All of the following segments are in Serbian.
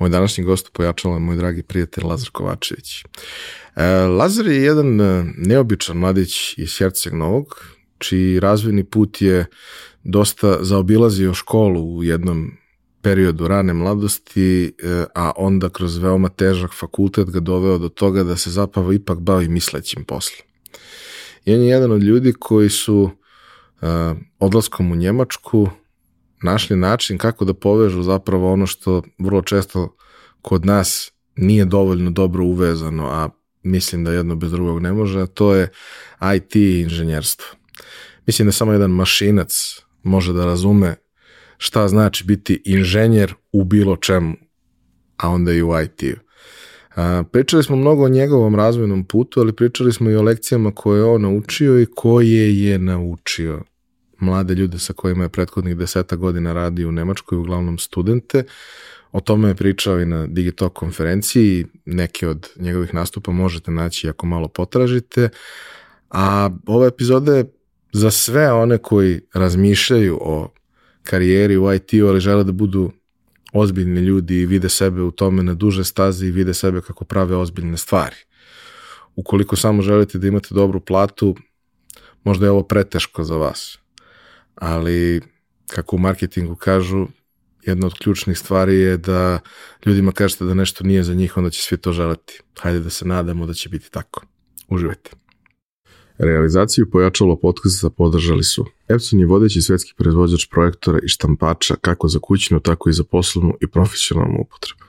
Moj današnji gost pojačala je moj dragi prijatelj Lazar Kovačević. E, Lazar je jedan e, neobičan mladić iz Herceg Novog, čiji razvojni put je dosta zaobilazio školu u jednom periodu rane mladosti, e, a onda kroz veoma težak fakultet ga doveo do toga da se zapravo ipak bavi mislećim poslom. I on je jedan od ljudi koji su odlaskom u Njemačku našli način kako da povežu zapravo ono što vrlo često kod nas nije dovoljno dobro uvezano, a mislim da jedno bez drugog ne može, a to je IT inženjerstvo. Mislim da samo jedan mašinac može da razume šta znači biti inženjer u bilo čemu, a onda i u IT-u. Pričali smo mnogo o njegovom razvojnom putu, ali pričali smo i o lekcijama koje je on naučio i koje je naučio mlade ljude sa kojima je prethodnih deseta godina radio u Nemačkoj, uglavnom studente. O tome je pričao i na Digitalk konferenciji, neke od njegovih nastupa možete naći ako malo potražite, a ova epizoda je za sve one koji razmišljaju o karijeri u IT-u, ali žele da budu ozbiljni ljudi i vide sebe u tome na duže stazi i vide sebe kako prave ozbiljne stvari. Ukoliko samo želite da imate dobru platu, možda je ovo preteško za vas ali kako u marketingu kažu, jedna od ključnih stvari je da ljudima kažete da nešto nije za njih, onda će svi to želati. Hajde da se nadamo da će biti tako. Uživajte. Realizaciju pojačalo za podržali su Epson je vodeći svjetski proizvođač projektora i štampača kako za kućnu, tako i za poslovnu i profesionalnu upotrebu.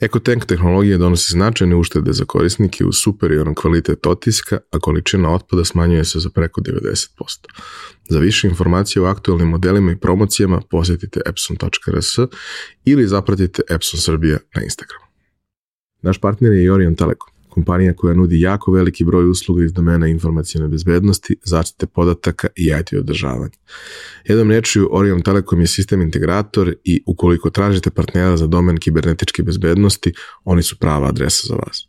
EcoTank tehnologija donosi značajne uštede za korisnike uz superioran kvalitetu otiska, a količina otpada smanjuje se za preko 90%. Za više informacije o aktualnim modelima i promocijama posjetite epson.rs ili zapratite Epson Srbija na Instagramu. Naš partner je Orion Telekom kompanija koja nudi jako veliki broj usluga iz domena informacijne bezbednosti, zaštite podataka i IT održavanja. Jednom rečju, Orion Telekom je sistem integrator i ukoliko tražite partnera za domen kibernetičke bezbednosti, oni su prava adresa za vas.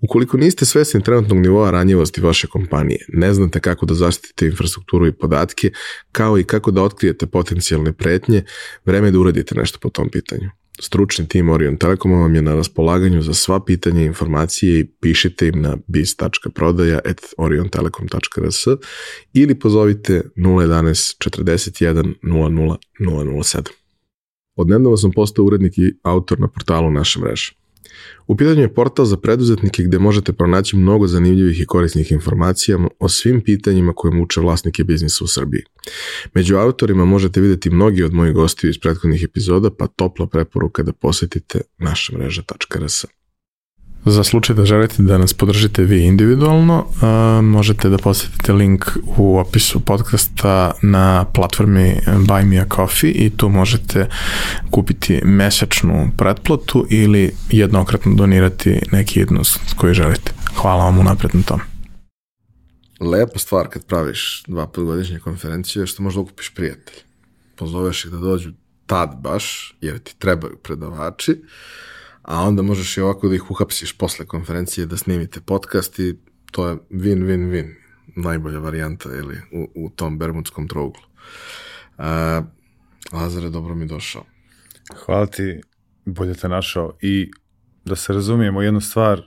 Ukoliko niste svesni trenutnog nivoa ranjivosti vaše kompanije, ne znate kako da zaštitite infrastrukturu i podatke, kao i kako da otkrijete potencijalne pretnje, vreme je da uradite nešto po tom pitanju. Stručni tim Orion Telekom vam je na raspolaganju za sva pitanja i informacije i pišite im na biz.prodaja.oriontelekom.rs ili pozovite 011 41 00 007. Odnevno sam postao urednik i autor na portalu naše mreže. U pitanju je portal za preduzetnike gdje možete pronaći mnogo zanimljivih i korisnih informacija o svim pitanjima koje muče vlasnike biznisa u Srbiji. Među autorima možete videti mnogi od mojih gostiju iz prethodnih epizoda, pa topla preporuka da posetite mreža.rs. Za slučaj da želite da nas podržite vi individualno, e, možete da posjetite link u opisu podcasta na platformi Buy Me A Coffee i tu možete kupiti mesečnu pretplatu ili jednokratno donirati neki jednost koji želite. Hvala vam unapred na tom. Lepa stvar kad praviš dva podgodišnje konferencije što možda okupiš prijatelj. Pozoveš ih da dođu tad baš, jer ti trebaju predavači a onda možeš i ovako da ih uhapsiš posle konferencije da snimite podcast i to je win-win-win, najbolja varijanta ili u, u tom bermudskom trouglu. A, e, Lazare, dobro mi došao. Hvala ti, bolje te našao i da se razumijemo jednu stvar,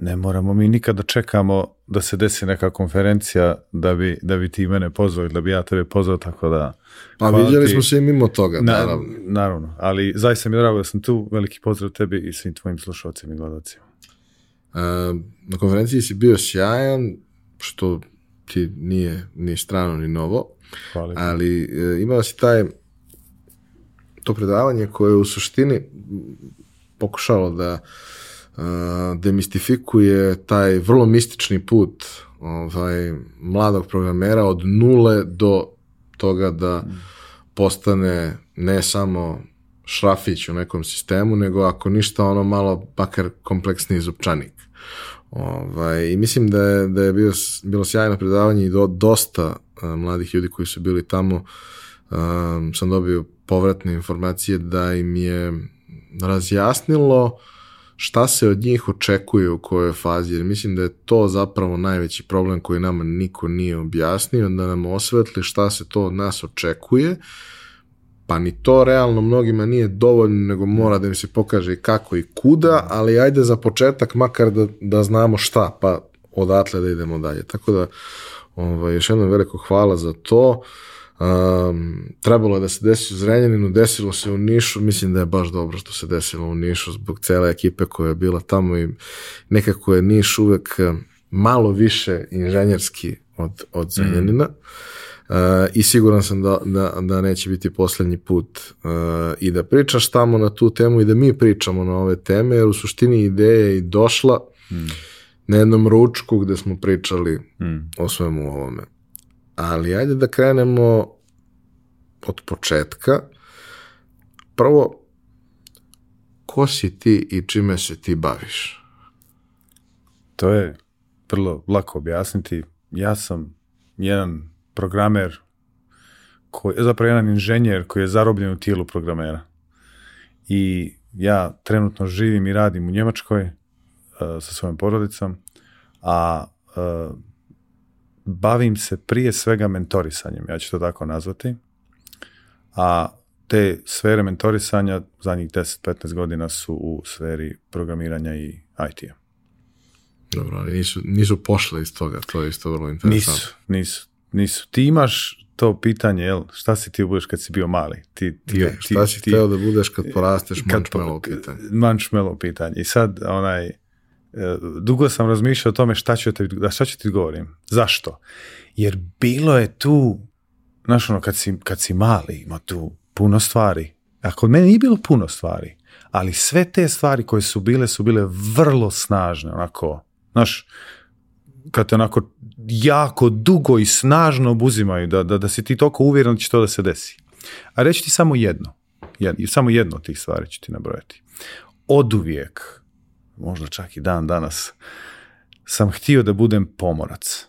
ne moramo mi nikada čekamo da se desi neka konferencija da bi, da bi ti mene pozvao da bi ja tebe pozvao, tako da... Pa vidjeli smo se i mimo toga, naravno. Naravno, ali zaista mi je drago da sam tu. Veliki pozdrav tebi i svim tvojim slušalcima i gledacima. E, na konferenciji si bio sjajan, što ti nije ni strano ni novo, Hvala. ali e, imao si taj to predavanje koje je u suštini pokušalo da Eh, demistifikuje taj vrlo mistični put ovaj, mladog programera od nule do toga da postane ne samo šrafić u nekom sistemu, nego ako ništa ono malo bakar kompleksni zupčanik. Ovaj, I mislim da je, da je bilo sjajno predavanje i do, dosta eh, mladih ljudi koji su bili tamo eh, sam dobio povratne informacije da im je razjasnilo šta se od njih očekuje u kojoj fazi, jer mislim da je to zapravo najveći problem koji nama niko nije objasnio, da nam osvetli šta se to od nas očekuje, pa ni to realno mnogima nije dovoljno, nego mora da im se pokaže i kako i kuda, ali ajde za početak makar da, da znamo šta, pa odatle da idemo dalje. Tako da, ovaj, još jednom veliko hvala za to. Um, trebalo je da se desi u Zrenjaninu, desilo se u Nišu, mislim da je baš dobro što se desilo u Nišu zbog cele ekipe koja je bila tamo i nekako je Niš uvek e, malo više inženjerski od, od mhm. Zrenjanina. E, I siguran sam da, da, neće biti poslednji put e, i da pričaš tamo na tu temu i da mi pričamo na ove teme, jer u suštini ideja je i došla mhm. na jednom ručku gde smo pričali mhm. o svemu ovome ali ajde da krenemo od početka. Prvo, ko si ti i čime se ti baviš? To je vrlo lako objasniti. Ja sam jedan programer, koji, zapravo jedan inženjer koji je zarobljen u tijelu programera. I ja trenutno živim i radim u Njemačkoj eh, sa svojom porodicom, a eh, bavim se prije svega mentorisanjem, ja ću to tako nazvati, a te sfere mentorisanja zadnjih 10-15 godina su u sferi programiranja i IT-a. Dobro, ali nisu, nisu pošle iz toga, to je isto vrlo interesantno. Nisu, nisu, nisu. Ti imaš to pitanje, jel, šta si ti budeš kad si bio mali? Ti, ti, šta si ti, da budeš kad porasteš kad, mančmelo pitanje? Mančmelo pitanje. I sad, onaj, dugo sam razmišljao o tome šta ću ti, šta ću ti govorim. Zašto? Jer bilo je tu, znaš ono, kad si, kad si mali, ima tu puno stvari. A kod mene nije bilo puno stvari, ali sve te stvari koje su bile, su bile vrlo snažne, onako, znaš, kad te onako jako dugo i snažno obuzimaju, da, da, da si ti toliko uvjeren da će to da se desi. A reći ti samo jedno, samo jedno od tih stvari ću ti nabrojati. Oduvijek možda čak i dan danas, sam htio da budem pomorac.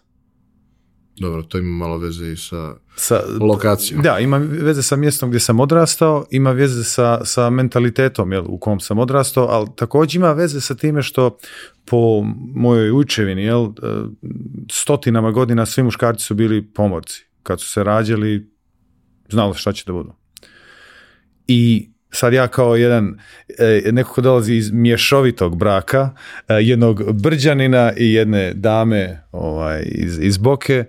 Dobro, to ima malo veze i sa, sa lokacijom. Da, ima veze sa mjestom gdje sam odrastao, ima veze sa, sa mentalitetom jel, u kom sam odrastao, ali također ima veze sa time što po mojoj učevini, jel, e, stotinama godina svi muškarci su bili pomorci. Kad su se rađali, znali šta će da budu. I sad ja kao jedan, e, neko ko dolazi iz mješovitog braka, e, jednog brđanina i jedne dame ovaj, iz, iz Boke, e,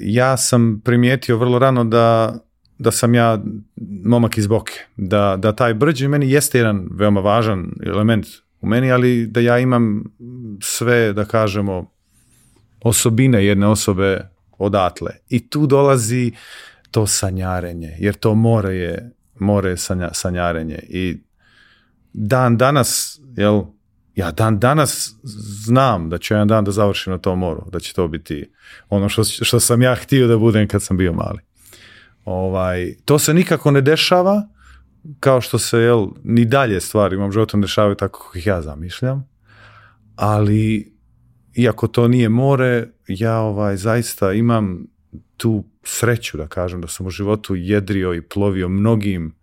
ja sam primijetio vrlo rano da da sam ja momak iz Boke, da, da taj brđ meni jeste jedan veoma važan element u meni, ali da ja imam sve, da kažemo, osobine jedne osobe odatle. I tu dolazi to sanjarenje, jer to more je more sanja, sanjarenje. I dan danas, jel, ja dan danas znam da ću jedan dan da završim na tom moru, da će to biti ono što, što sam ja htio da budem kad sam bio mali. Ovaj, to se nikako ne dešava, kao što se, jel, ni dalje stvari imam životom dešavaju tako kako ih ja zamišljam, ali iako to nije more, ja ovaj zaista imam tu sreću, da kažem, da sam u životu jedrio i plovio mnogim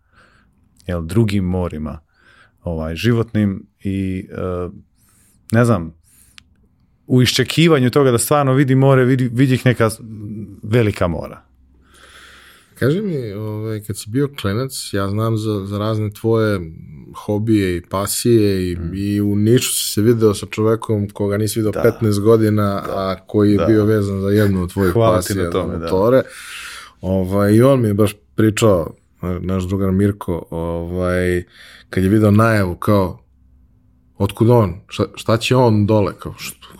jel, drugim morima ovaj, životnim i e, ne znam, u iščekivanju toga da stvarno vidi more, vidi, vidi ih neka velika mora. Kaži mi, ovaj, kad si bio klenac, ja znam za, za razne tvoje hobije i pasije i, mm. i u niču si se video sa čovekom koga nisi video da. 15 godina, a koji je bio vezan za jednu od tvojih pasija, motore. Ovaj, I on mi je baš pričao, naš drugar Mirko, ovaj, kad je video najavu kao otkud on, šta, će on dole, kao,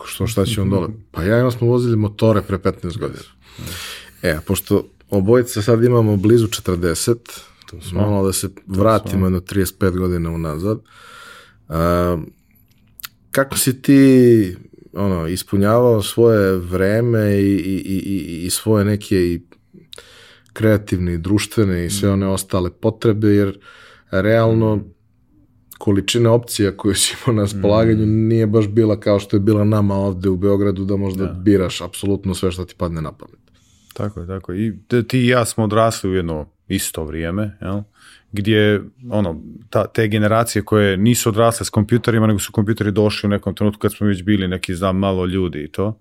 što, šta će on dole? Pa ja i smo vozili motore pre 15 godina. E, pošto Obojice sad imamo blizu 40, to smo malo da se vratimo jedno 35 godina unazad. A, kako si ti ono, ispunjavao svoje vreme i, i, i, i svoje neke i kreativne i društvene i sve one ostale potrebe, jer realno količina opcija koju si imao na raspolaganju mm. nije baš bila kao što je bila nama ovde u Beogradu da možda biraš apsolutno sve što ti padne na pamet. Tako je, tako I ti i ja smo odrasli u jedno isto vrijeme, jel? gdje ono, ta, te generacije koje nisu odrasle s kompjuterima, nego su kompjuteri došli u nekom trenutku kad smo već bili neki, znam, malo ljudi i to.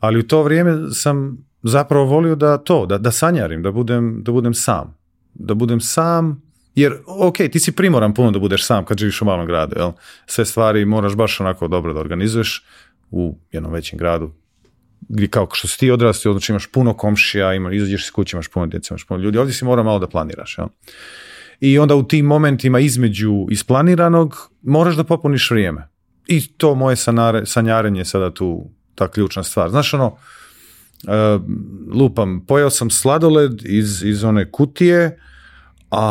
Ali u to vrijeme sam zapravo volio da to, da, da sanjarim, da budem, da budem sam. Da budem sam, jer ok, ti si primoran puno da budeš sam kad živiš u malom gradu, jel? Sve stvari moraš baš onako dobro da organizuješ u jednom većem gradu, gdje kao što si ti odrasti, znači imaš puno komšija, ima, izađeš s kuće, imaš puno djece, imaš puno ljudi, ovdje si mora malo da planiraš. Ja? I onda u tim momentima između isplaniranog moraš da popuniš vrijeme. I to moje sanare, sanjarenje je sada tu ta ključna stvar. Znaš ono, uh, lupam, pojeo sam sladoled iz, iz one kutije, a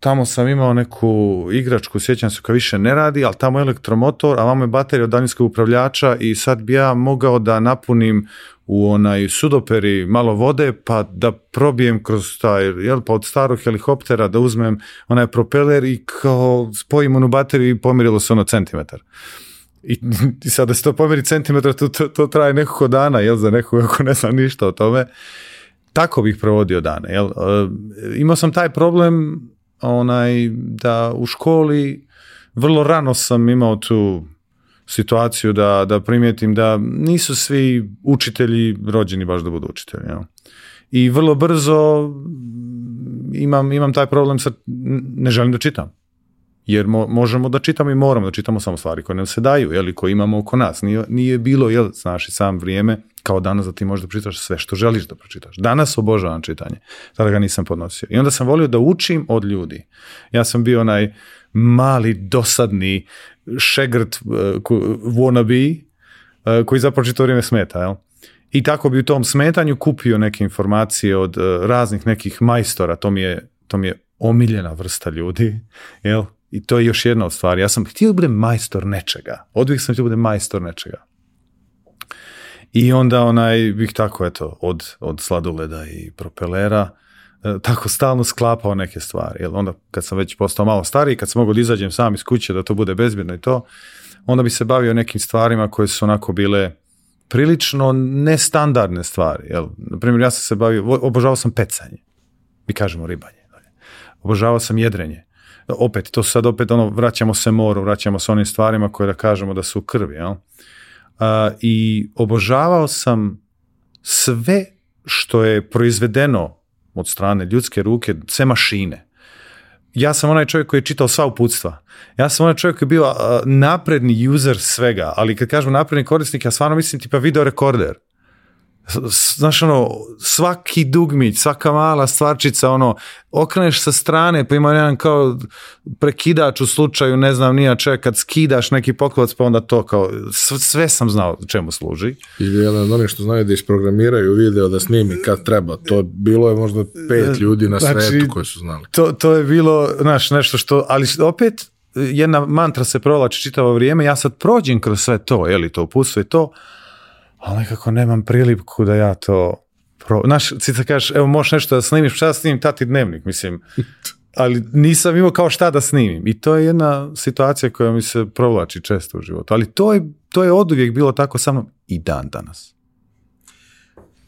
tamo sam imao neku igračku, sjećam se koja više ne radi, ali tamo je elektromotor, a vamo je baterija od daljinskog upravljača i sad bi ja mogao da napunim u onaj sudoperi malo vode pa da probijem kroz taj, jel, pa od starog helikoptera da uzmem onaj propeler i kao spojim onu bateriju i pomirilo se ono centimetar. I, i da se to pomeri centimetar to, traje nekoliko dana, jel, za nekoga ako ne znam ništa o tome tako bih provodio dane. Jel? E, imao sam taj problem onaj da u školi vrlo rano sam imao tu situaciju da, da primijetim da nisu svi učitelji rođeni baš da budu učitelji. Jel? I vrlo brzo imam, imam taj problem sa ne želim da čitam. Jer možemo da čitamo i moramo da čitamo samo stvari koje nam se daju, jeli, koje imamo oko nas. Nije, bilo, jel, znaš sam vrijeme, kao danas da ti možeš da pročitaš sve što želiš da pročitaš. Danas obožavam čitanje, tada ga nisam podnosio. I onda sam volio da učim od ljudi. Ja sam bio onaj mali, dosadni šegrt uh, wannabe eh, koji zapravo čito vrijeme smeta, jel? I tako bi u tom smetanju kupio neke informacije od eh, raznih nekih majstora, to mi je, to mi je omiljena vrsta ljudi, jel? I to je još jedna od stvari. Ja sam htio da budem majstor nečega. Odvijek sam htio da budem majstor nečega. I onda onaj bih tako eto od, od sladoleda i propelera e, tako stalno sklapao neke stvari. Jel onda kad sam već postao malo stariji, kad sam mogao da izađem sam iz kuće da to bude bezbjedno i to, onda bi se bavio nekim stvarima koje su onako bile prilično nestandardne stvari. Jel? primjer ja sam se bavio, obožavao sam pecanje. Mi kažemo ribanje. Obožavao sam jedrenje. Opet, to sad opet ono, vraćamo se moru, vraćamo se onim stvarima koje da kažemo da su u krvi. Jel? i obožavao sam sve što je proizvedeno od strane ljudske ruke, sve mašine. Ja sam onaj čovjek koji je čitao sva uputstva. Ja sam onaj čovjek koji je bio napredni user svega, ali kad kažemo napredni korisnik, ja stvarno mislim tipa video rekorder znaš ono, svaki dugmić, svaka mala stvarčica, ono, okreneš sa strane, pa ima jedan kao prekidač u slučaju, ne znam, nija čovjek, kad skidaš neki poklovac, pa onda to kao, sve sam znao čemu služi. I jedan od što znaju da isprogramiraju video da snimi kad treba, to bilo je možda pet e, ljudi na znači, svetu koji su znali. To, to je bilo, znaš, nešto što, ali opet, jedna mantra se provlači čitavo vrijeme, ja sad prođem kroz sve to, je li to, upustuje to, ali nekako nemam priliku da ja to... Pro... Znaš, ti kažeš, evo možeš nešto da snimiš, šta da snimim, tati dnevnik, mislim. Ali nisam imao kao šta da snimim. I to je jedna situacija koja mi se provlači često u životu. Ali to je, to je oduvijek bilo tako sa mnom i dan danas.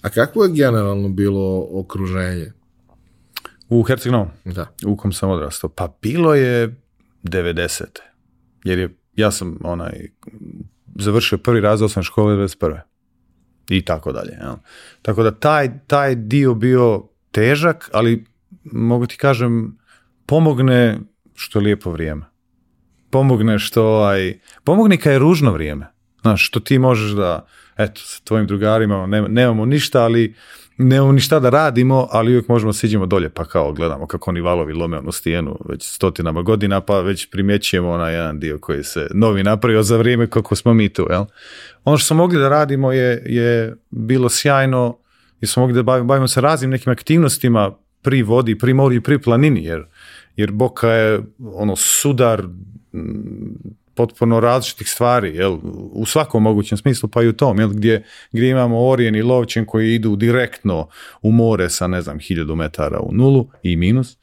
A kakvo je generalno bilo okruženje? U Herceg Novom? Da. U kom sam odrastao? Pa bilo je 90. Jer je, ja sam onaj, završio prvi razred osnovne škole 21 i tako dalje. Jel? Tako da taj, taj dio bio težak, ali mogu ti kažem, pomogne što lijepo vrijeme. Pomogne što, aj, ovaj, pomogne kad je ružno vrijeme. Znaš, što ti možeš da, eto, sa tvojim drugarima ono, nemamo ništa, ali nemamo ništa da radimo, ali uvijek možemo siđemo dolje, pa kao gledamo kako oni valovi lome onu stijenu već stotinama godina, pa već primjećujemo onaj jedan dio koji se novi napravio za vrijeme kako smo mi tu, jel? Ono što smo mogli da radimo je, je bilo sjajno i smo mogli da bavimo, se raznim nekim aktivnostima pri vodi, pri mori i pri planini, jer, jer Boka je ono sudar potpuno različitih stvari, jel, u svakom mogućem smislu, pa i u tom, jel, gdje, gdje imamo orijen i lovčen koji idu direktno u more sa, ne znam, hiljadu metara u nulu i minus.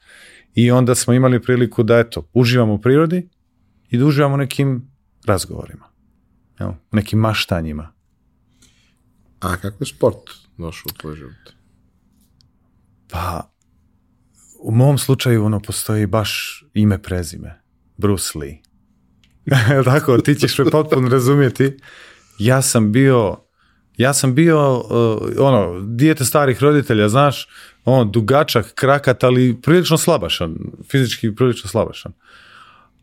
I onda smo imali priliku da, eto, uživamo u prirodi i da uživamo nekim razgovorima, jel, nekim maštanjima. A kako je sport došao u život? Pa, u mom slučaju ono postoji baš ime prezime. Bruce Lee. Tako, ti ćeš me potpuno razumjeti. Ja sam bio, ja sam bio, uh, ono, dijete starih roditelja, znaš, on dugačak, krakat, ali prilično slabašan, fizički prilično slabašan.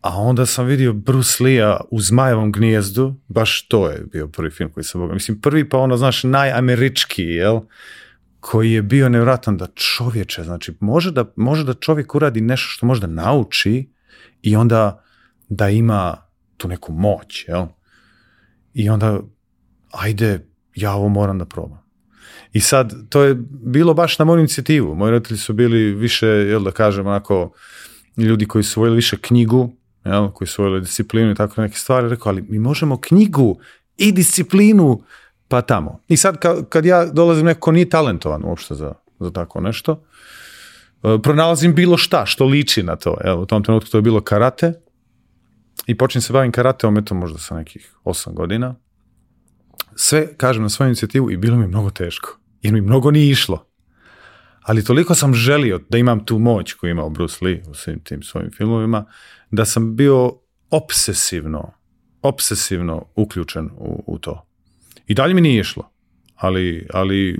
A onda sam vidio Bruce Lee-a u Zmajevom gnijezdu, baš to je bio prvi film koji sam Mislim, prvi pa ono, znaš, najamerički, jel? Koji je bio nevratan da čovječe, znači, može da, može da čovjek uradi nešto što možda nauči i onda da ima tu neku moć, jel? I onda, ajde, ja ovo moram da probam. I sad, to je bilo baš na moju inicijativu. Moji roditelji su bili više, jel da kažem, onako, ljudi koji su voljeli više knjigu, jel, koji su voljeli disciplinu i tako neke stvari, rekao, ali mi možemo knjigu i disciplinu, pa tamo. I sad, kad, kad ja dolazim neko nije talentovan uopšte za, za tako nešto, e, pronalazim bilo šta što liči na to. Evo, u tom trenutku to je bilo karate, i počnem se bavim karateom, eto možda sa nekih 8 godina. Sve, kažem, na svoju inicijativu i bilo mi mnogo teško, jer mi mnogo nije išlo. Ali toliko sam želio da imam tu moć koju imao Bruce Lee u svim tim svojim filmovima, da sam bio obsesivno, obsesivno uključen u, to. I dalje mi nije išlo, ali, ali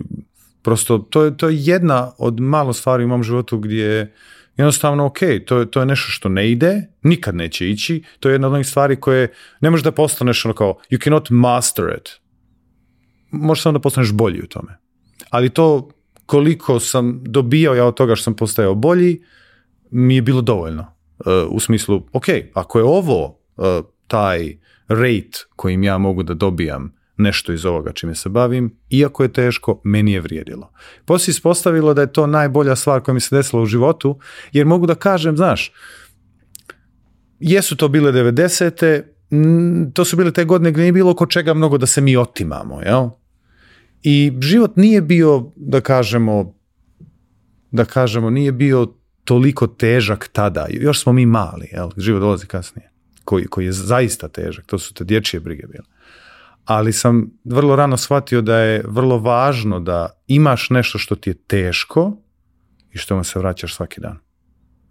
prosto to je, to je jedna od malo stvari u mom životu gdje jednostavno ok, to, to je nešto što ne ide, nikad neće ići, to je jedna od onih stvari koje ne možeš da postaneš ono kao, you cannot master it. Možeš samo da postaneš bolji u tome. Ali to koliko sam dobijao ja od toga što sam postao bolji, mi je bilo dovoljno. Eh, u smislu, ok, ako je ovo eh, taj rate kojim ja mogu da dobijam nešto iz ovoga čime se bavim, iako je teško, meni je vrijedilo. Poslije ispostavilo da je to najbolja stvar koja mi se desila u životu, jer mogu da kažem, znaš, jesu to bile 90. To su bile te godine gdje nije bilo oko čega mnogo da se mi otimamo, jel? I život nije bio, da kažemo, da kažemo, nije bio toliko težak tada. Još smo mi mali, jel? Život dolazi kasnije, koji, koji je zaista težak. To su te dječje brige bile ali sam vrlo rano shvatio da je vrlo važno da imaš nešto što ti je teško i što mu se vraćaš svaki dan.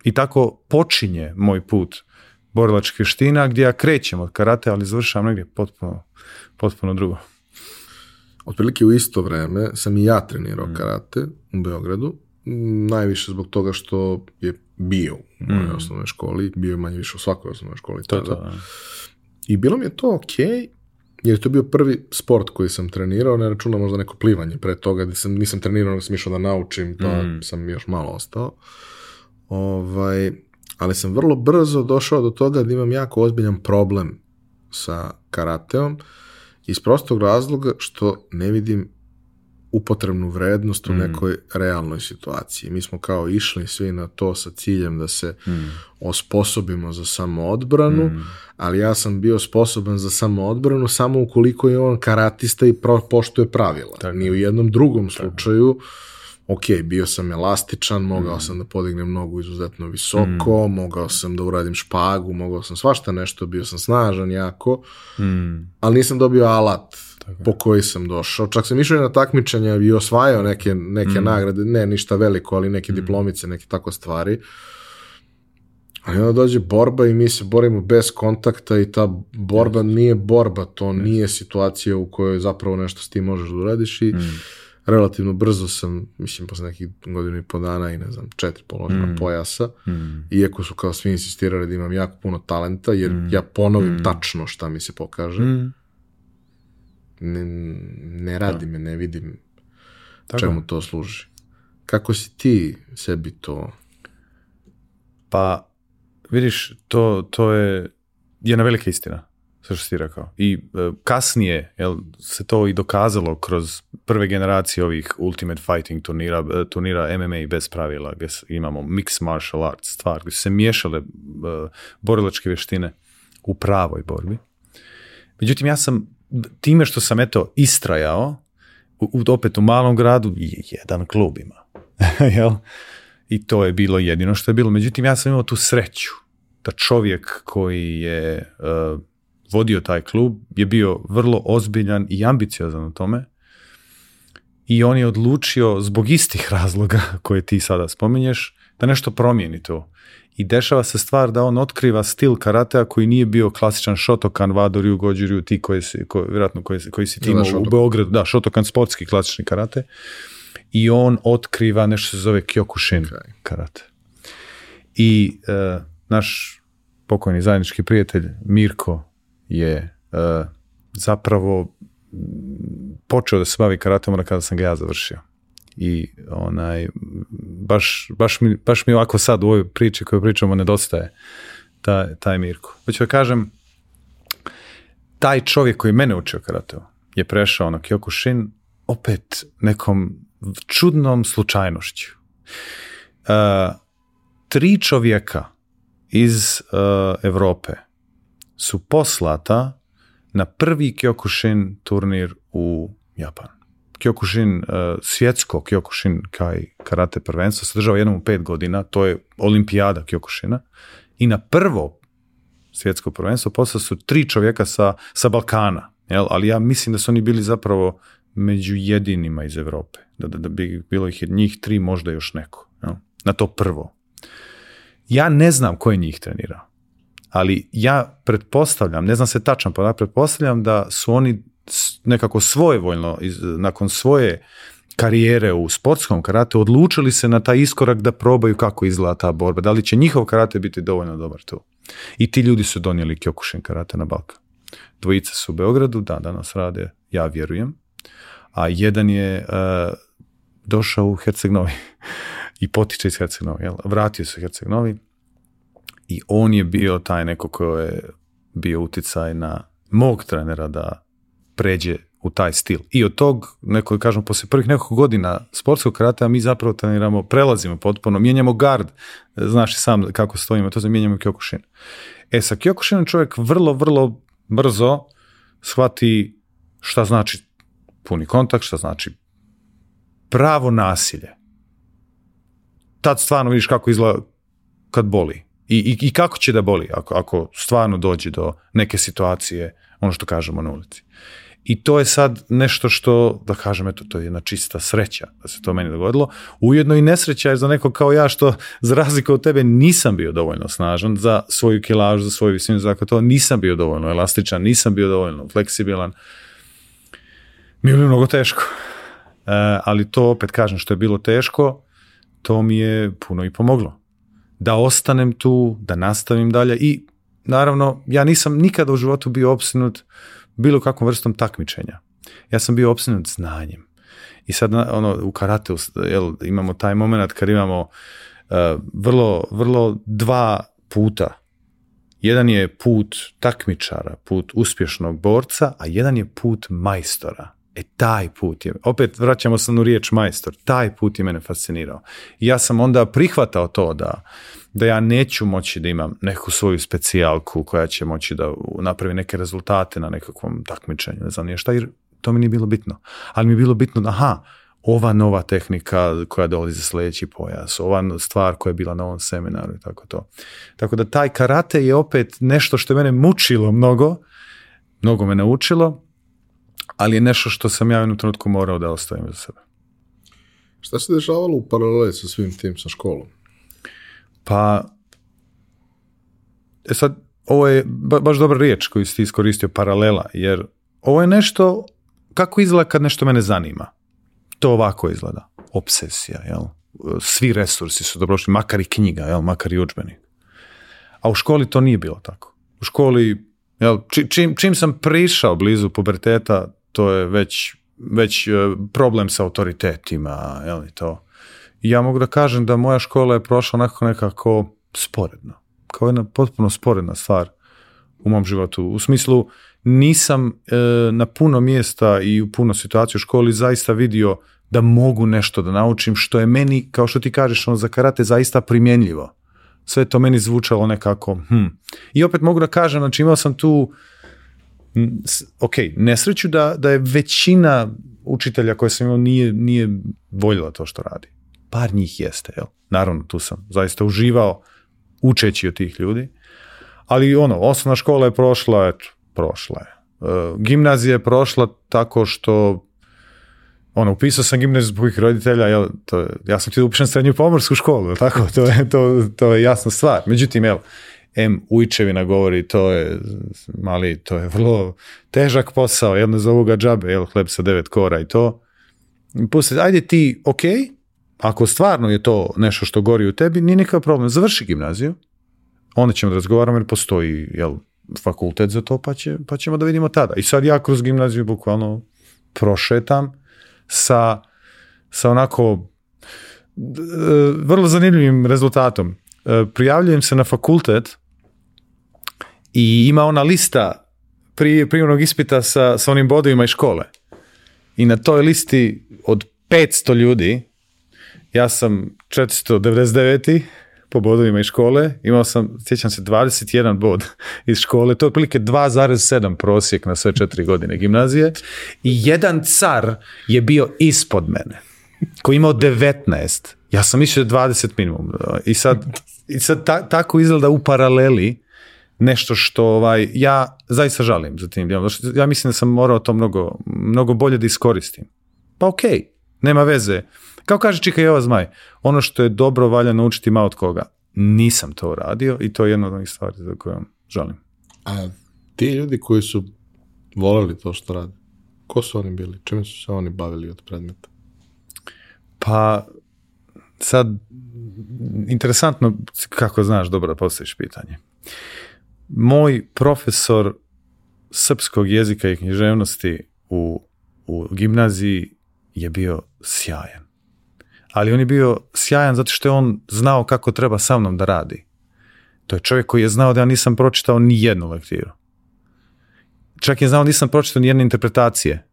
I tako počinje moj put Borlački ština gdje ja krećem od karate, ali završavam negdje potpuno, potpuno drugo. Otprilike u isto vrijeme sam i ja trenirao mm. karate u Beogradu, najviše zbog toga što je bio u mojoj mm. osnovnoj školi, bio je manje više u svakoj osnovnoj školi. To I bilo mi je to okej, okay jer je to bio prvi sport koji sam trenirao, ne računam možda neko plivanje pre toga, gde sam, nisam trenirao, nisam išao da naučim, pa mhm. sam još malo ostao. Ovaj, ali sam vrlo brzo došao do toga da imam jako ozbiljan problem sa karateom iz prostog razloga što ne vidim upotrebnu vrednost u mm. nekoj realnoj situaciji. Mi smo kao išli svi na to sa ciljem da se mm. osposobimo za samoodbranu, mm. ali ja sam bio sposoban za samoodbranu samo ukoliko je on karatista i poštuje pravila. Ni u jednom drugom slučaju ok, bio sam elastičan, mogao mm. sam da podignem nogu izuzetno visoko, mogao sam da uradim špagu, mogao sam svašta nešto, bio sam snažan jako, ali nisam dobio alat po koji sam došao. Čak sam išao na takmičenja i osvajao neke, neke mm. nagrade, ne ništa veliko, ali neke mm. diplomice, neke tako stvari. Ali onda dođe borba i mi se borimo bez kontakta i ta borba nije borba, to nije situacija u kojoj zapravo nešto s tim možeš da i mm. relativno brzo sam, mislim, posle nekih godinu i po dana i ne znam, četiri položena mm. pojasa, iako su kao svi insistirali da imam jako puno talenta, jer ja ponovim tačno šta mi se pokaže ne, ne radi da. ne vidim Tako. čemu to služi. Kako si ti sebi to... Pa, vidiš, to, to je jedna velika istina, sve što si rekao. I e, kasnije jel, se to i dokazalo kroz prve generacije ovih Ultimate Fighting turnira, e, turnira MMA bez pravila, gdje imamo mixed martial arts stvar, gdje su se miješale e, borilačke vještine u pravoj borbi. Međutim, ja sam time što sam eto istrajao, u, opet u malom gradu jedan klub ima. Jel? I to je bilo jedino što je bilo. Međutim, ja sam imao tu sreću da čovjek koji je e, vodio taj klub je bio vrlo ozbiljan i ambiciozan u tome i on je odlučio zbog istih razloga koje ti sada spominješ da nešto promijeni to i dešava se stvar da on otkriva stil karatea koji nije bio klasičan Shotokan, Ryu, Goju, ti koji si, ko, vjerojatno koji, koji si ti u Beogradu, da, Shotokan sportski klasični karate i on otkriva nešto se zove Kyokushin karate. I e, naš pokojni zajednički prijatelj Mirko je e, zapravo počeo da se bavi karatom kada sam ga ja završio i onaj, baš, baš, mi, baš mi ovako sad u ovoj priči koju pričamo nedostaje taj Mirko. Hoću da kažem, taj čovjek koji mene učio karateo je prešao na Kyokushin opet nekom čudnom slučajnošću. Uh, tri čovjeka iz Europe su poslata na prvi Kyokushin turnir u Japan. Kyokushin, eh, svjetsko Kyokushin Kai karate prvenstvo se država jednom u pet godina, to je olimpijada Kyokushina i na prvo svjetsko prvenstvo postao su tri čovjeka sa, Balkana, ali ja mislim da su oni bili zapravo među jedinima iz Europe, da, da, bi bilo ih njih tri, možda još neko, na to prvo. Ja ne znam ko je njih trenirao, ali ja pretpostavljam, ne znam se tačno, pa pretpostavljam da su oni nekako svojevoljno, nakon svoje karijere u sportskom karate, odlučili se na taj iskorak da probaju kako izgleda ta borba. Da li će njihov karate biti dovoljno dobar tu? I ti ljudi su donijeli Kyokushin karate na Balkan. Dvojica su u Beogradu, da, danas rade, ja vjerujem. A jedan je e, došao u Herceg Novi i potiče iz Herceg Novi. Vratio se u Herceg Novi i on je bio taj neko ko je bio uticaj na mog trenera da pređe u taj stil. I od tog, neko kažemo, poslije prvih nekoliko godina sportskog a mi zapravo treniramo, prelazimo potpuno, mijenjamo gard, znaš sam kako stojimo, to se mijenjamo Kyokushin. E sa Kyokushinom čovjek vrlo, vrlo brzo shvati šta znači puni kontakt, šta znači pravo nasilje. Tad stvarno vidiš kako izgleda kad boli. I, i, i kako će da boli ako, ako stvarno dođe do neke situacije, ono što kažemo na ulici. I to je sad nešto što, da kažem, eto, to je jedna čista sreća da se to meni dogodilo. Ujedno i nesreća je za neko kao ja što, za razliku od tebe, nisam bio dovoljno snažan za svoju kilažu, za svoju visinu, za to nisam bio dovoljno elastičan, nisam bio dovoljno fleksibilan. Mi je bilo mnogo teško. E, ali to, opet kažem, što je bilo teško, to mi je puno i pomoglo. Da ostanem tu, da nastavim dalje i naravno, ja nisam nikada u životu bio obsinut bilo kakvom vrstom takmičenja. Ja sam bio opsinut znanjem. I sad ono, u karateu jel, imamo taj moment kad imamo e, vrlo, vrlo dva puta. Jedan je put takmičara, put uspješnog borca, a jedan je put majstora. E taj put je, opet vraćamo se na riječ majstor, taj put je mene fascinirao. I ja sam onda prihvatao to da da ja neću moći da imam neku svoju specijalku koja će moći da napravi neke rezultate na nekakvom takmičenju, ne znam jer to mi nije bilo bitno. Ali mi je bilo bitno da, aha, ova nova tehnika koja dolazi za sljedeći pojas, ova stvar koja je bila na ovom seminaru i tako to. Tako da taj karate je opet nešto što je mene mučilo mnogo, mnogo me naučilo, ali je nešto što sam ja u jednom trenutku morao da ostavim za sebe. Šta se dešavalo u paraleli sa svim tim sa školom? Pa, e sad, ovo je baš dobra riječ koju si iskoristio, paralela, jer ovo je nešto, kako izgleda kad nešto mene zanima? To ovako izgleda, obsesija, jel? Svi resursi su dobrošli, makar i knjiga, jel? Makar i udžbenik. A u školi to nije bilo tako. U školi, jel, čim, čim sam prišao blizu puberteta, to je već, već eh, problem sa autoritetima, jel, i to ja mogu da kažem da moja škola je prošla onako nekako sporedno. Kao jedna potpuno sporedna stvar u mom životu. U smislu, nisam e, na puno mjesta i u puno situaciju u školi zaista vidio da mogu nešto da naučim, što je meni, kao što ti kažeš, ono za karate zaista primjenljivo. Sve to meni zvučalo nekako, hm. I opet mogu da kažem, znači imao sam tu, ok, nesreću da, da je većina učitelja koje sam imao nije, nije voljela to što radi par njih jeste. Naravno, tu sam zaista uživao učeći od tih ljudi. Ali ono, osnovna škola je prošla, eto, prošla je. E, gimnazija je prošla tako što ono, upisao sam gimnaziju zbog ih roditelja, jel, to, ja sam ti upišem srednju pomorsku školu, jel tako? To je, to, to je jasna stvar. Međutim, jel, M. Ujčevina govori, to je, mali, to je vrlo težak posao, jedno za ga džabe, jel, hleb sa devet kora i to. Pusti, ajde ti, ok, ako stvarno je to nešto što gori u tebi, nije nikakav problem. Završi gimnaziju, onda ćemo razgovaramo jer postoji jel, fakultet za to, pa, će, pa ćemo da vidimo tada. I sad ja kroz gimnaziju bukvalno prošetam sa, sa onako e, vrlo zanimljivim rezultatom. E, prijavljujem se na fakultet i ima ona lista pri primjernog ispita sa, sa onim bodovima iz škole. I na toj listi od 500 ljudi ja sam 499. po bodovima iz škole, imao sam, sjećam se, 21 bod iz škole, to je otprilike 2,7 prosjek na sve četiri godine gimnazije i jedan car je bio ispod mene, koji je imao 19. Ja sam mislio 20 minimum. I sad, i sad ta, tako izgleda u paraleli nešto što ovaj, ja zaista žalim za tim djelom. Ja mislim da sam morao to mnogo, mnogo bolje da iskoristim. Pa okej, okay, nema veze kao kaže Čika Jova Zmaj, ono što je dobro valja naučiti malo od koga. Nisam to uradio i to je jedna od onih stvari za vam želim. A ti ljudi koji su volali to što rade, ko su oni bili? Čime su se oni bavili od predmeta? Pa, sad, interesantno kako znaš dobro da postaviš pitanje. Moj profesor srpskog jezika i književnosti u, u gimnaziji je bio sjajan ali on je bio sjajan zato što je on znao kako treba sa mnom da radi. To je čovjek koji je znao da ja nisam pročitao ni jednu lektiru. Čak je znao da nisam pročitao ni jedne interpretacije.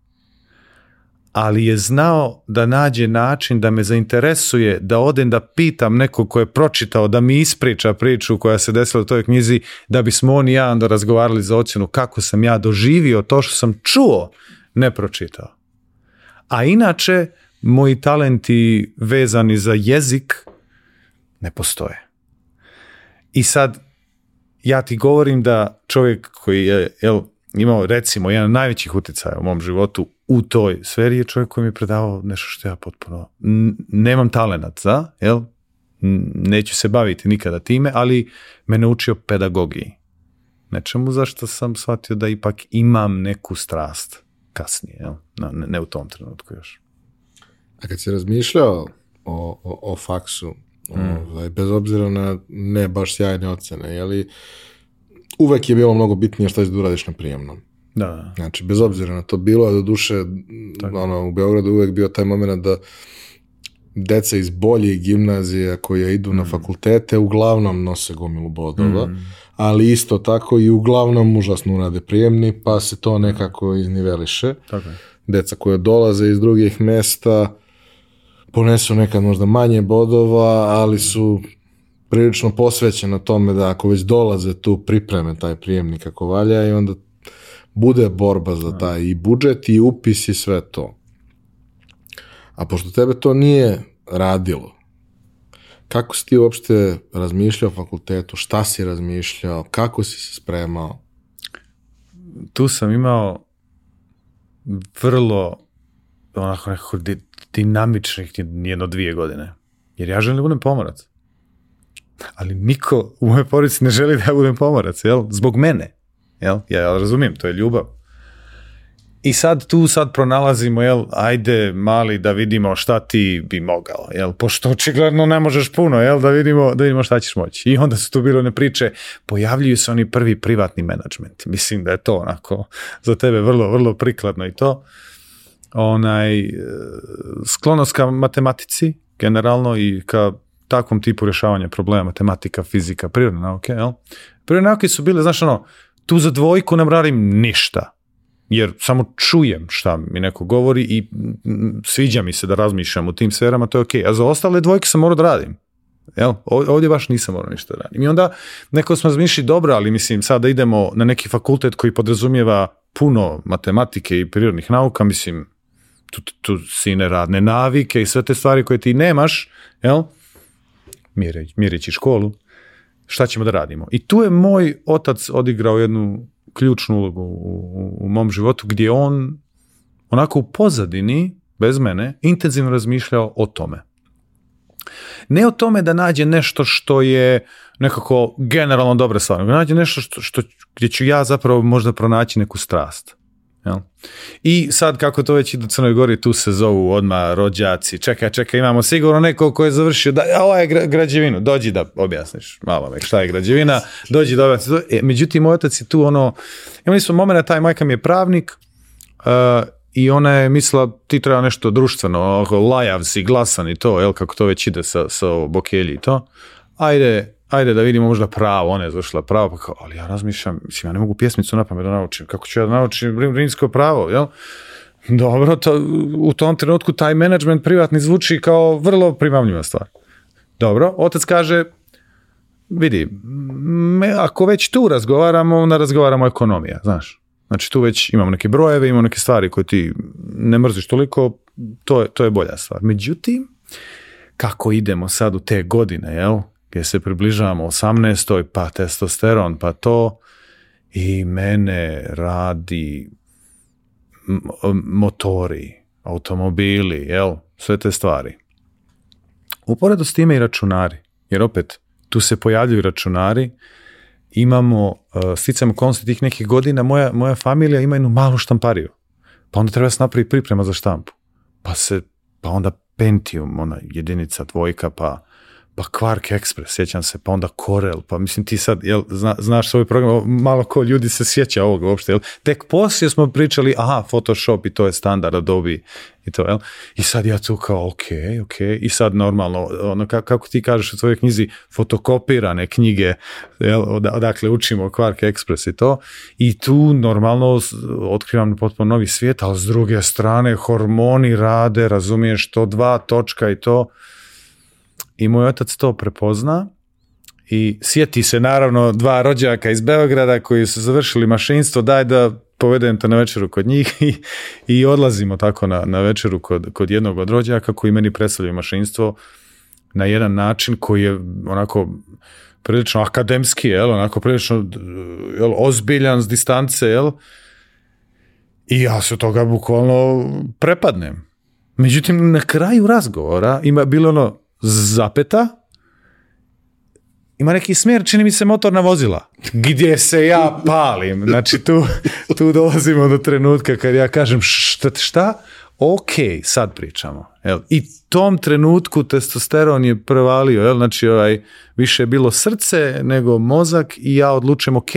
Ali je znao da nađe način da me zainteresuje, da odem da pitam nekog ko je pročitao, da mi ispriča priču koja se desila u toj knjizi, da bismo on i ja onda razgovarali za ocjenu kako sam ja doživio to što sam čuo, ne pročitao. A inače, moji talenti vezani za jezik ne postoje. I sad ja ti govorim da čovjek koji je jel, imao recimo jedan od najvećih utjecaja u mom životu u toj sferi je čovjek koji mi je predavao nešto što ja potpuno nemam talenat za, jel? neću se baviti nikada time, ali me naučio pedagogiji. Nečemu zašto sam shvatio da ipak imam neku strast kasnije, jel? ne u tom trenutku još. A kad si razmišljao o, o, faksu, mm. ovaj, bez obzira na ne baš sjajne ocene, jeli, uvek je bilo mnogo bitnije šta da uradiš na prijemnom. Da. Znači, bez obzira na to bilo, a do duše, ono, u Beogradu uvek bio taj moment da deca iz boljih gimnazija koje idu na mm. fakultete uglavnom nose gomilu bodova, mm. ali isto tako i uglavnom užasno urade prijemni, pa se to nekako izniveliše. Tako Deca koje dolaze iz drugih mesta, ponesu nekad možda manje bodova, ali su prilično posvećeni tome da ako već dolaze tu pripreme taj prijemnik kako valja i onda bude borba za taj i budžet i upis i sve to. A pošto tebe to nije radilo, kako si ti uopšte razmišljao o fakultetu, šta si razmišljao, kako si se spremao? Tu sam imao vrlo onako nekako dinamičnih jedno dvije godine. Jer ja želim da budem pomorac. Ali niko u mojoj porici ne želi da ja budem pomorac, jel? Zbog mene, jel? Ja, ja razumijem, to je ljubav. I sad tu sad pronalazimo, jel, ajde mali da vidimo šta ti bi mogao, jel, pošto očigledno ne možeš puno, jel, da vidimo, da vidimo šta ćeš moći. I onda su tu bilo one priče, pojavljuju se oni prvi privatni menadžment. Mislim da je to onako za tebe vrlo, vrlo prikladno i to onaj, e, sklonost ka matematici generalno i ka takvom tipu rješavanja problema, matematika, fizika, prirodne nauke, jel? Prirodne nauke su bile, znaš, ono, tu za dvojku ne radim ništa, jer samo čujem šta mi neko govori i sviđa mi se da razmišljam u tim sferama, to je ok. A za ostale dvojke sam morao da radim. Jel? Ovdje baš nisam morao ništa da radim. I onda neko smo razmišljali, dobro, ali mislim sad da idemo na neki fakultet koji podrazumijeva puno matematike i prirodnih nauka, mislim, tu, tu sine radne navike i sve te stvari koje ti nemaš, jel? Mireći školu, šta ćemo da radimo? I tu je moj otac odigrao jednu ključnu ulogu u, mom životu gdje on onako u pozadini, bez mene, intenzivno razmišljao o tome. Ne o tome da nađe nešto što je nekako generalno dobra stvar, nego nađe nešto što, što, gdje ću ja zapravo možda pronaći neku strast. Jel? I sad kako to već i u Crnoj Gori, tu se zovu odma rođaci, čekaj, čeka imamo sigurno neko ko je završio, da, a ovo je građevinu, dođi da objasniš malo šta je građevina, dođi da objasniš. E, međutim, moj otac je tu ono, imali smo momena, taj majka mi je pravnik uh, i ona je mislila ti treba nešto društveno, lajav si, glasan i to, jel, kako to već ide sa, sa bokelji i to. Ajde, ajde da vidimo možda pravo, ona je završila pravo, pa kao, ali ja razmišljam, mislim, ja ne mogu pjesmicu na pamet da naučim, kako ću ja da naučim rimsko pravo, jel? Dobro, to, u tom trenutku taj management privatni zvuči kao vrlo primamljiva stvar. Dobro, otac kaže, vidi, ako već tu razgovaramo, onda razgovaramo ekonomija, znaš. Znači tu već imamo neke brojeve, imamo neke stvari koje ti ne mrziš toliko, to je, to je bolja stvar. Međutim, kako idemo sad u te godine, jel? gdje se približavamo 18. pa testosteron, pa to i mene radi motori, automobili, jel, sve te stvari. Uporedo s time i računari, jer opet tu se pojavljuju računari, imamo, e, sticam konci tih nekih godina, moja, moja familija ima jednu malu štampariju, pa onda treba se napraviti priprema za štampu, pa se, pa onda Pentium, ona jedinica dvojka, pa pa Quark Express, sjećam se, pa onda Corel, pa mislim ti sad, jel, znaš svoj program, malo ko ljudi se sjeća ovoga uopšte, jel? Tek poslije smo pričali, aha, Photoshop i to je standard Adobe i to, jel? I sad ja tu kao, ok, ok, i sad normalno, ono, kako ti kažeš u tvojoj knjizi, fotokopirane knjige, jel, odakle učimo Quark Express i to, i tu normalno otkrivam potpuno novi svijet, ali s druge strane hormoni rade, razumiješ to, dva točka i to, i moj otac to prepozna i sjeti se naravno dva rođaka iz Beograda koji su završili mašinstvo, daj da povedem te na večeru kod njih i, i odlazimo tako na, na večeru kod, kod jednog od rođaka koji meni predstavljaju mašinstvo na jedan način koji je onako prilično akademski, jel, onako prilično jel, ozbiljan s distance, jel, i ja se toga bukvalno prepadnem. Međutim, na kraju razgovora ima bilo ono, zapeta, ima neki smjer, čini mi se motorna vozila. Gdje se ja palim? Znači tu, tu dolazimo do trenutka kad ja kažem šta, šta? Ok, sad pričamo. Jel? I tom trenutku testosteron je prevalio, jel? znači ovaj, više je bilo srce nego mozak i ja odlučujem ok.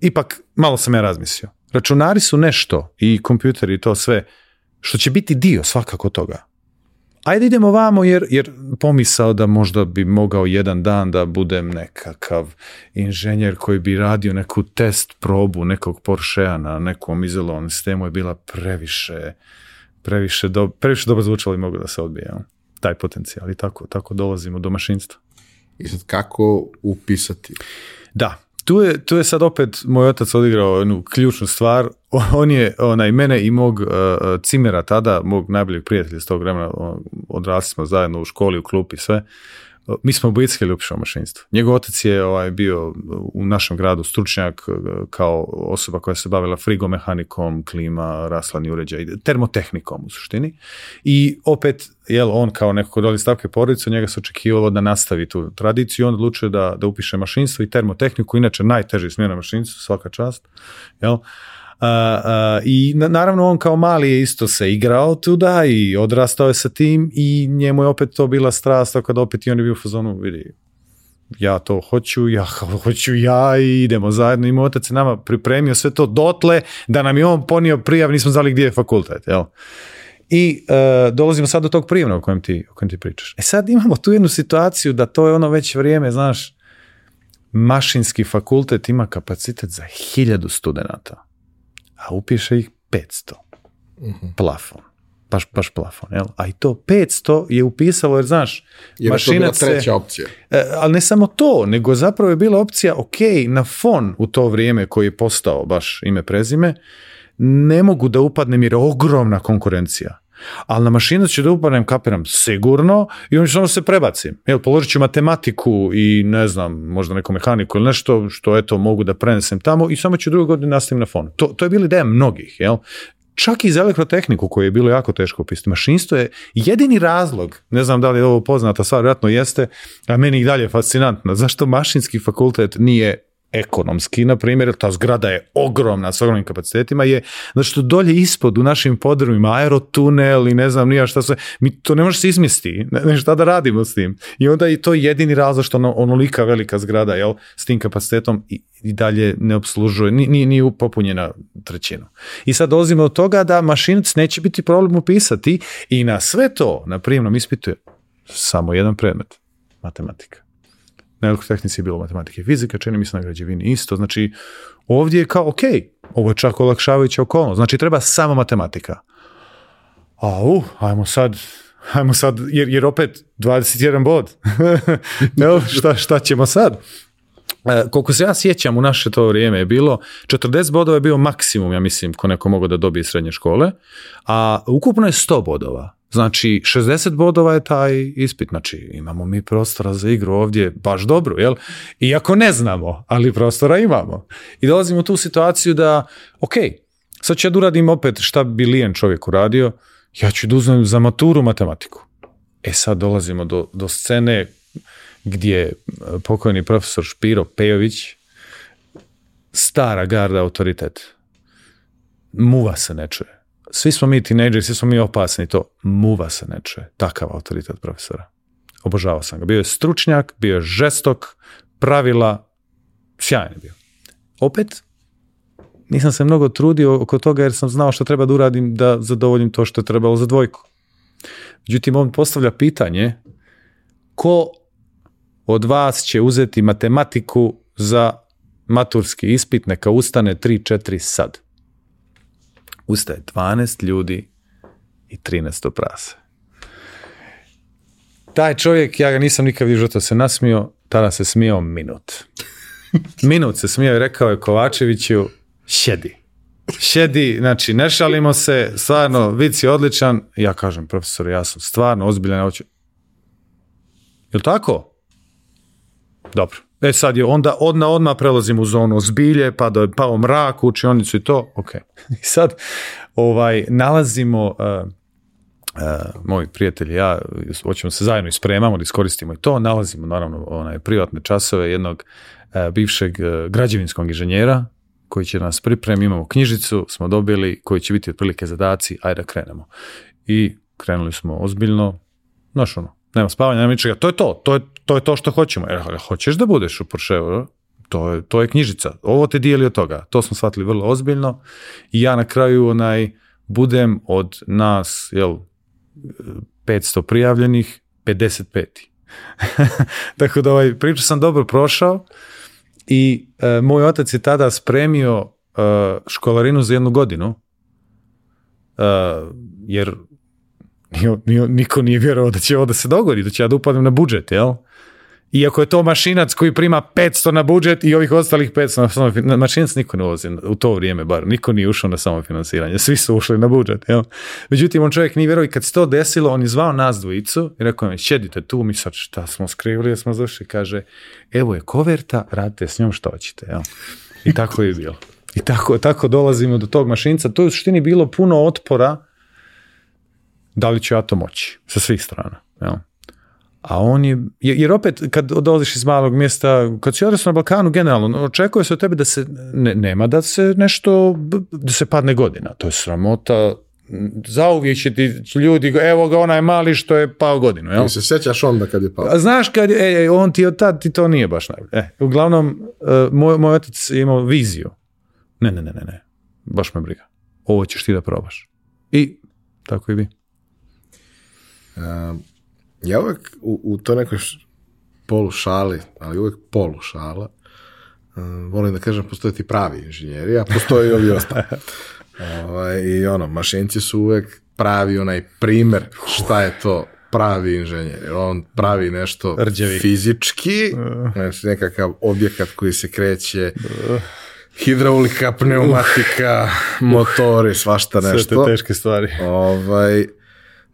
Ipak malo sam ja razmislio. Računari su nešto i kompjuteri i to sve što će biti dio svakako toga ajde idemo vamo jer, jer pomisao da možda bi mogao jedan dan da budem nekakav inženjer koji bi radio neku test probu nekog Porschea na nekom izolovanom sistemu je bila previše, previše, do, previše dobro zvučala i mogu da se odbije. Taj potencijal i tako, tako dolazimo do mašinstva. I sad kako upisati? Da, tu je, je sad opet moj otac odigrao jednu ključnu stvar. On je onaj mene i mog e, e, cimera tada, mog najboljeg prijatelja s tog vremena, odrasli smo zajedno u školi, u klupi sve mi smo obojitski ljubšao mašinstvo. Njegov otac je ovaj, bio u našem gradu stručnjak e, kao osoba koja se bavila frigomehanikom, klima, raslani uređaj, termotehnikom u suštini. I opet, jel, on kao neko od doli stavke porodice, njega se očekivalo da nastavi tu tradiciju, on odlučio da, da upiše mašinstvo i termotehniku, inače najteži smjena mašinstvo svaka čast, jel, i naravno on kao mali je isto se igrao tuda i odrastao je sa tim i njemu je opet to bila strast, tako da opet i on je bio u fazonu, vidi, ja to hoću, ja hoću ja i idemo zajedno. I moj otac je nama pripremio sve to dotle da nam je on ponio prijav, nismo znali gdje je fakultet, I e, dolazimo sad do tog prijemna o kojem, ti, o kojem ti pričaš. E sad imamo tu jednu situaciju da to je ono već vrijeme, znaš, mašinski fakultet ima kapacitet za hiljadu studenata a upiše ih 500. Mhm. Plafon. Baš, baš plafon, jel? A i to 500 je upisalo, jer znaš, mašina je to treća opcija. E, ali ne samo to, nego zapravo je bila opcija, ok, na fon u to vrijeme koji je postao baš ime prezime, ne mogu da upadnem jer je ogromna konkurencija. Ali na mašinu ću da upadnem, kapiram, sigurno i on ću se prebacim. Jel, položit ću matematiku i ne znam, možda neku mehaniku ili nešto što eto mogu da prenesem tamo i samo ću drugu godinu nastavim na fonu. To, to je bila ideja mnogih, jel? Čak i za elektrotehniku koju je bilo jako teško opisati. Mašinstvo je jedini razlog, ne znam da li je ovo poznata stvar, vjerojatno jeste, a meni i dalje fascinantno. zašto mašinski fakultet nije ekonomski, na primjer, ta zgrada je ogromna s ogromnim kapacitetima, je, znači što dolje ispod u našim podrumima, aerotunel i ne znam nija šta se, mi to ne može se izmisti, ne, šta da radimo s tim. I onda je to jedini razlog što ono, onolika velika zgrada, jel, s tim kapacitetom i, dalje ne obslužuje, ni, ni, ni popunjena trećinu. I sad dolazimo od toga da mašinac neće biti problem upisati i na sve to, na prijemnom ispitu je samo jedan predmet, matematika na tehnici je bilo matematike i fizika, čini mi se na građevini isto. Znači, ovdje je kao, ok, ovo je čak olakšavajuća okolnost. Znači, treba samo matematika. A uh, ajmo sad, ajmo sad, jer, jer opet 21 bod. ne, šta, šta ćemo sad? E, koliko se ja sjećam, u naše to vrijeme je bilo, 40 bodova je bio maksimum, ja mislim, ko neko mogao da dobije srednje škole, a ukupno je 100 bodova. Znači, 60 bodova je taj ispit. Znači, imamo mi prostora za igru ovdje baš dobro, jel? Iako ne znamo, ali prostora imamo. I dolazimo u tu situaciju da, ok, sad ću ja da uradim opet šta bi lijen čovjek uradio, ja ću da uzmem za maturu matematiku. E sad dolazimo do, do scene gdje e, pokojni profesor Špiro Pejović, stara garda autoritet, muva se ne čuje svi smo mi tinejdžeri, svi smo mi opasni, to muva se neče, takav autoritet profesora. Obožavao sam ga. Bio je stručnjak, bio je žestok, pravila, sjajan je bio. Opet, nisam se mnogo trudio oko toga jer sam znao što treba da uradim da zadovoljim to što je trebalo za dvojku. Međutim, on postavlja pitanje ko od vas će uzeti matematiku za maturski ispit, neka ustane 3-4 sad ustaje 12 ljudi i 13 prase. Taj čovjek, ja ga nisam nikad vidio što se nasmio, tada se smio minut. Minut se smio i rekao je Kovačeviću, šedi. Šedi, znači ne šalimo se, stvarno, vic je odličan. Ja kažem, profesor, ja sam stvarno ozbiljan, ja hoću. Jel tako? Dobro. E sad je onda odna odma prelazim u zonu zbilje, pa do, pao mrak, učionicu i to, ok. I sad ovaj, nalazimo, uh, uh, moji ja, hoćemo se zajedno ispremamo, da iskoristimo i to, nalazimo naravno onaj, privatne časove jednog e, bivšeg e, građevinskog inženjera, koji će nas pripremiti, imamo knjižicu, smo dobili, koji će biti otprilike zadaci, ajde da krenemo. I krenuli smo ozbiljno, znaš ono, nema spavanja, nema ničega, to je to, to je to, što hoćemo. Jer hoćeš da budeš u Porsche, to je, to je knjižica, ovo te dijeli od toga. To smo shvatili vrlo ozbiljno i ja na kraju onaj budem od nas, jel, 500 prijavljenih, 55. Tako da ovaj priču sam dobro prošao i e, moj otac je tada spremio e, školarinu za jednu godinu, e, jer niko nije vjerovao da će ovo da se dogodi, da će ja da upadnem na budžet, jel? Iako je to mašinac koji prima 500 na budžet i ovih ostalih 500 na samofinansiranje, mašinac niko ne ulazi u to vrijeme bar, niko nije ušao na samofinansiranje, svi su ušli na budžet. Jel? Međutim, on čovjek nije vjerovao i kad se to desilo, on je zvao nas dvojicu i rekao nam, šedite tu, mi sad šta smo skrivili, smo završili, kaže, evo je koverta, radite s njom što hoćete. Jel? I tako je bilo. I tako, tako dolazimo do tog mašinca. To je u suštini bilo puno otpora da li ću ja to moći sa svih strana. Jel? A on je, jer opet kad dolaziš iz malog mjesta, kad si odrastao na Balkanu generalno, očekuje se od tebe da se, ne, nema da se nešto, da se padne godina. To je sramota, zauvijek će ti ljudi, evo ga onaj mali što je pao godinu. Jel? Ti se sjećaš onda kad je pao. A znaš kad, e, on ti od tad ti to nije baš najbolje. E, uglavnom, e, moj, moj otac je imao viziju. Ne, ne, ne, ne, ne, baš me briga. Ovo ćeš ti da probaš. I tako i bi ja uvijek u, u to nekoj polu šali, ali uvek polu šala, eh, volim da kažem, postoje ti pravi inženjeri, a postoje i ovi ostali. Ovaj, I ono, mašinci su uvek pravi onaj primer šta je to pravi inženjer. On pravi nešto Rđevi. fizički, znači nekakav objekat koji se kreće, hidraulika, pneumatika, eh. motori, svašta nešto. Sve te teške stvari. Ovaj,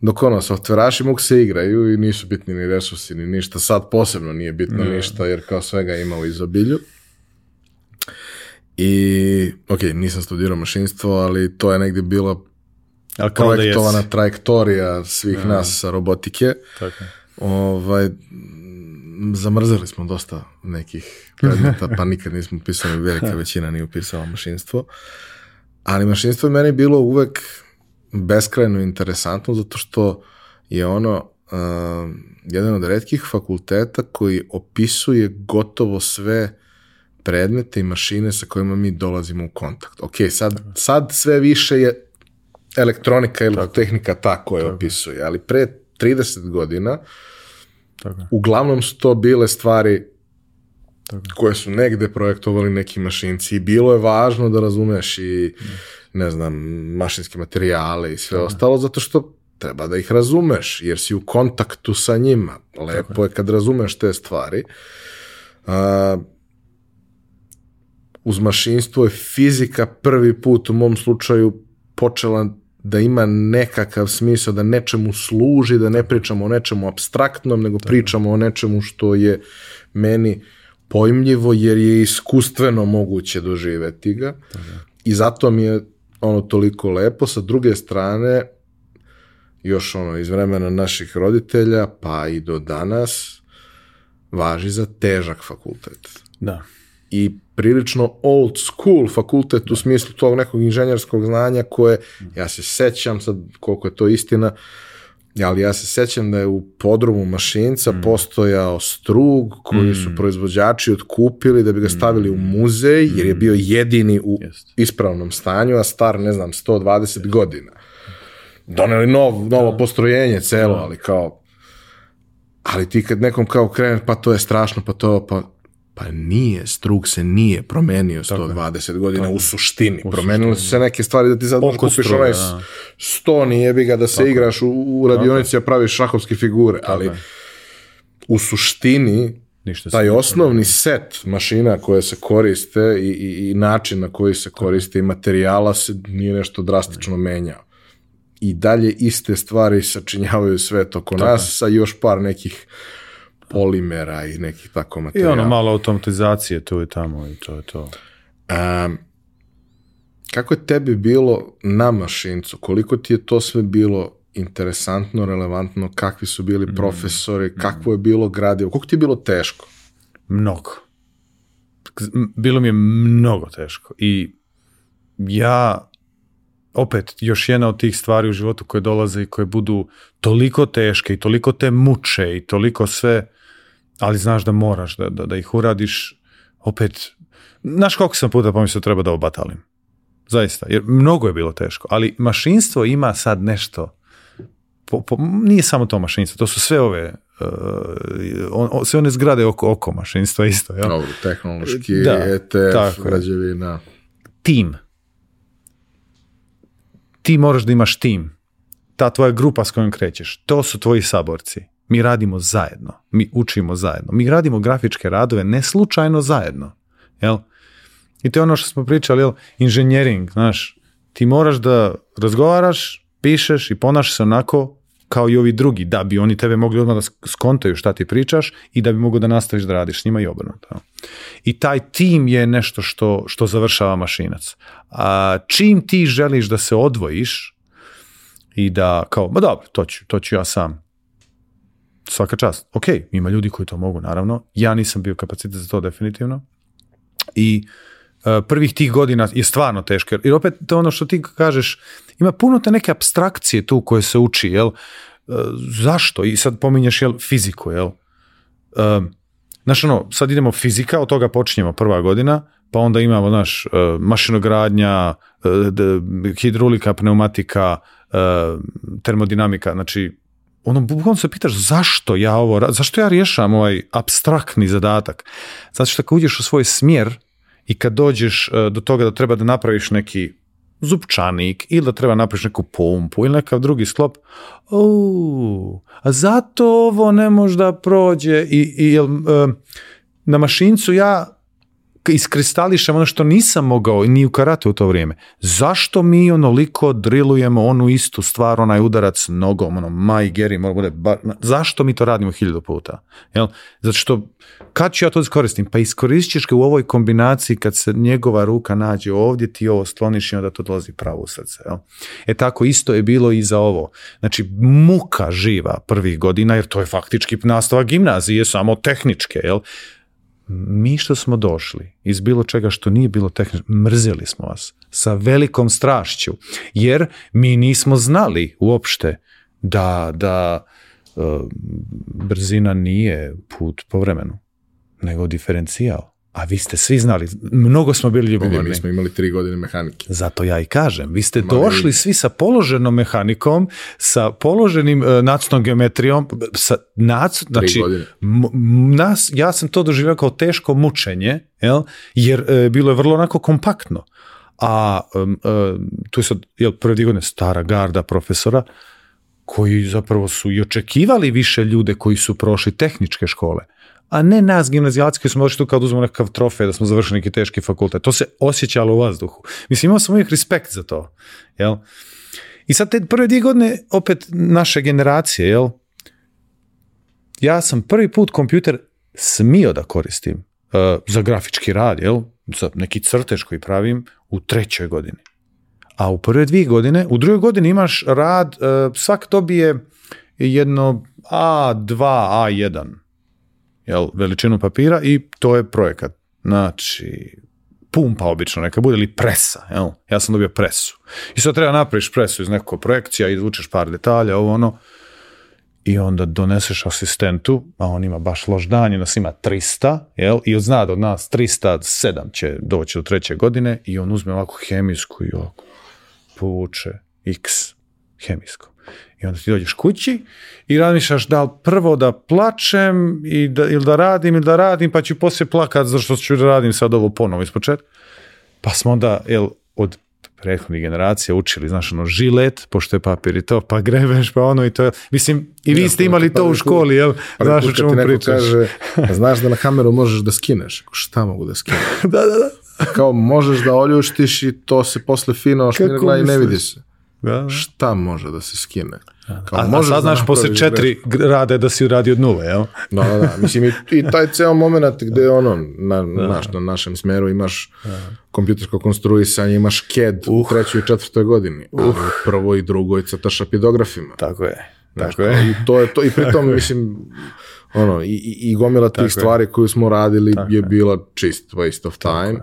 dok ono, softveraši mogu se igraju i nisu bitni ni resursi ni ništa. Sad posebno nije bitno ništa jer kao svega ima u izobilju. I, ok, nisam studirao mašinstvo, ali to je negdje bila kao projektovana da trajektorija svih nas sa robotike. Tako. Ovaj, zamrzali smo dosta nekih predmeta, pa nikad nismo upisali, velika većina nije upisala mašinstvo. Ali mašinstvo je meni bilo uvek beskrajno interesantno zato što je ono e, jedan od redkih fakulteta koji opisuje gotovo sve predmete i mašine sa kojima mi dolazimo u kontakt. Ok, sad, sad sve više je elektronika ili Tako. tehnika ta koja Tako. opisuje, ali pre 30 godina Tako. uglavnom su to bile stvari koje su negde projektovali neki mašinci i bilo je važno da razumeš i ne znam, mašinske materijale i sve ostalo, zato što treba da ih razumeš, jer si u kontaktu sa njima. Lepo je kad razumeš te stvari. A, uz mašinstvo je fizika prvi put u mom slučaju počela da ima nekakav smisao, da nečemu služi, da ne pričamo o nečemu abstraktnom, nego pričamo o nečemu što je meni pojmljivo jer je iskustveno moguće doživeti ga. I zato mi je ono toliko lepo. Sa druge strane, još ono iz vremena naših roditelja, pa i do danas, važi za težak fakultet. Da. I prilično old school fakultet u smislu tog nekog inženjerskog znanja koje, ja se sećam sad koliko je to istina, ali ja se sećam da je u podrumu Mašinca mm. postojao strug koji su mm. proizvođači otkupili da bi ga stavili u mm. muzej, jer je bio jedini u ispravnom stanju, a star, ne znam, 120 godina. Doneli nov, novo postrojenje celo, ali kao... Ali ti kad nekom kao kreneš, pa to je strašno, pa to, pa pa nije, struk se nije promenio 120 godina u suštini. U su se neke stvari da ti sad kupiš onaj stoni jebiga da se igraš u, radionici, a praviš šahovske figure, ali u suštini taj osnovni set mašina koje se koriste i, način na koji se koriste i materijala se nije nešto drastično menjao. I dalje iste stvari sačinjavaju sve oko nas sa još par nekih polimera i nekih tako materijala. I ono malo automatizacije tu i tamo i to je to. kako je tebi bilo na mašincu? Koliko ti je to sve bilo interesantno, relevantno? Kakvi su bili mm. profesori? Kako mm. Kakvo je bilo gradivo? Koliko ti je bilo teško? Mnogo. Bilo mi je mnogo teško. I ja, opet, još jedna od tih stvari u životu koje dolaze i koje budu toliko teške i toliko te muče i toliko sve ali znaš da moraš, da, da, ih uradiš, opet, znaš koliko sam puta pomislio treba da obatalim. Zaista, jer mnogo je bilo teško, ali mašinstvo ima sad nešto, po, nije samo to mašinstvo, to su sve ove uh, on, sve one zgrade oko, oko mašinstva isto. Ja? Dobro, tehnološki, ETF, građevina. Tim. Ti moraš da imaš tim. Ta tvoja grupa s kojom krećeš. To su tvoji saborci. Mi radimo zajedno, mi učimo zajedno, mi radimo grafičke radove ne slučajno zajedno, jel? I to je ono što smo pričali, jel? Inženjering, znaš, ti moraš da razgovaraš, pišeš i ponaš se onako kao i ovi drugi, da bi oni tebe mogli odmah da skontaju šta ti pričaš i da bi mogao da nastaviš da radiš s njima i obrnuto. I taj tim je nešto što, što završava mašinac. A čim ti želiš da se odvojiš i da kao, ma dobro, to to ću ja sam, svaka čast. Ok, ima ljudi koji to mogu, naravno. Ja nisam bio kapacitet za to definitivno. I e, prvih tih godina je stvarno teško. Jer opet to ono što ti kažeš, ima puno te neke abstrakcije tu koje se uči, jel? E, zašto? I sad pominješ, jel, fiziku, jel? E, znaš, ono, sad idemo fizika, od toga počinjemo prva godina, pa onda imamo, znaš, mašinogradnja, hidrolika, pneumatika, termodinamika, znači ono, bukvalno se pitaš zašto ja ovo, zašto ja rješavam ovaj abstraktni zadatak? Zato što kad uđeš u svoj smjer i kad dođeš e, do toga da treba da napraviš neki zupčanik ili da treba napraviš neku pumpu ili nekav drugi sklop, o, a zato ovo ne možda prođe i, i e, na mašincu ja iskristališem ono što nisam mogao ni u karate u to vrijeme. Zašto mi onoliko drilujemo onu istu stvar, onaj udarac nogom, ono my Gary, mora zašto mi to radimo hiljadu puta? Jel? Zato što, kad ću ja to iskoristim? Pa iskoristit ga u ovoj kombinaciji kad se njegova ruka nađe ovdje, ti ovo skloniš i onda to dolazi pravo u srce. Jel? E tako isto je bilo i za ovo. Znači, muka živa prvih godina, jer to je faktički nastava gimnazije, samo tehničke, jel? mi što smo došli iz bilo čega što nije bilo tehnički, mrzeli smo vas sa velikom strašću, jer mi nismo znali uopšte da, da e, brzina nije put po vremenu, nego diferencijal. A vi ste svi znali, mnogo smo bili ljubomorni. Mi smo imali tri godine mehanike. Zato ja i kažem, vi ste došli svi sa položenom mehanikom, sa položenim e, nacnom geometrijom, sa nacnom, znači, nas, ja sam to doživio kao teško mučenje, jer e, bilo je vrlo onako kompaktno. A e, tu je sad, jel, prve godine stara garda profesora, koji zapravo su i očekivali više ljude koji su prošli tehničke škole a ne nas gimnazijalci koji smo došli tu kao da uzmemo nekakav trofej da smo završili neki teški fakultet. To se osjećalo u vazduhu. Mislim, imao sam uvijek respekt za to. Jel? I sad te prve dvije godine, opet naše generacije, jel? Ja sam prvi put kompjuter smio da koristim e, za grafički rad, jel? Za neki crtež koji pravim u trećoj godini. A u prve dvije godine, u drugoj godini imaš rad, uh, svak je jedno A2, A1 jel, veličinu papira i to je projekat. Znači, pumpa obično neka bude ili presa, jel? Ja sam dobio presu. I sad treba napraviš presu iz nekog projekcija, izvučeš par detalja, ovo ono, i onda doneseš asistentu, a on ima baš loš dan, nas ima 300, jel? I od zna da od nas 307 će doći do treće godine i on uzme ovako hemijsku i ovako povuče x hemijsku. I onda ti dođeš kući i razmišljaš da li prvo da plačem i da, ili da radim ili da radim pa ću poslije plakat zašto ću da radim sad ovo ponovo iz Pa smo onda jel, od prethodnih generacija učili, znaš, ono, žilet, pošto je papir i to, pa grebeš, pa ono i to. Mislim, i vi ste imali pa to u školi, jel? Znaš o čemu pričaš. znaš da na kameru možeš da skineš. Šta mogu da skineš? da, da, da. Kao možeš da oljuštiš i to se posle fino ošmirgla i ne vidiš se. Da. Šta može da se skine? Kao, a, a sad znaš posle četiri rade da si uradio od nule, jel? Da, da, da. Mislim, i, taj ceo moment gde je ono, na, na našem smeru imaš da. kompjutersko konstruisanje, imaš CAD uh. u trećoj i četvrtoj godini, uh. prvoj i drugoj sa crtaš Tako je. Tako je. I to je to, i pritom, mislim, ono, i, i, gomila tih stvari je. koju smo radili Tako je bila čist waste of time.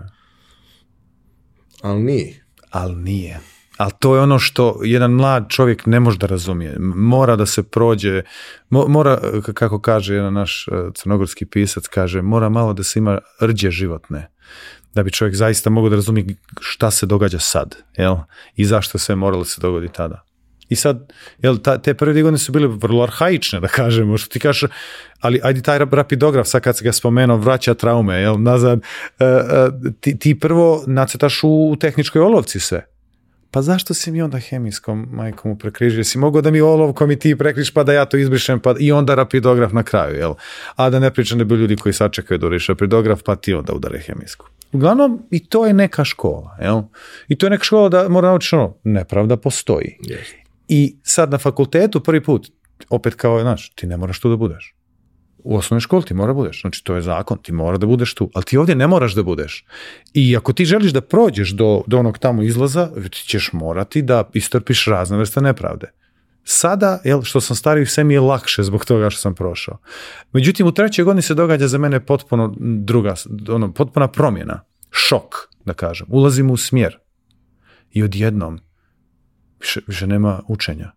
ali nije. Ali nije ali to je ono što jedan mlad čovjek ne može da razumije. Mora da se prođe, mora, kako kaže jedan naš e, crnogorski pisac, kaže, mora malo da se ima rđe životne, da bi čovjek zaista mogao da razumije šta se događa sad, jel? I zašto sve moralo se dogodi tada. I sad, jel, ta, te prve su bile vrlo arhaične, da kažemo, što ti kažeš, ali ajde taj rapidograf, sad kad se ga spomenuo, vraća traume, jel, nazad, e, e, ti, prvo nacetaš u, u tehničkoj olovci se, pa zašto si mi onda hemijskom majkom u prekrižio? Si mogao da mi olovkom i ti prekriš pa da ja to izbrišem pa i onda rapidograf na kraju, jel? A da ne pričam da bi ljudi koji sačekaju da uriš rapidograf pa ti onda udare hemijsku. Uglavnom, i to je neka škola, jel? I to je neka škola da mora naučiti ono, nepravda postoji. I sad na fakultetu prvi put, opet kao, znaš, ti ne moraš tu da budeš u osnovnoj školi ti mora budeš, znači to je zakon, ti mora da budeš tu, ali ti ovdje ne moraš da budeš. I ako ti želiš da prođeš do, do onog tamo izlaza, ti ćeš morati da istrpiš razne vrste nepravde. Sada, jel, što sam stariji, sve mi je lakše zbog toga što sam prošao. Međutim, u trećoj godini se događa za mene potpuno druga, ono, potpuna promjena, šok, da kažem. Ulazim u smjer i odjednom više, nema učenja.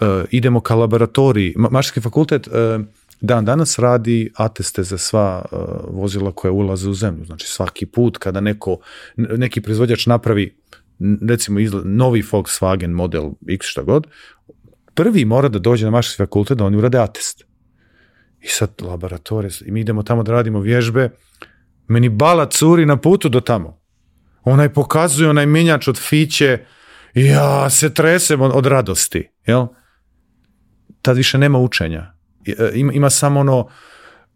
E, idemo ka laboratoriji. Mašarski fakultet e, Dan danas radi ateste za sva e, vozila koja ulaze u zemlju. Znači svaki put kada neko, neki proizvođač napravi recimo novi Volkswagen model X šta god, prvi mora da dođe na mašinski fakultet da oni urade atest. I sad laboratorije, i mi idemo tamo da radimo vježbe, meni bala curi na putu do tamo. Onaj pokazuje, onaj minjač od fiće, ja se tresem od, od radosti, jel? Tad više nema učenja. E, ima, ima samo ono,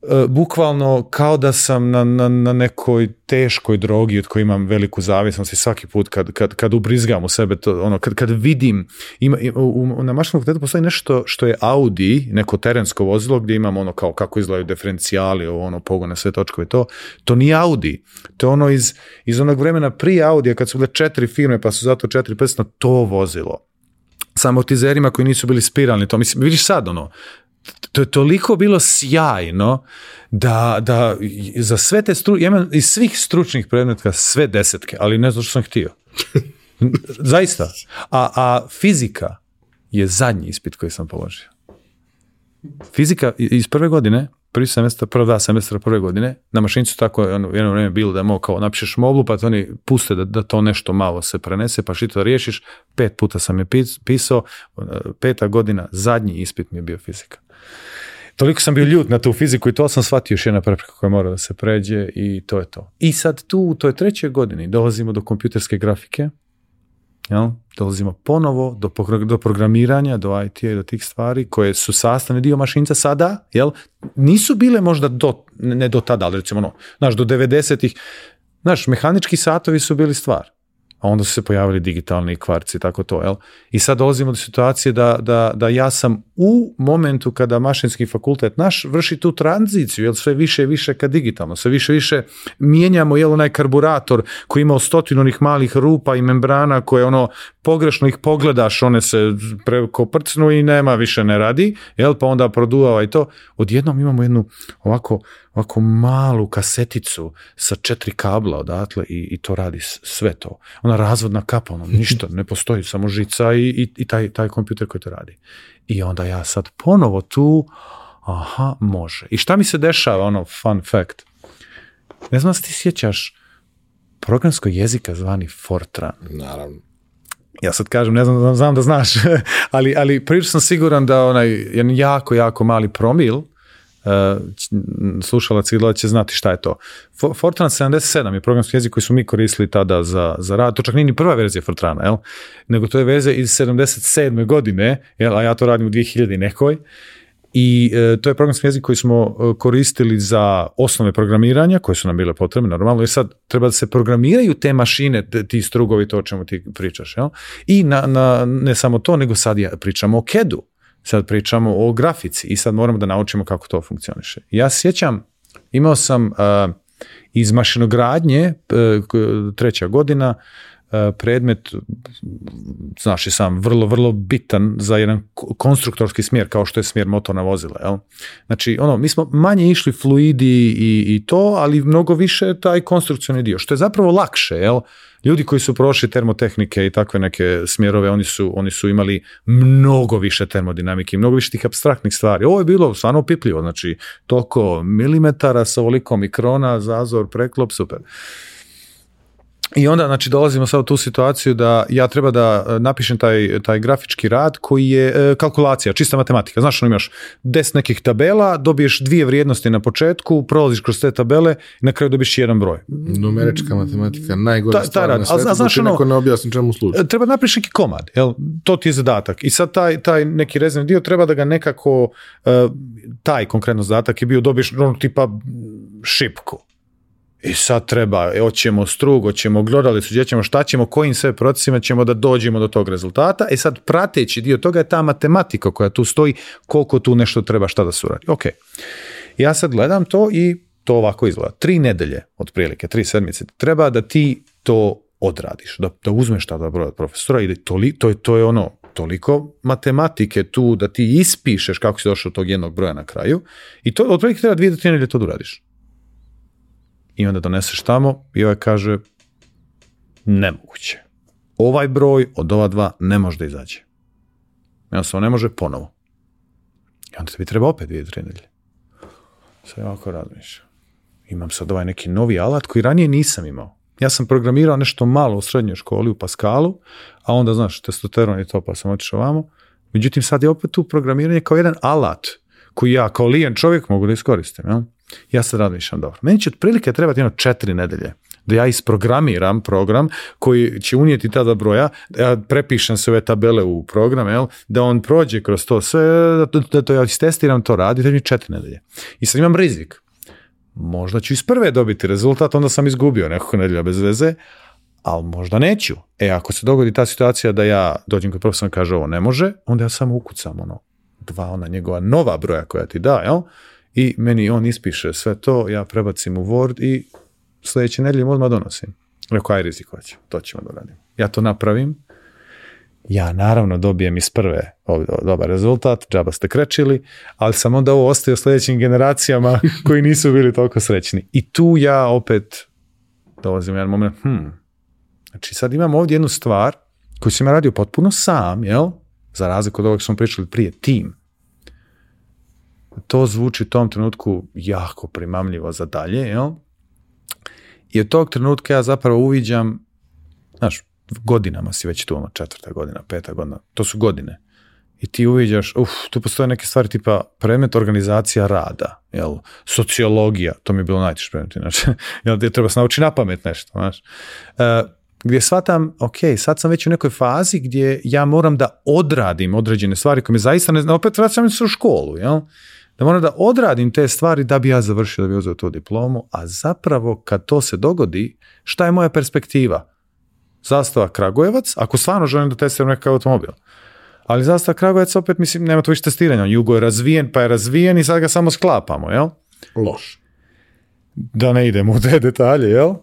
e, bukvalno kao da sam na, na, na, nekoj teškoj drogi od koje imam veliku zavisnost i svaki put kad, kad, kad ubrizgam u sebe to, ono, kad, kad vidim, ima, u, na mašinom fakultetu postoji nešto što je Audi, neko terensko vozilo gdje imam ono kao kako izgledaju diferencijali, ono pogone, sve točkove to, to nije Audi, to je ono iz, iz onog vremena prije Audija kad su bile četiri firme pa su zato četiri prstna to vozilo sa amortizerima koji nisu bili spiralni, to mislim, vidiš sad ono, to je toliko bilo sjajno da, da za sve te stru... ja imam iz svih stručnih predmetka sve desetke, ali ne znam što sam htio. Zaista. A, a fizika je zadnji ispit koji sam položio. Fizika iz prve godine, prvi semestar, prva semestra prve godine, na mašinicu tako je ono, jedno vrijeme bilo da mo, kao napišeš moblu, pa te oni puste da, da to nešto malo se prenese, pa što to riješiš. Pet puta sam je pisao, peta godina, zadnji ispit mi je bio fizika toliko sam bio ljut na tu fiziku i to sam shvatio još jedna prepreka koja mora da se pređe i to je to. I sad tu u toj trećoj godini dolazimo do kompjuterske grafike, jel? dolazimo ponovo do, do programiranja, do IT-a i do tih stvari koje su sastavni dio mašinca sada, jel? nisu bile možda do, ne do tada, ali recimo ono, znaš, do 90-ih, znaš, mehanički satovi su bili stvar a onda su se pojavili digitalni kvarci, tako to, jel? I sad dolazimo do situacije da, da, da ja sam u momentu kada mašinski fakultet naš vrši tu tranziciju, jel sve više i više ka digitalno, sve više i više mijenjamo jel onaj karburator koji ima stotinu onih malih rupa i membrana koje ono pogrešno ih pogledaš, one se preko prcnu i nema, više ne radi, jel pa onda produava i to. Odjednom imamo jednu ovako, ovako malu kaseticu sa četiri kabla odatle i, i to radi sve to. Ona razvodna kapa, ono, ništa, ne postoji, samo žica i, i, taj, taj kompjuter koji to radi. I onda ja sad ponovo tu, aha, može. I šta mi se dešava, ono, fun fact? Ne znam da se ti sjećaš programskog jezika zvani Fortran. Naravno. Ja sad kažem, ne znam, znam da znaš, ali, ali sam siguran da onaj jedan jako, jako mali promil E, slušala i će znati šta je to. Fortran 77 je programski jezik koji smo mi koristili tada za, za rad, to čak nije ni prva verzija Fortrana, jel? nego to je veze iz 77. godine, jel? a ja to radim u 2000 nekoj, i e, to je programski jezik koji smo e, koristili za osnove programiranja, koje su nam bile potrebne, normalno, I sad treba da se programiraju te mašine, te, ti strugovi, to o čemu ti pričaš. Jel? I na, na, ne samo to, nego sad ja pričamo o CAD-u sad pričamo o grafici i sad moramo da naučimo kako to funkcioniše. Ja sjećam, imao sam e, iz mašinogradnje, e, treća godina, e, predmet, znaš i sam, vrlo, vrlo bitan za jedan konstruktorski smjer, kao što je smjer motorna vozila. Jel? Znači, ono, mi smo manje išli fluidi i, i to, ali mnogo više taj konstrukcioni dio, što je zapravo lakše, jel? ljudi koji su prošli termotehnike i takve neke smjerove, oni su, oni su imali mnogo više termodinamike, mnogo više tih abstraktnih stvari. Ovo je bilo stvarno pipljivo, znači toliko milimetara sa ovoliko mikrona, zazor, preklop, super. I onda znači dolazimo sad u tu situaciju da ja treba da e, napišem taj, taj grafički rad koji je e, kalkulacija, čista matematika. Znaš, ono imaš 10 nekih tabela, dobiješ dvije vrijednosti na početku, prolaziš kroz te tabele i na kraju dobiješ jedan broj. Numerička matematika, mm, najgore stvar na svijetu, znaš, ono, neko ne objasni čemu služi. E, treba napiš neki komad, jel? to ti je zadatak. I sad taj, taj neki rezervni dio treba da ga nekako, taj konkretno zadatak je bio dobiješ ono tipa šipku i sad treba, e, oćemo strug, oćemo glodali suđećemo, šta ćemo, kojim sve procesima ćemo da dođemo do tog rezultata. E sad, prateći dio toga je ta matematika koja tu stoji, koliko tu nešto treba šta da se uradi. Ok, ja sad gledam to i to ovako izgleda. Tri nedelje, otprilike, tri sedmice, treba da ti to odradiš, da, da uzmeš ta dobro od profesora ili to, je, to je ono, toliko matematike tu da ti ispišeš kako si došao do tog jednog broja na kraju i to otprilike treba dvije do tri nedelje to da uradiš i onda doneseš tamo i ovaj kaže nemoguće. Ovaj broj od ova dva ne može da izađe. Jednostavno, ne može ponovo. I onda bi treba opet dvije, tri Sad ovako razmišljam. Imam sad ovaj neki novi alat koji ranije nisam imao. Ja sam programirao nešto malo u srednjoj školi, u Paskalu, a onda, znaš, testosteron i to, pa sam otišao vamo. Međutim, sad je opet tu programiranje kao jedan alat koji ja kao lijen čovjek mogu da iskoristim. Jel? Ja? Ja sad razmišljam, dobro, meni će otprilike trebati jedno četiri nedelje da ja isprogramiram program koji će unijeti tada broja, da ja prepišem sve ove tabele u program, jel, da on prođe kroz to sve, da to, da ja istestiram, to radi, to mi četiri nedelje. I sad imam rizik. Možda ću iz prve dobiti rezultat, onda sam izgubio nekog nedelja bez veze, ali možda neću. E, ako se dogodi ta situacija da ja dođem kod profesora kaže ovo ne može, onda ja samo ukucam ono dva ona njegova nova broja koja ti da, jel? i meni on ispiše sve to, ja prebacim u Word i sljedeće nedjelje odmah donosim. Rekao, aj rizikovat to ćemo radim. Ja to napravim, ja naravno dobijem iz prve dobar rezultat, džaba ste krećili, ali sam onda ovo ostavio sljedećim generacijama koji nisu bili toliko srećni. I tu ja opet dolazim jedan moment, hm, znači sad imam ovdje jednu stvar koju sam ja radio potpuno sam, jel? Za razliku od ovog smo pričali prije, tim to zvuči u tom trenutku jako primamljivo za dalje, jel? I od tog trenutka ja zapravo uviđam, znaš, godinama si već tu, ono, četvrta godina, peta godina, to su godine. I ti uviđaš, uf, tu postoje neke stvari tipa predmet organizacija rada, jel, sociologija, to mi je bilo najčešće predmet, inače, jel, gdje treba se naučiti na pamet nešto, znaš. E, gdje shvatam, ok, sad sam već u nekoj fazi gdje ja moram da odradim određene stvari koje mi zaista ne znam, opet vraćam se u školu, jel? da moram da odradim te stvari da bi ja završio, da bi uzeo tu diplomu, a zapravo kad to se dogodi, šta je moja perspektiva? Zastava Kragujevac, ako stvarno želim da testiram nekakav automobil. Ali zastava Kragujevac opet, mislim, nema tu više testiranja. Jugo je razvijen, pa je razvijen i sad ga samo sklapamo, jel? Loš. Da ne idemo u te detalje, jel?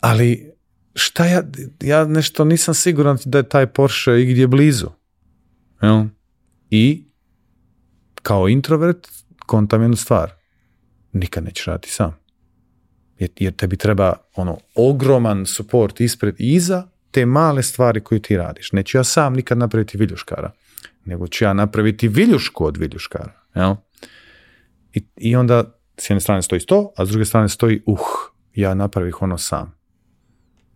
Ali šta ja, ja nešto nisam siguran da je taj Porsche i gdje blizu. Jel? I kao introvert kontam jednu stvar. Nikad nećeš raditi sam. Jer, jer tebi treba ono ogroman suport ispred i iza te male stvari koje ti radiš. Neću ja sam nikad napraviti viljuškara, nego ću ja napraviti viljušku od viljuškara. Jel? I, I onda s jedne strane stoji to, a s druge strane stoji uh, ja napravih ono sam.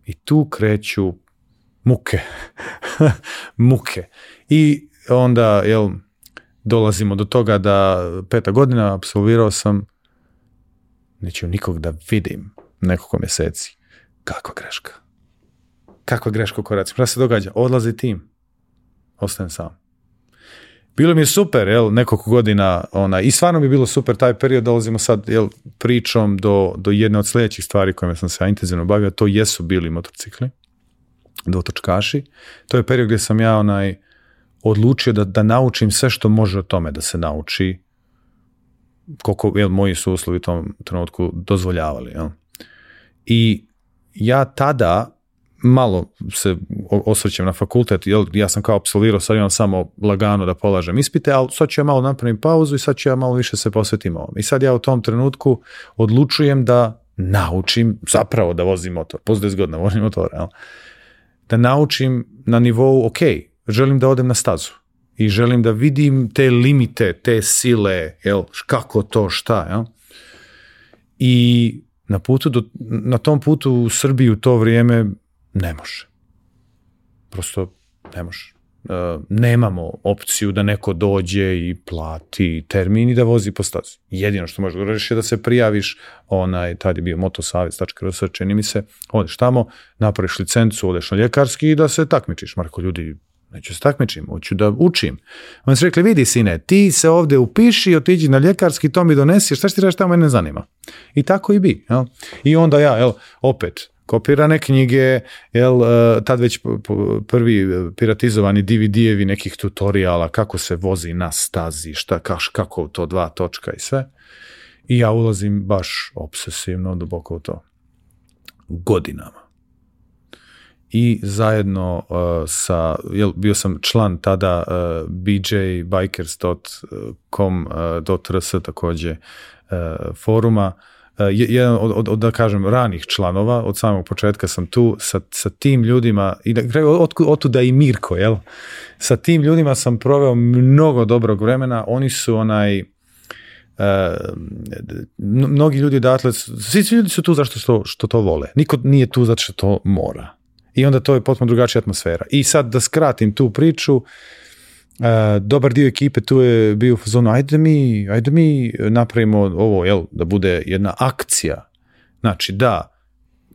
I tu kreću muke. muke. I onda, jel, dolazimo do toga da peta godina apsolvirao sam, neću nikog da vidim nekoliko mjeseci. Kakva greška? Kakva greška u koracima? Šta se događa? Odlazi tim. Ostajem sam. Bilo mi je super, jel, nekoliko godina, ona, i stvarno mi je bilo super taj period, dolazimo sad, jel, pričom do, do jedne od sljedećih stvari kojima sam se ja intenzivno bavio, to jesu bili motocikli, Dvotočkaši. To je period gdje sam ja, onaj, odlučio da, da naučim sve što može o tome da se nauči, koliko jel, moji su uslovi u tom trenutku dozvoljavali. Jel? I ja tada malo se osvrćem na fakultet, jel, ja sam kao absolvirao, sad imam samo lagano da polažem ispite, ali sad ću ja malo napravim pauzu i sad ću ja malo više se posvetim ovom. I sad ja u tom trenutku odlučujem da naučim zapravo da vozim motor, pozdje zgodno vozim motor, jel? da naučim na nivou, ok, želim da odem na stazu i želim da vidim te limite, te sile, jel, kako to, šta, jel? I na, putu do, na tom putu u Srbiji u to vrijeme ne može. Prosto ne može. E, nemamo opciju da neko dođe i plati termin i da vozi po stazi. Jedino što možeš da je da se prijaviš, onaj, tad je bio motosavjet.rs, čini mi se, odeš tamo, napraviš licencu, odeš na ljekarski i da se takmičiš. Marko, ljudi, neću se takmičim, hoću da učim. Oni su rekli, vidi sine, ti se ovdje upiši, otiđi na ljekarski, to mi donesi, šta ti radiš tamo, mene ne zanima. I tako i bi. I onda ja, jel, opet, kopirane knjige, jel, e, tad već prvi e, piratizovani DVD-evi nekih tutoriala, kako se vozi na stazi, šta, kaš, kako to, dva točka i sve. I ja ulazim baš obsesivno duboko u to. Godinama i zajedno uh, sa, jel, bio sam član tada uh, bjbikers.com.rs uh, takođe uh, foruma, uh, jedan od, od, da kažem, ranih članova, od samog početka sam tu, sa, sa tim ljudima, i na kraju otkuda i Mirko, jel? Sa tim ljudima sam proveo mnogo dobrog vremena, oni su onaj, mnogi ljudi odatle, svi, svi ljudi su tu zašto što, što to vole. Niko nije tu zato što to mora. I onda to je potpuno drugačija atmosfera. I sad da skratim tu priču, e, dobar dio ekipe tu je bio u zonu, ajde mi, ajde mi napravimo ovo, jel, da bude jedna akcija. Znači, da,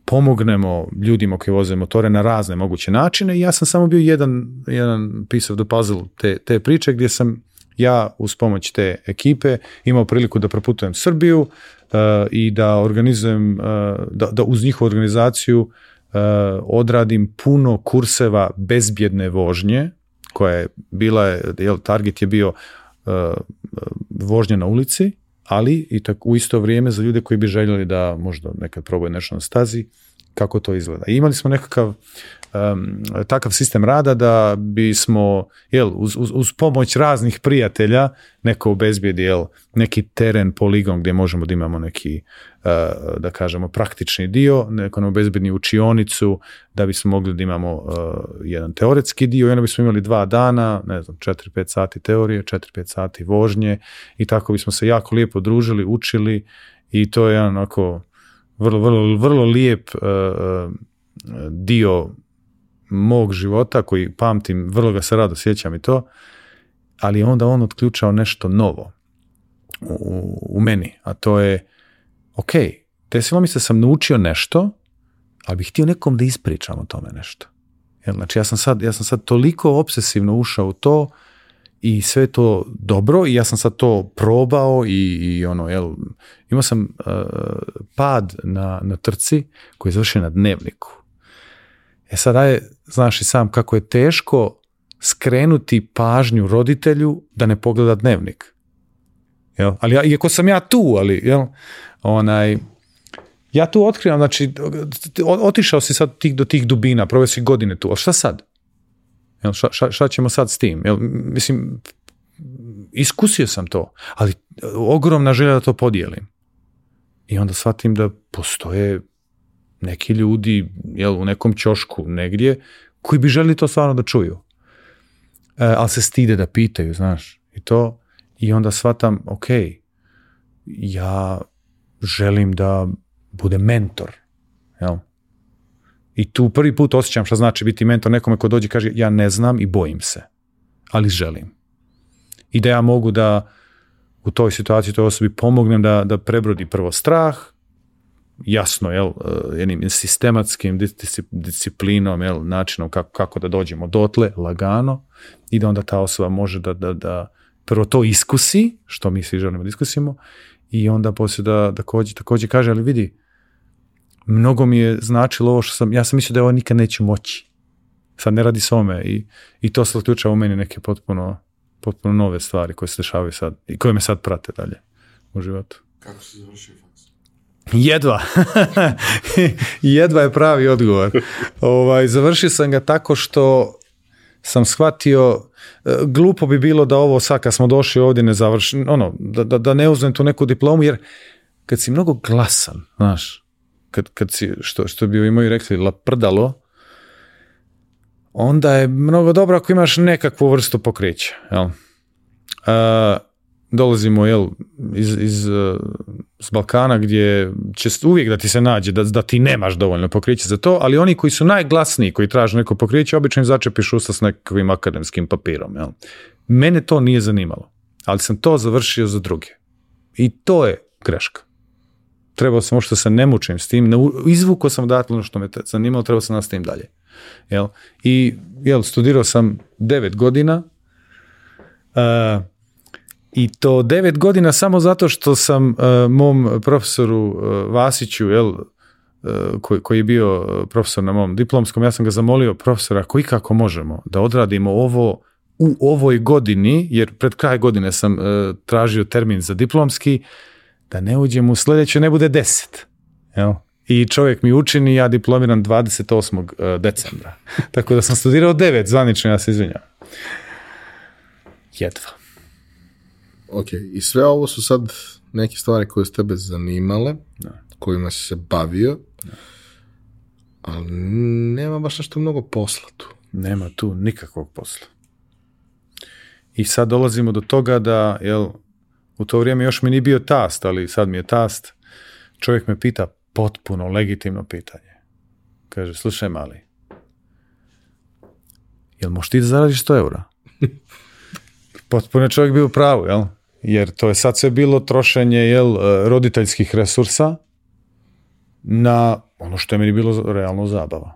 pomognemo ljudima koji voze motore na razne moguće načine i ja sam samo bio jedan, jedan piece of puzzle te, te priče gdje sam ja uz pomoć te ekipe imao priliku da proputujem Srbiju e, i da organizujem, e, da, da uz njihovu organizaciju Eh, odradim puno kurseva bezbjedne vožnje koja je bila, jel, target je bio eh, vožnja na ulici, ali i tako u isto vrijeme za ljude koji bi željeli da možda nekad probaju nešto na stazi, kako to izgleda. imali smo nekakav takav sistem rada da bismo jel, uz, uz, uz pomoć raznih prijatelja neko obezbijedi jel, neki teren, poligon gdje možemo da imamo neki eh, da kažemo praktični dio, neko nam obezbijedi učionicu da bismo mogli da imamo eh, jedan teoretski dio i onda bismo imali dva dana, ne znam, 4-5 sati teorije, 4-5 sati vožnje i tako bismo se jako lijepo družili, učili i to je jedan onako vrlo, vrlo, lijep eh, dio mog života koji pamtim, vrlo ga se rado sjećam i to, ali onda on otključao nešto novo u, meni, a to je ok, desilo mi se sam naučio nešto, ali bih htio nekom da ispričam o tome nešto. Jel, znači ja sam, sad, ja sam sad toliko obsesivno ušao u to i sve to dobro i ja sam sad to probao i, i ono, jel, imao sam eh, pad na, na trci koji je završio na dnevniku E sad, aj, znaš i sam kako je teško skrenuti pažnju roditelju da ne pogleda dnevnik. Jel? Ali ja, iako sam ja tu, ali jel? Onaj, ja tu otkrivam, znači, otišao si sad tih, do tih dubina, proveo si godine tu, ali šta sad? Jel, šta, šta, šta ćemo sad s tim? Jel, mislim, iskusio sam to, ali ogromna želja da to podijelim. I onda shvatim da postoje neki ljudi jel, u nekom ćošku negdje koji bi želi to stvarno da čuju. E, ali se stide da pitaju, znaš. I to, i onda shvatam, ok, ja želim da bude mentor. Jel? I tu prvi put osjećam šta znači biti mentor nekome ko dođe i kaže ja ne znam i bojim se, ali želim. I da ja mogu da u toj situaciji toj osobi pomognem da, da prebrodi prvo strah, jasno jel, e, jednim sistematskim disciplinom, jel, načinom kako, kako da dođemo dotle, lagano i da onda ta osoba može da, da, da prvo to iskusi, što mi svi želimo da iskusimo, i onda poslije da također, takođe kaže, ali vidi, mnogo mi je značilo ovo što sam, ja sam mislio da ovo nikad neću moći. Sad ne radi s ome i, i to se uključava u meni neke potpuno, potpuno nove stvari koje se dešavaju sad i koje me sad prate dalje u životu. Kako si završio Jedva. Jedva je pravi odgovor. Ovaj, završio sam ga tako što sam shvatio, e, glupo bi bilo da ovo sad kad smo došli ovdje ne ono, da, da, ne uzmem tu neku diplomu, jer kad si mnogo glasan, znaš, kad, kad si, što, što bi imaju rekli, laprdalo, onda je mnogo dobro ako imaš nekakvu vrstu pokrića, jel? A, e, dolazimo, iz, iz s Balkana gdje će uvijek da ti se nađe, da, da ti nemaš dovoljno pokriće za to, ali oni koji su najglasniji, koji traže neko pokriće, obično im začepiš usta s nekakvim akademskim papirom. Jel? Mene to nije zanimalo, ali sam to završio za druge. I to je greška. Trebao sam, možda se ne mučim s tim, ne, sam odatle ono što me te zanimalo, trebao sam nastavim dalje. Jel? I jel, studirao sam devet godina, uh, i to devet godina samo zato što sam e, mom profesoru e, Vasiću, jel, e, koji, koji je bio profesor na mom diplomskom, ja sam ga zamolio profesora koji kako možemo da odradimo ovo u ovoj godini, jer pred kraj godine sam tražio termin za diplomski, da ne uđem u sljedeće, ne bude deset. Jel? I čovjek mi učini, ja diplomiram 28. decembra. Tako da sam studirao devet zvanično, ja se izvinjam. Jedva. Ok, i sve ovo su sad neke stvari koje su tebe zanimale, kojima si se bavio, ali nema baš nešto mnogo posla tu. Nema tu nikakvog posla. I sad dolazimo do toga da, jel, u to vrijeme još mi nije bio tast, ali sad mi je tast. Čovjek me pita potpuno legitimno pitanje. Kaže, slušaj mali, jel možeš ti da zaradiš 100 eura? Potpuno je čovjek bio u pravu, jel? jer to je sad sve bilo trošenje jel, e, roditeljskih resursa na ono što je meni bilo realno zabava.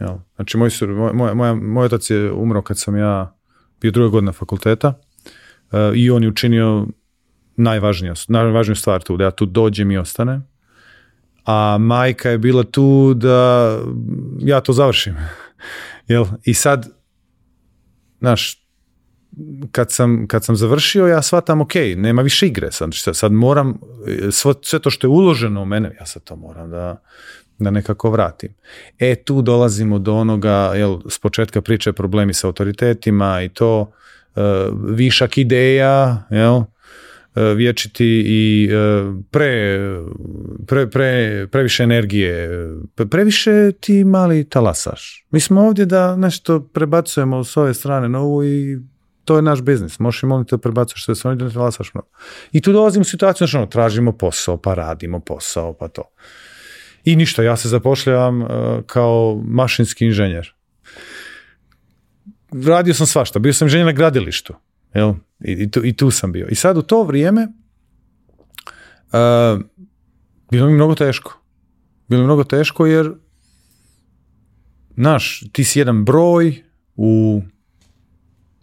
Jel? Znači, moj, sur, moj, moj otac je umro kad sam ja bio druga godina fakulteta e, i on je učinio najvažniju, najvažniju stvar tu, da ja tu dođem i ostanem. A majka je bila tu da ja to završim. Jel? I sad, znaš, kad sam, kad sam završio, ja shvatam, ok, nema više igre, sad, znači sad moram, e, sve to što je uloženo u mene, ja sad to moram da, da nekako vratim. E, tu dolazimo do onoga, jel, s početka priče problemi sa autoritetima i to, e, višak ideja, jel, e, vječiti i pre, pre, pre, previše energije, previše ti mali talasaš. Mi smo ovdje da nešto prebacujemo s ove strane na ovu i to je naš biznis. Možeš i molim te da prebacuješ sve svoje, da ne I tu dolazim u situaciju, znači, tražimo posao, pa radimo posao, pa to. I ništa, ja se zapošljavam e, kao mašinski inženjer. Radio sam svašta, bio sam inženjer na gradilištu. Jel? I, i, tu, I tu sam bio. I sad u to vrijeme uh, bilo mi mnogo teško. Bilo mi mnogo teško jer, znaš, ti si jedan broj u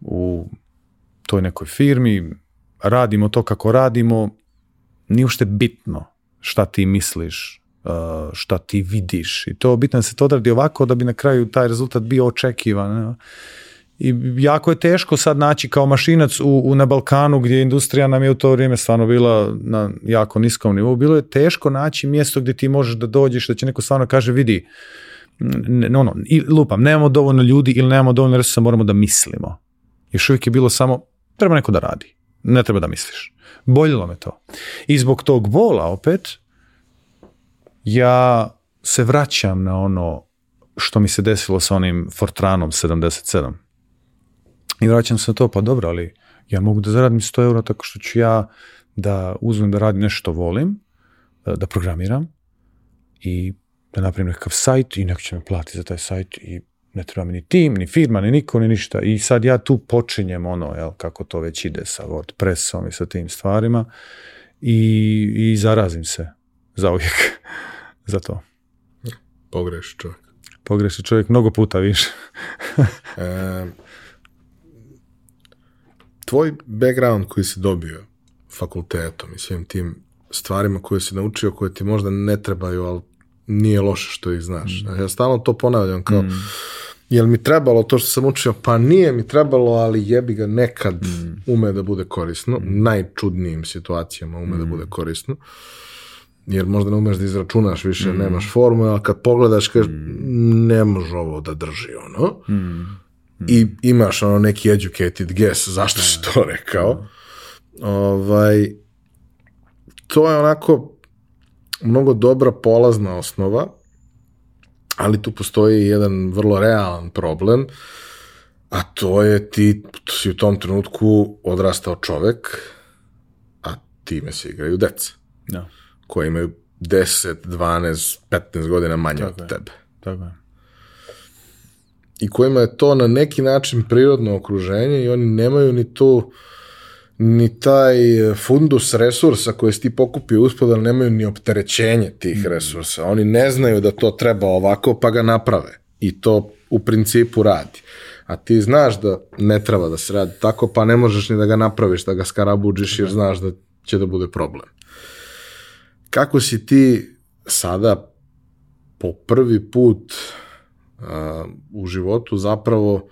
u toj nekoj firmi, radimo to kako radimo, nije ušte bitno šta ti misliš, uh, šta ti vidiš. I to bitno da se to odradi ovako da bi na kraju taj rezultat bio očekivan. I jako je teško sad naći kao mašinac u, na Balkanu gdje industrija nam je u to vrijeme stvarno bila na jako niskom nivou. Bilo je teško naći mjesto gdje ti možeš da dođeš, da će neko stvarno kaže vidi, ne, ono, lupam, nemamo dovoljno ljudi ili nemamo dovoljno resursa, moramo da mislimo još uvijek je bilo samo treba neko da radi, ne treba da misliš. Boljilo me to. I zbog tog bola opet, ja se vraćam na ono što mi se desilo sa onim Fortranom 77. I vraćam se na to, pa dobro, ali ja mogu da zaradim 100 eura tako što ću ja da uzmem da radim nešto volim, e, da programiram i da napravim nekakav sajt i neko će me platiti za taj sajt i ne treba mi ni tim, ni firma, ni niko, ni ništa. I sad ja tu počinjem ono, jel, kako to već ide sa WordPressom i sa tim stvarima i, i zarazim se zauvijek za to. Pogreši čovjek. Pogreši čovjek mnogo puta više. E, tvoj background koji si dobio fakultetom i svim tim stvarima koje si naučio, koje ti možda ne trebaju, ali nije loše što ih znaš. Mm. Ja stalno to ponavljam kao, mm. jel mi trebalo to što sam učio? Pa nije mi trebalo, ali jebi ga nekad mm. ume da bude korisno. Mm. Najčudnijim situacijama ume da mm. bude korisno. Jer možda ne umeš da izračunaš više, nemaš formu, ali kad pogledaš kažeš, ne može ovo da drži ono. I imaš ono neki educated guess zašto si to rekao. Ovaj, to je onako mnogo dobra polazna osnova, ali tu postoji jedan vrlo realan problem, a to je ti si u tom trenutku odrastao čovek, a time se igraju deca. Da. Koje imaju 10, 12, 15 godina manje od tebe. Tako je. I kojima je to na neki način prirodno okruženje i oni nemaju ni tu ni taj e, fundus resursa koje si ti pokupio ali nemaju ni opterećenje tih mm. resursa. Oni ne znaju da to treba ovako pa ga naprave i to u principu radi. A ti znaš da ne treba da se radi tako pa ne možeš ni da ga napraviš, da ga skarabuđiš jer znaš da će da bude problem. Kako si ti sada po prvi put e, u životu zapravo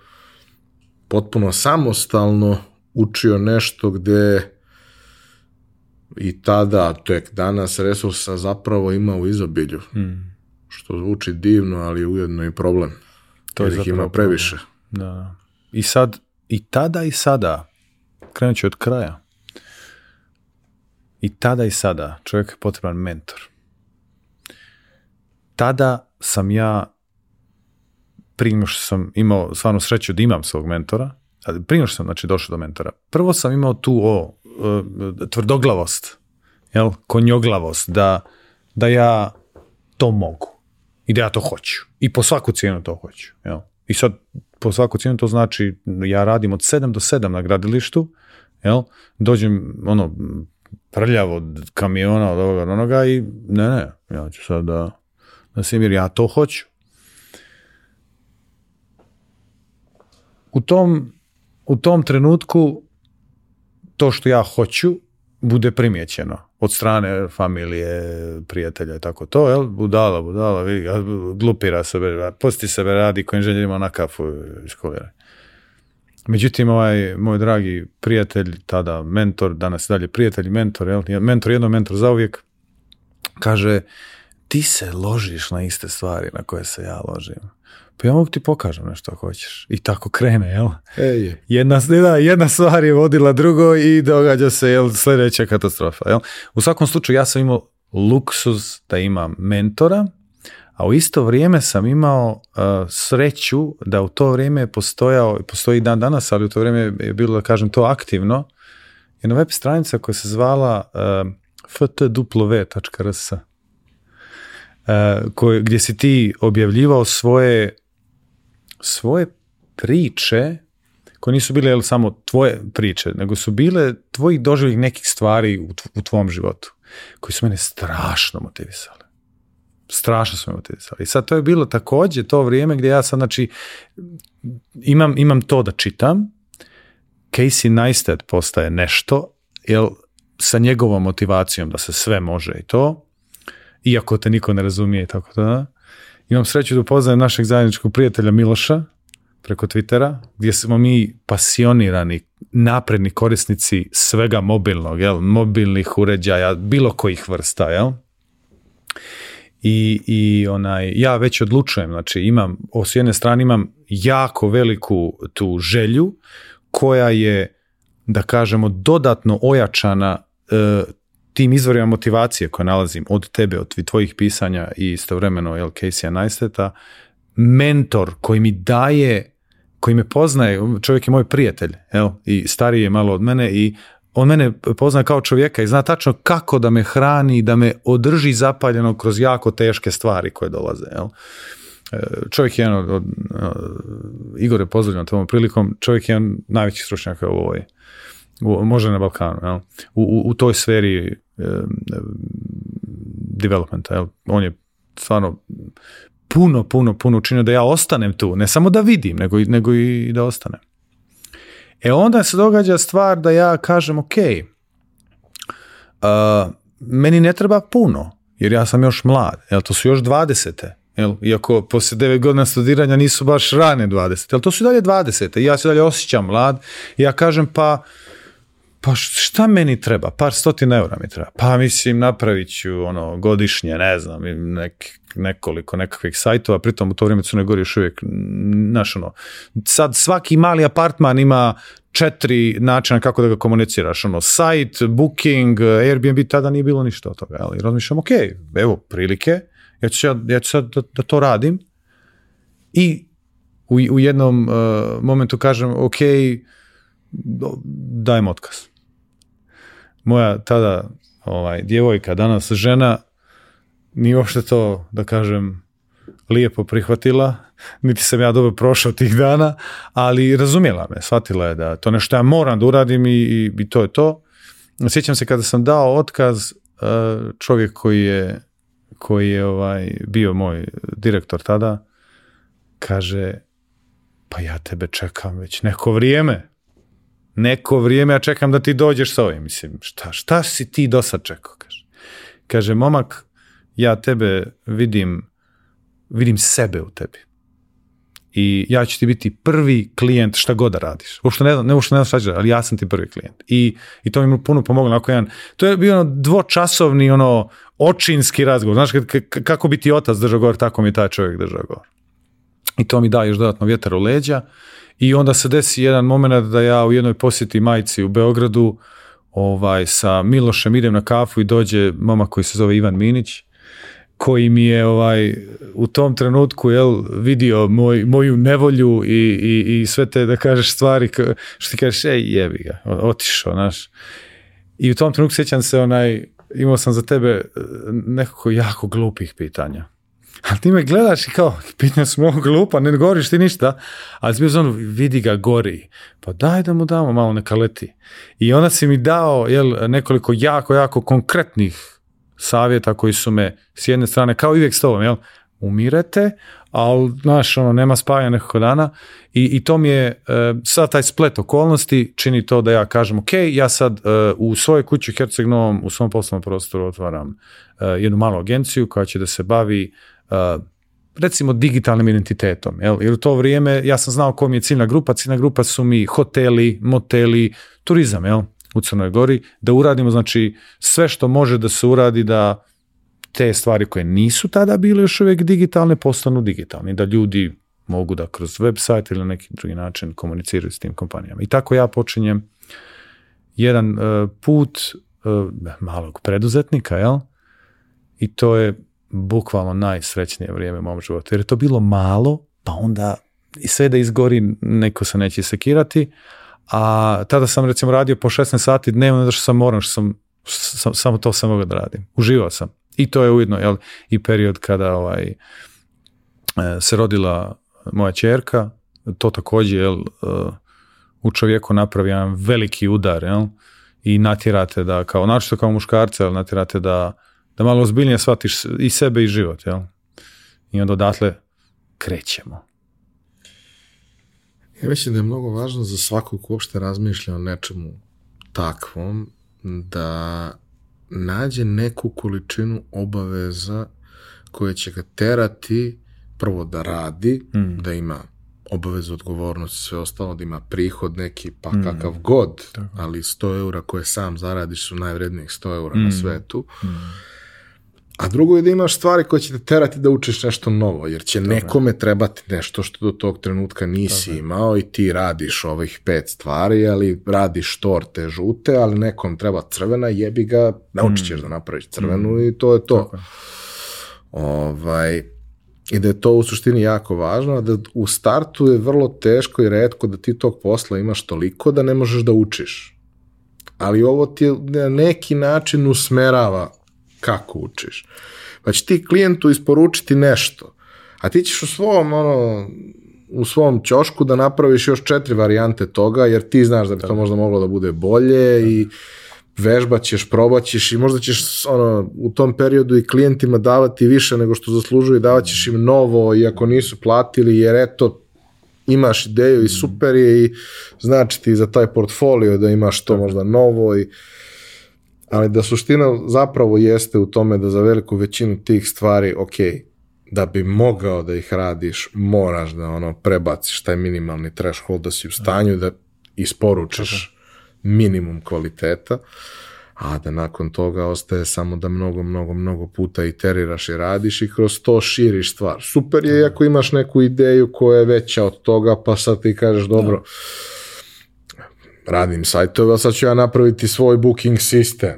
potpuno samostalno učio nešto gde i tada, tek danas, resursa zapravo ima u izobilju. Hmm. Što zvuči divno, ali ujedno i problem. To je ima previše. Da. I sad, i tada i sada, krenut ću od kraja, i tada i sada čovjek je potreban mentor. Tada sam ja, prije što sam imao stvarno sreću da imam svog mentora, prije što sam znači, došao do mentora, prvo sam imao tu o, e, tvrdoglavost, jel, konjoglavost, da, da ja to mogu i da ja to hoću. I po svaku cijenu to hoću. I sad, po svaku cijenu to znači ja radim od 7 do 7 na gradilištu, jel, dođem, ono, prljav od kamiona, od ovoga, od onoga i ne, ne, ja ću sad da, da ja to hoću. U tom u tom trenutku to što ja hoću bude primjećeno od strane familije, prijatelja i tako to, jel? Budala, budala, vidi, glupira sebe, posti sebe radi kojim inženjerima na kafu Međutim, ovaj moj dragi prijatelj, tada mentor, danas dalje prijatelj, mentor, jel? mentor jedno, mentor uvijek kaže, ti se ložiš na iste stvari na koje se ja ložim pa ja mogu ti pokažem nešto ako hoćeš. I tako krene, jel? E, jedna, jedna stvar je vodila drugo i događa se jel, sljedeća katastrofa. Jel? U svakom slučaju ja sam imao luksuz da imam mentora, a u isto vrijeme sam imao e, sreću da u to vrijeme je postojao, postoji dan danas, ali u to vrijeme je bilo, da kažem, to aktivno, jedna web stranica koja se zvala uh, ftw.rs. Uh, gdje si ti objavljivao svoje svoje priče koje nisu bile jel, samo tvoje priče, nego su bile tvojih doživih nekih stvari u, tvom životu, koji su mene strašno motivisali. Strašno su me motivisali. I sad to je bilo takođe to vrijeme gdje ja sad, znači, imam, imam to da čitam, Casey Neistat postaje nešto, jel, sa njegovom motivacijom da se sve može i to, iako te niko ne razumije i tako da imam sreću da upoznajem našeg zajedničkog prijatelja Miloša preko Twittera, gdje smo mi pasionirani, napredni korisnici svega mobilnog, jel? mobilnih uređaja, bilo kojih vrsta, jel? I, i onaj, ja već odlučujem, znači imam, s jedne strane imam jako veliku tu želju koja je, da kažemo, dodatno ojačana e, tim izvorima motivacije koje nalazim od tebe, od tvojih pisanja i istovremeno El Casey Neisteta, mentor koji mi daje, koji me poznaje, čovjek je moj prijatelj, jel? i stariji je malo od mene i on mene poznaje kao čovjeka i zna tačno kako da me hrani, i da me održi zapaljeno kroz jako teške stvari koje dolaze. Jel? E, čovjek je jedan od, od, od e, Igor je pozdravljen tom prilikom, čovjek je jedan najveći stručnjak u ovoj može na Balkanu, jel? U, u, toj sferi developmenta, jel? On je stvarno puno, puno, puno učinio da ja ostanem tu, ne samo da vidim, nego, nego i da ostanem. E onda se događa stvar da ja kažem, ok, uh, meni ne treba puno, jer ja sam još mlad, jel, to su još 20. Jel, iako poslije 9 godina studiranja nisu baš rane 20. ali to su i dalje 20. I ja se dalje osjećam mlad. ja kažem, pa pa šta meni treba? Par stotina eura mi treba. Pa mislim, napravit ću ono, godišnje, ne znam, nek, nekoliko nekakvih sajtova, pritom u to vrijeme Crnoj Gori još uvijek, znaš ono, sad svaki mali apartman ima četiri načina kako da ga komuniciraš, ono, sajt, booking, Airbnb, tada nije bilo ništa od toga, ali razmišljam, ok, evo, prilike, ja ću, ja ću sad da, to radim i u, u jednom eh, momentu kažem, ok, dajem otkaz moja tada ovaj, djevojka, danas žena, nije uopšte to, da kažem, lijepo prihvatila, niti sam ja dobro prošao tih dana, ali razumjela me, shvatila je da to nešto ja moram da uradim i, i, to je to. Sjećam se kada sam dao otkaz, e, čovjek koji je, koji je ovaj, bio moj direktor tada, kaže, pa ja tebe čekam već neko vrijeme neko vrijeme, ja čekam da ti dođeš s ovim. Mislim, šta, šta si ti do sad čekao? Kaže. kaže, momak, ja tebe vidim, vidim sebe u tebi. I ja ću ti biti prvi klijent šta god da radiš. Uopšte ne znam, ne, znam šta ali ja sam ti prvi klijent. I, i to mi je puno pomoglo. nakon jedan, to je bio ono dvočasovni ono, očinski razgovor. Znaš, kako bi ti otac držao govor, tako mi je taj čovjek držao govor i to mi da još dodatno vjetar u leđa. I onda se desi jedan moment da ja u jednoj posjeti majci u Beogradu ovaj, sa Milošem idem na kafu i dođe mama koji se zove Ivan Minić, koji mi je ovaj, u tom trenutku jel, vidio moj, moju nevolju i, i, i, sve te da kažeš stvari što ti kažeš, ej jebi ga, otišao, naš I u tom trenutku sjećam se onaj, imao sam za tebe eh, nekako jako glupih pitanja. Ali ti me gledaš i kao, pitanja su glupa, ne govoriš ti ništa. Ali si bio vidi ga gori. Pa daj da mu damo malo neka leti. I onda si mi dao jel, nekoliko jako, jako konkretnih savjeta koji su me s jedne strane, kao i uvijek s tobom, jel, umirete, ali, znaš, ono, nema spavanja nekako dana i, i to mi je, e, sad taj splet okolnosti čini to da ja kažem, ok, ja sad e, u svojoj kući u Herceg Novom, u svom poslovnom prostoru otvaram e, jednu malu agenciju koja će da se bavi Eh, recimo digitalnim identitetom. Jel? Jer u to vrijeme ja sam znao kom je ciljna grupa. Ciljna grupa su mi hoteli, moteli, turizam jel? u Crnoj Gori. Da uradimo znači sve što može da se uradi da te stvari koje nisu tada bile još uvijek digitalne postanu digitalni. Da ljudi mogu da kroz website ili na neki drugi način komuniciraju s tim kompanijama. I tako ja počinjem jedan eh, put eh, malog preduzetnika, jel? I to je bukvalno najsrećnije vrijeme u mom životu. Jer je to bilo malo, pa onda i sve da izgori, neko se neće sekirati. A tada sam recimo radio po 16 sati dnevno, da što sam moram, što sam, samo to sam mogao da radim. Uživao sam. I to je ujedno jel, i period kada ovaj, e, se rodila moja čerka, to također jel, e, u čovjeku napravi jedan veliki udar jel, i natjerate da, kao, naročito kao muškarca, jel, natjerate da da malo ozbiljnije shvatiš i sebe i život, jel? I onda odatle krećemo. Ja mislim da je mnogo važno za svakog ko uopšte razmišlja o nečemu takvom, da nađe neku količinu obaveza koje će ga terati prvo da radi, mm. da ima obavezu, odgovornost, sve ostalo, da ima prihod neki, pa mm. kakav god, ali 100 eura koje sam zaradiš su najvrednijih 100 eura na mm. svetu. A drugo je da imaš stvari koje će te terati da učiš nešto novo, jer će nekome trebati nešto što do tog trenutka nisi imao i ti radiš ovih pet stvari, ali radiš torte žute, ali nekom treba crvena, jebi ga, naučit ćeš mm. da napraviš crvenu mm. i to je to. Ovaj, I da je to u suštini jako važno, da u startu je vrlo teško i redko da ti tog posla imaš toliko da ne možeš da učiš. Ali ovo ti na neki način usmerava kako učiš. Pa znači, će ti klijentu isporučiti nešto, a ti ćeš u svom, ono, u svom ćošku da napraviš još četiri varijante toga, jer ti znaš da bi to možda moglo da bude bolje i vežbat ćeš, probat ćeš i možda ćeš ono, u tom periodu i klijentima davati više nego što zaslužuju, davat ćeš im novo i ako nisu platili, jer eto, imaš ideju i mm. super je i znači ti za taj portfolio da imaš to možda novo i ali da suština zapravo jeste u tome da za veliku većinu tih stvari, ok, da bi mogao da ih radiš, moraš da ono prebaciš taj minimalni threshold, da si u stanju da isporučiš minimum kvaliteta, a da nakon toga ostaje samo da mnogo, mnogo, mnogo puta iteriraš i radiš i kroz to širiš stvar. Super je ako imaš neku ideju koja je veća od toga, pa sad ti kažeš dobro, radim sajtove, sad ću ja napraviti svoj booking sistem.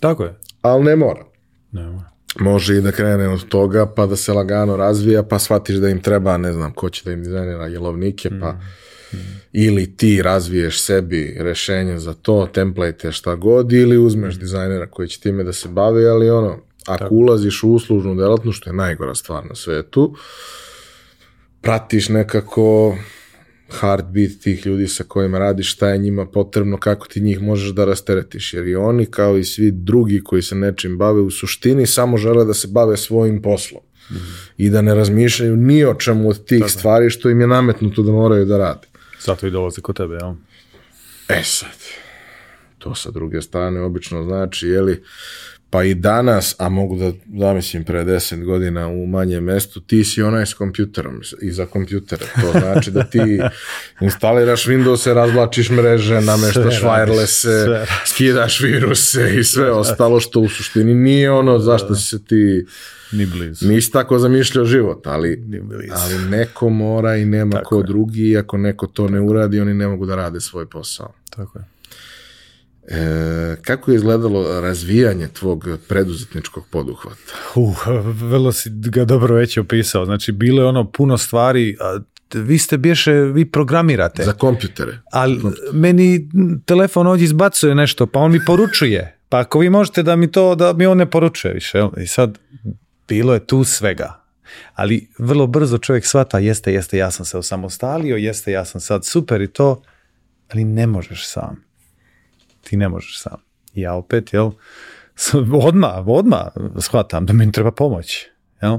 Tako je. Ali ne mora. Ne mora. Može i da krene od toga, pa da se lagano razvija, pa shvatiš da im treba, ne znam, ko će da im dizajnira jelovnike, pa mm. ili ti razviješ sebi rešenje za to, template šta god, ili uzmeš mm. dizajnera koji će time da se bavi, ali ono, ako ulaziš u uslužnu delatnost, što je najgora stvar na svetu, pratiš nekako heartbeat tih ljudi sa kojima radiš, šta je njima potrebno, kako ti njih možeš da rasteretiš. Jer i oni kao i svi drugi koji se nečim bave u suštini samo žele da se bave svojim poslom. I da ne razmišljaju ni o čemu od tih stvari što im je nametnuto da moraju da rade. Zato i dolaze kod tebe, jel? E sad, to sa druge strane obično znači, jeli, pa i danas, a mogu da zamislim pre deset godina u manje mestu, ti si onaj s kompjuterom i za kompjutere. To znači da ti instaliraš Windows, razvlačiš mreže, nameštaš wireless, e skidaš viruse i sve ostalo što u suštini nije ono zašto si se ti ni blizu. Nisi tako zamišljao život, ali, ali neko mora i nema ko drugi, ako neko to ne uradi, oni ne mogu da rade svoj posao. Tako je. E, kako je izgledalo razvijanje tvog preduzetničkog poduhvata? Uh, vrlo si ga dobro već opisao. Znači, bilo je ono puno stvari, vi ste bješe, vi programirate. Za kompjutere. Ali meni telefon ovdje izbacuje nešto, pa on mi poručuje. Pa ako vi možete da mi to, da mi on ne poručuje više. I sad, bilo je tu svega. Ali vrlo brzo čovjek shvata, jeste, jeste, ja sam se osamostalio, jeste, ja sam sad super i to, ali ne možeš sam ti ne možeš sam. ja opet, jel, odmah, odmah shvatam da mi treba pomoć, jel?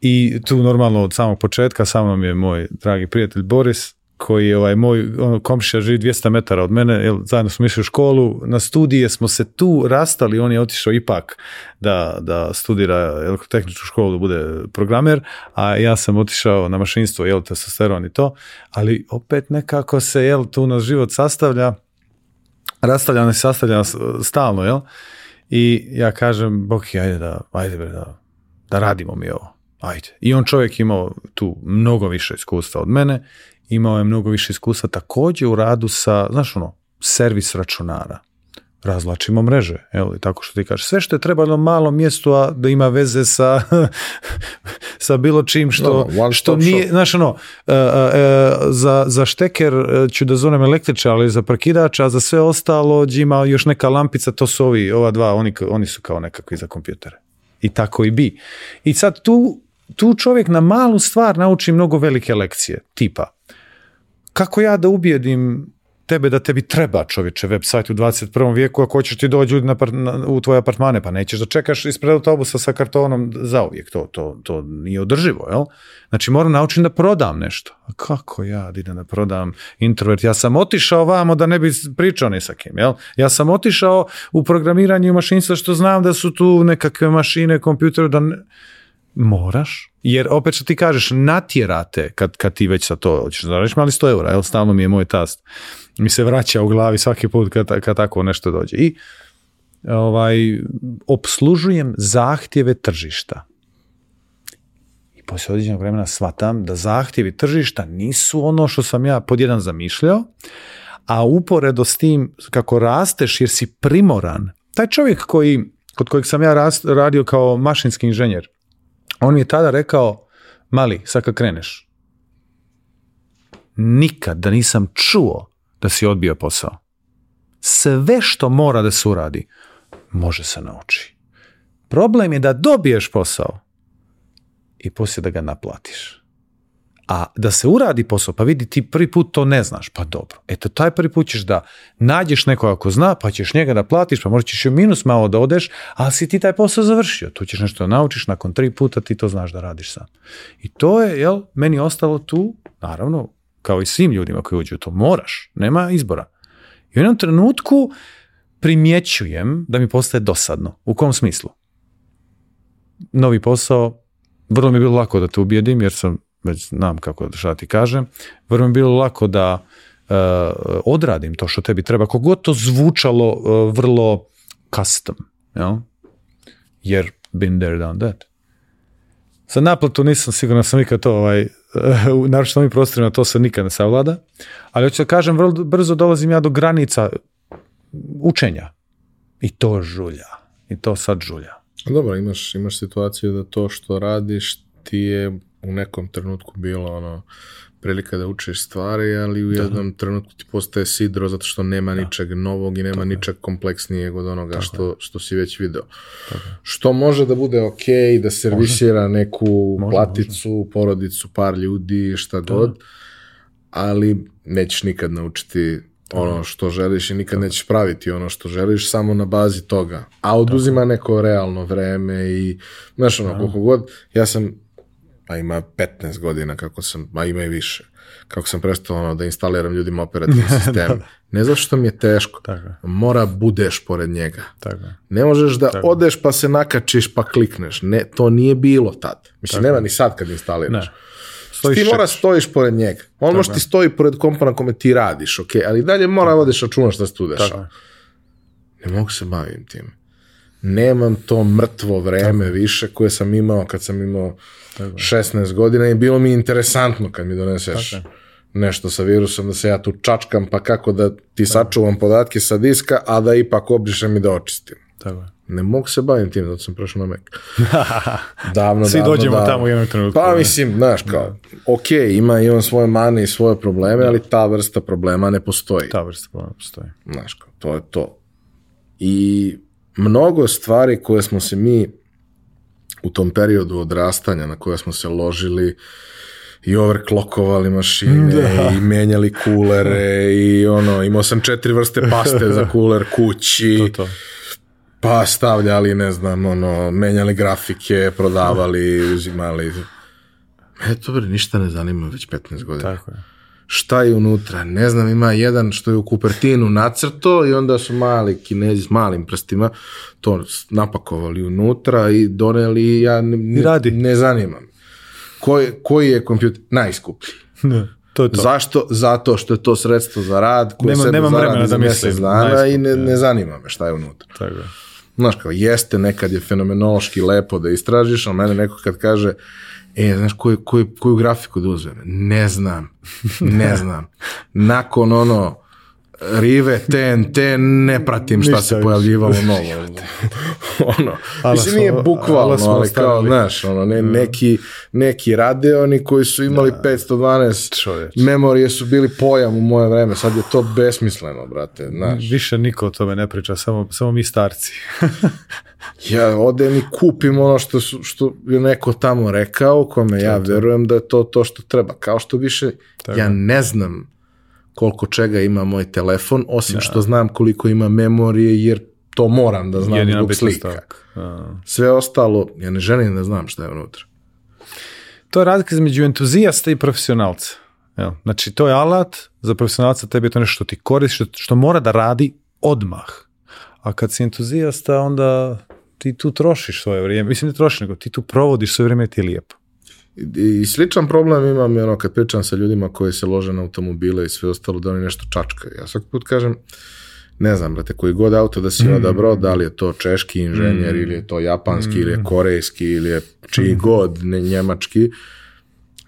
I tu normalno od samog početka sa mnom je moj dragi prijatelj Boris, koji je ovaj moj ono, komšija živi 200 metara od mene, jel, zajedno smo išli u školu, na studije smo se tu rastali, on je otišao ipak da, da studira elektrotehničku školu, bude programer, a ja sam otišao na mašinstvo, jel, testosteron i to, ali opet nekako se, jel, tu nas život sastavlja, rastavljano i sastavljano stalno, jel? I ja kažem, Boki, ajde da, ajde bre, da, da radimo mi ovo. Ajde. I on čovjek imao tu mnogo više iskustva od mene, imao je mnogo više iskustva također u radu sa, znaš ono, servis računara razlačimo mreže, tako što ti kažeš. Sve što je trebalo malo mjestu, a da ima veze sa, sa bilo čim što, što nije, znaš ono, e, e, e, za, za šteker ću da zovem električa, ali za parkirač, a za sve ostalo ima još neka lampica, to su ovi, ova dva, oni, oni su kao nekakvi za kompjutere. I tako i bi. I sad tu, tu čovjek na malu stvar nauči mnogo velike lekcije, tipa, kako ja da ubijedim tebe da tebi treba čovječe web sajt u 21. vijeku ako hoćeš ti doći u tvoje apartmane, pa nećeš da čekaš ispred autobusa sa kartonom za to, to, to nije održivo, jel? Znači moram naučiti da prodam nešto. A kako ja da idem da prodam introvert? Ja sam otišao vamo da ne bi pričao ni sa kim, jel? Ja sam otišao u programiranje i mašinstva što znam da su tu nekakve mašine, kompjutere, da ne... Moraš, jer opet što ti kažeš, natjerate kad, kad ti već sa to hoćeš, znači mali 100 eura, jel, stalno mi je moj tast mi se vraća u glavi svaki put kad, tako nešto dođe. I ovaj, obslužujem zahtjeve tržišta. I poslije određenog vremena shvatam da zahtjevi tržišta nisu ono što sam ja pod jedan zamišljao, a uporedo s tim kako rasteš jer si primoran. Taj čovjek koji, kod kojeg sam ja radio kao mašinski inženjer, on mi je tada rekao, mali, sad kad kreneš, nikad da nisam čuo da si odbio posao. Sve što mora da se uradi, može se nauči. Problem je da dobiješ posao i poslije da ga naplatiš. A da se uradi posao, pa vidi ti prvi put to ne znaš, pa dobro. Eto, taj prvi put ćeš da nađeš nekoga ko zna, pa ćeš njega da platiš, pa možda ćeš u minus malo da odeš, ali si ti taj posao završio. Tu ćeš nešto da naučiš, nakon tri puta ti to znaš da radiš sam. I to je, jel, meni ostalo tu, naravno, kao i svim ljudima koji uđu u to. Moraš. Nema izbora. I u jednom trenutku primjećujem da mi postaje dosadno. U kom smislu? Novi posao, vrlo mi je bilo lako da te ubijedim jer sam već znam kako šta ti kažem, vrlo mi je bilo lako da uh, odradim to što tebi treba, kogod to zvučalo e, vrlo custom, jel? jer been there, done that. Za naplatu nisam siguran, sam ikad to ovaj, naročito ovim prostorima to se nikad ne savlada, ali hoću da kažem, vrlo brzo dolazim ja do granica učenja. I to žulja. I to sad žulja. Dobro, imaš, imaš situaciju da to što radiš ti je u nekom trenutku bilo ono prilika da učiš stvari, ali u jednom trenutku ti postaje sidro zato što nema ničeg novog i nema ničeg kompleksnijeg od onoga što, što si već video. što može da bude ok, da servisira neku platicu, porodicu, par ljudi, šta god, ali nećeš nikad naučiti ono što želiš i nikad nećeš praviti ono što želiš samo na bazi toga. A oduzima neko realno vreme i znaš ono koliko god, ja sam pa ima 15 godina kako sam, a ima i više, kako sam prestao ono, da instaliram ljudima operativni sistem. ne zato što mi je teško, mora budeš pored njega. Tako. Ne možeš da odeš pa se nakačiš pa klikneš. Ne, to nije bilo tad. Mislim, nema ni sad kad instaliraš. Stojiš ti mora stojiš pored njega. On može ti stoji pored kompa na kome ti radiš, ok, ali dalje mora vodeš računa šta se tu dešava. Ne mogu se bavim tim nemam to mrtvo vreme više koje sam imao kad sam imao Tako. 16 godina i bilo mi interesantno kad mi doneseš nešto sa virusom, da se ja tu čačkam, pa kako da ti sačuvam podatke sa diska, a da ipak obrišem i da očistim. Tako ne mogu se bavim tim, zato sam prešao na Mac. davno, Svi dođemo tamo u jednom Pa mislim, znaš, kao, ok, ima i on svoje mane i svoje probleme, ali ta vrsta problema ne postoji. Ta vrsta problema postoji. Znaš, kao, to je to. I mnogo stvari koje smo se mi u tom periodu odrastanja na koje smo se ložili i overclockovali mašine da. i menjali kulere i ono, imao sam četiri vrste paste za kuler kući. Pa stavljali, ne znam, ono, menjali grafike, prodavali, uzimali. eto to ništa ne zanima već 15 godina. Tako je šta je unutra. Ne znam, ima jedan što je u Kupertinu nacrto i onda su mali kinezi s malim prstima to napakovali unutra i doneli, ja ne, I radi. ne zanimam. Koji, koji je kompjuter? Najskuplji. to to. Zašto? Zato što je to sredstvo za rad koje Nema, nemam vremena za mjesec dana i ne, zanima me šta je unutra. Tako jeste, nekad je fenomenološki lepo da istražiš, ali mene neko kad kaže E, znaš, koju, koju, grafiku da uzmem? Ne znam. Ne znam. Nakon ono, Rive, TNT, ne pratim šta se pojavljivalo novo. ono, mislim, nije bukvalno, znaš, ono, ne, neki, neki oni koji su imali da. 512 memorije su bili pojam u moje vreme, sad je to besmisleno, brate, znaš. Više niko o tome ne priča, samo, samo mi starci. ja odem i kupim ono što, što je neko tamo rekao, kome ja vjerujem da je to to što treba. Kao što više, ja ne znam koliko čega ima moj telefon, osim što znam koliko ima memorije, jer to moram da znam Jedina zbog slika. Sve ostalo, ja ne želim da znam šta je unutra. To je razlika između entuzijasta i profesionalca. Znači, to je alat, za profesionalca tebi je to nešto što ti koristi, što, što mora da radi odmah. A kad si entuzijasta, onda ti tu trošiš svoje vrijeme. Mislim, ne trošiš, nego ti tu provodiš svoje vrijeme ti je lijepo. I sličan problem imam ono, kad pričam sa ljudima koji se lože na automobile i sve ostalo, da oni nešto čačkaju. Ja svaki put kažem, ne znam, brate, koji god auto da si mm. odabrao, da li je to češki inženjer, mm. ili je to japanski, ili je mm. korejski, ili je čiji mm. god, ne njemački,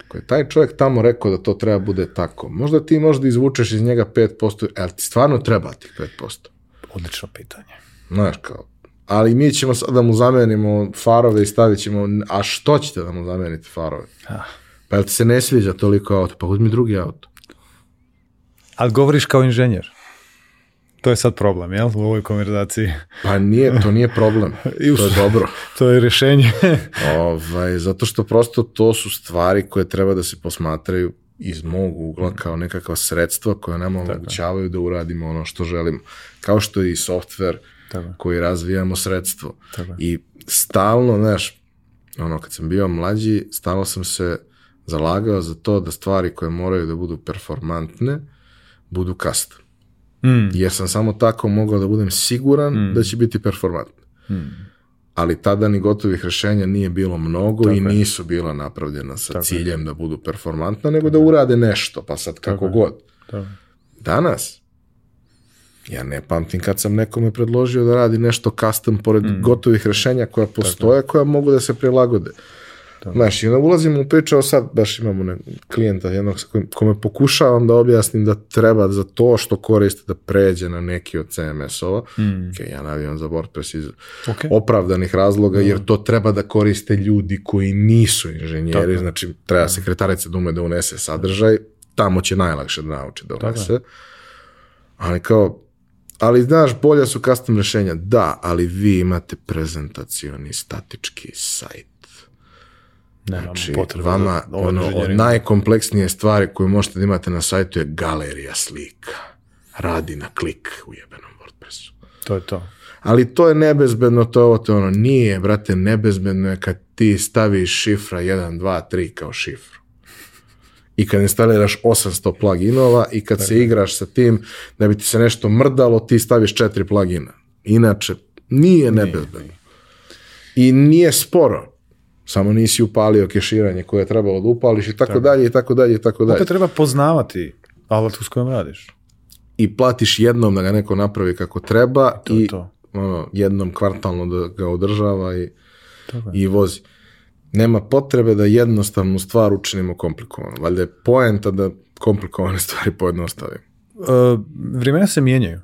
ako je taj čovjek tamo rekao da to treba bude tako, možda ti možda izvučeš iz njega 5%, ali ti stvarno treba tih 5%? Odlično pitanje. Znaš, kao, ali mi ćemo sad da mu zamenimo farove i stavit ćemo, a što ćete da mu zamenite farove? Pa jel ti se ne sviđa toliko auto? Pa uzmi drugi auto. Ali govoriš kao inženjer. To je sad problem, jel? U ovoj konverzaciji. Pa nije, to nije problem. to je dobro. to je rješenje. ovaj, zato što prosto to su stvari koje treba da se posmatraju iz mog ugla kao nekakva sredstva koja nam omogućavaju da uradimo ono što želimo. Kao što je i software, tako. koji razvijamo sredstvo. I stalno, znaš, ono, kad sam bio mlađi, stalno sam se zalagao za to da stvari koje moraju da budu performantne, budu custom. Mm. Jer sam samo tako mogao da budem siguran mm. da će biti performantne. Mm. Ali tada ni gotovih rešenja nije bilo mnogo i nisu bila napravljena sa ciljem da budu performantna, nego da urade nešto, pa sad kako god. Danas, ja ne pamtim kad sam nekome predložio da radi nešto custom pored mm. gotovih rešenja koja postoje, koja mogu da se prilagode. Tako. Znaš, i onda ulazim u priču, evo sad baš imamo ne, klijenta jednog sa kojim, kome pokušavam da objasnim da treba za to što koriste da pređe na neki od CMS-ova, mm. ja navijam za WordPress iz opravdanih razloga, jer to treba da koriste ljudi koji nisu inženjeri, znači treba sekretarica da ume da unese sadržaj, tamo će najlakše da nauči da unese. Ali kao, ali znaš, bolja su custom rješenja. Da, ali vi imate prezentacioni statički sajt. znači, vama ono, od najkompleksnije stvari koje možete da imate na sajtu je galerija slika. Radi na klik u jebenom WordPressu. To je to. Ali to je nebezbedno, to je ovo, to ono. Nije, brate, nebezbedno je kad ti staviš šifra 1, 2, 3 kao šifru i kad instaliraš 800 pluginova i kad se igraš sa tim da bi ti se nešto mrdalo, ti staviš četiri plugina. Inače, nije nebezbedno. I nije sporo samo nisi upalio keširanje koje je trebalo da upališ i tako dalje i tako dalje i tako dalje. treba poznavati alat s kojom radiš. I platiš jednom da ga neko napravi kako treba i ono, jednom kvartalno da ga održava i vozi nema potrebe da jednostavnu stvar učinimo komplikovano. Valjda je poenta da komplikovane stvari pojednostavimo. E, vremena se mijenjaju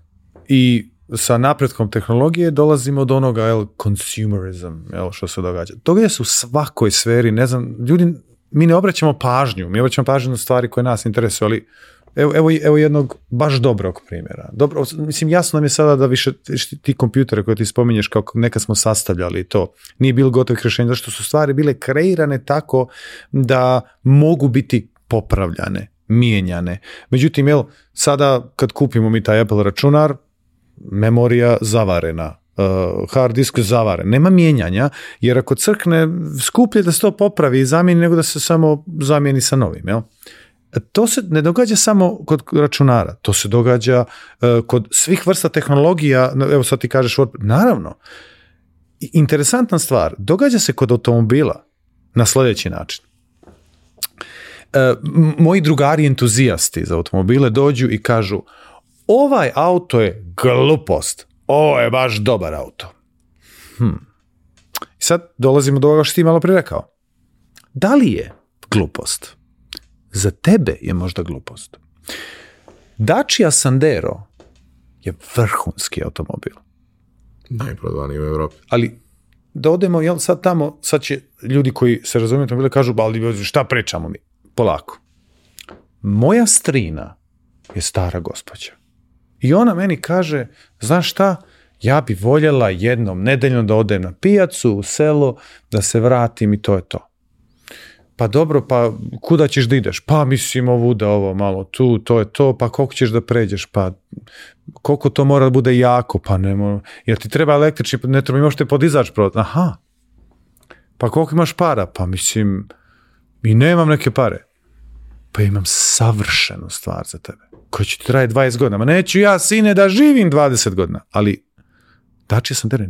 i sa napretkom tehnologije dolazimo do onoga jel, consumerism, jel, što se događa. Toga se u svakoj sferi, ne znam, ljudi, mi ne obraćamo pažnju, mi obraćamo pažnju na stvari koje nas interesuju, ali Evo, jednog baš dobrog primjera. Dobro, mislim, jasno nam je sada da više ti kompjutere koje ti spominješ kao nekad smo sastavljali to, nije bilo gotovih rješenja, zašto su stvari bile kreirane tako da mogu biti popravljane, mijenjane. Međutim, jel, sada kad kupimo mi taj Apple računar, memorija zavarena, e, hard disk zavaren. Nema mijenjanja, jer ako crkne, skuplje da se to popravi i zamijeni nego da se samo zamijeni sa novim, jel? to se ne događa samo kod računara, to se događa e, kod svih vrsta tehnologija, evo sad ti kažeš, naravno, interesantna stvar, događa se kod automobila na sljedeći način. E, moji drugari entuzijasti za automobile dođu i kažu ovaj auto je glupost, ovo je baš dobar auto. Hm. I sad dolazimo do ovoga što ti malo prirekao rekao. Da li je glupost? za tebe je možda glupost. Dacia Sandero je vrhunski automobil. Najprodavaniji u Europi. Ali da odemo, jel sad tamo, sad će ljudi koji se razumiju automobile kažu, ali šta prečamo mi? Polako. Moja strina je stara gospođa. I ona meni kaže, znaš šta, ja bi voljela jednom nedeljno da odem na pijacu, u selo, da se vratim i to je to pa dobro, pa kuda ćeš da ideš? Pa mislim ovu da ovo malo tu, to je to, pa koliko ćeš da pređeš? Pa koliko to mora da bude jako? Pa ne jer ti treba električni, ne treba imaš te podizač Aha, pa koliko imaš para? Pa mislim, i nemam neke pare. Pa imam savršenu stvar za tebe, koja će ti traje 20 godina. Ma neću ja, sine, da živim 20 godina, ali dači sam tebe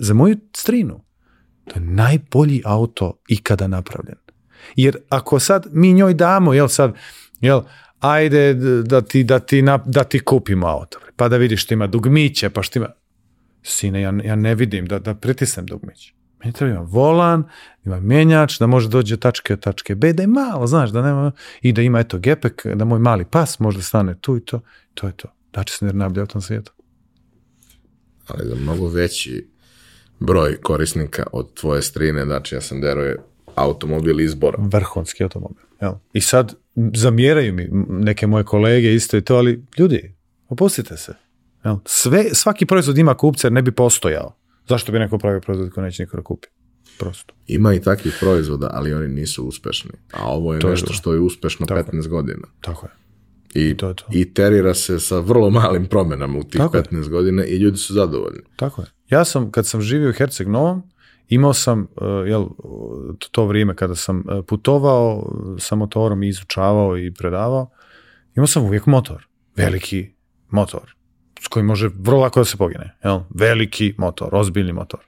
za moju strinu. To je najbolji auto ikada napravljen jer ako sad mi njoj damo, jel sad, jel, ajde da ti, da ti, da ti kupimo auto, pa da vidiš što ima dugmiće, pa što ima... Sine, ja, ja ne vidim da, da pritisnem dugmiće. Meni treba ima volan, ima mjenjač, da može dođe od tačke od tačke B, da je malo, znaš, da nema, i da ima eto gepek, da moj mali pas možda stane tu i to, to je to. Da će se ne nablja u tom svijetu. Ali da mnogo veći broj korisnika od tvoje strine, znači ja sam deruje automobil izbora. Vrhunski automobil. I sad zamjeraju mi neke moje kolege isto i to, ali ljudi, opustite se. Sve, svaki proizvod ima kupca jer ne bi postojao. Zašto bi neko pravio proizvod koji neće niko kupiti? Prosto. Ima i takvih proizvoda, ali oni nisu uspešni. A ovo je nešto što je uspešno Tako 15 godina. Tako je. I, I terira se sa vrlo malim promjenama u tih Tako 15 godina i ljudi su zadovoljni. Tako je. Ja sam, kad sam živio u Herceg Novom, Imao sam, e, jel, to vrijeme kada sam e, putovao sa motorom i izučavao i predavao, imao sam uvijek motor, veliki motor, s kojim može vrlo lako da se pogine, jel, veliki motor, ozbiljni motor.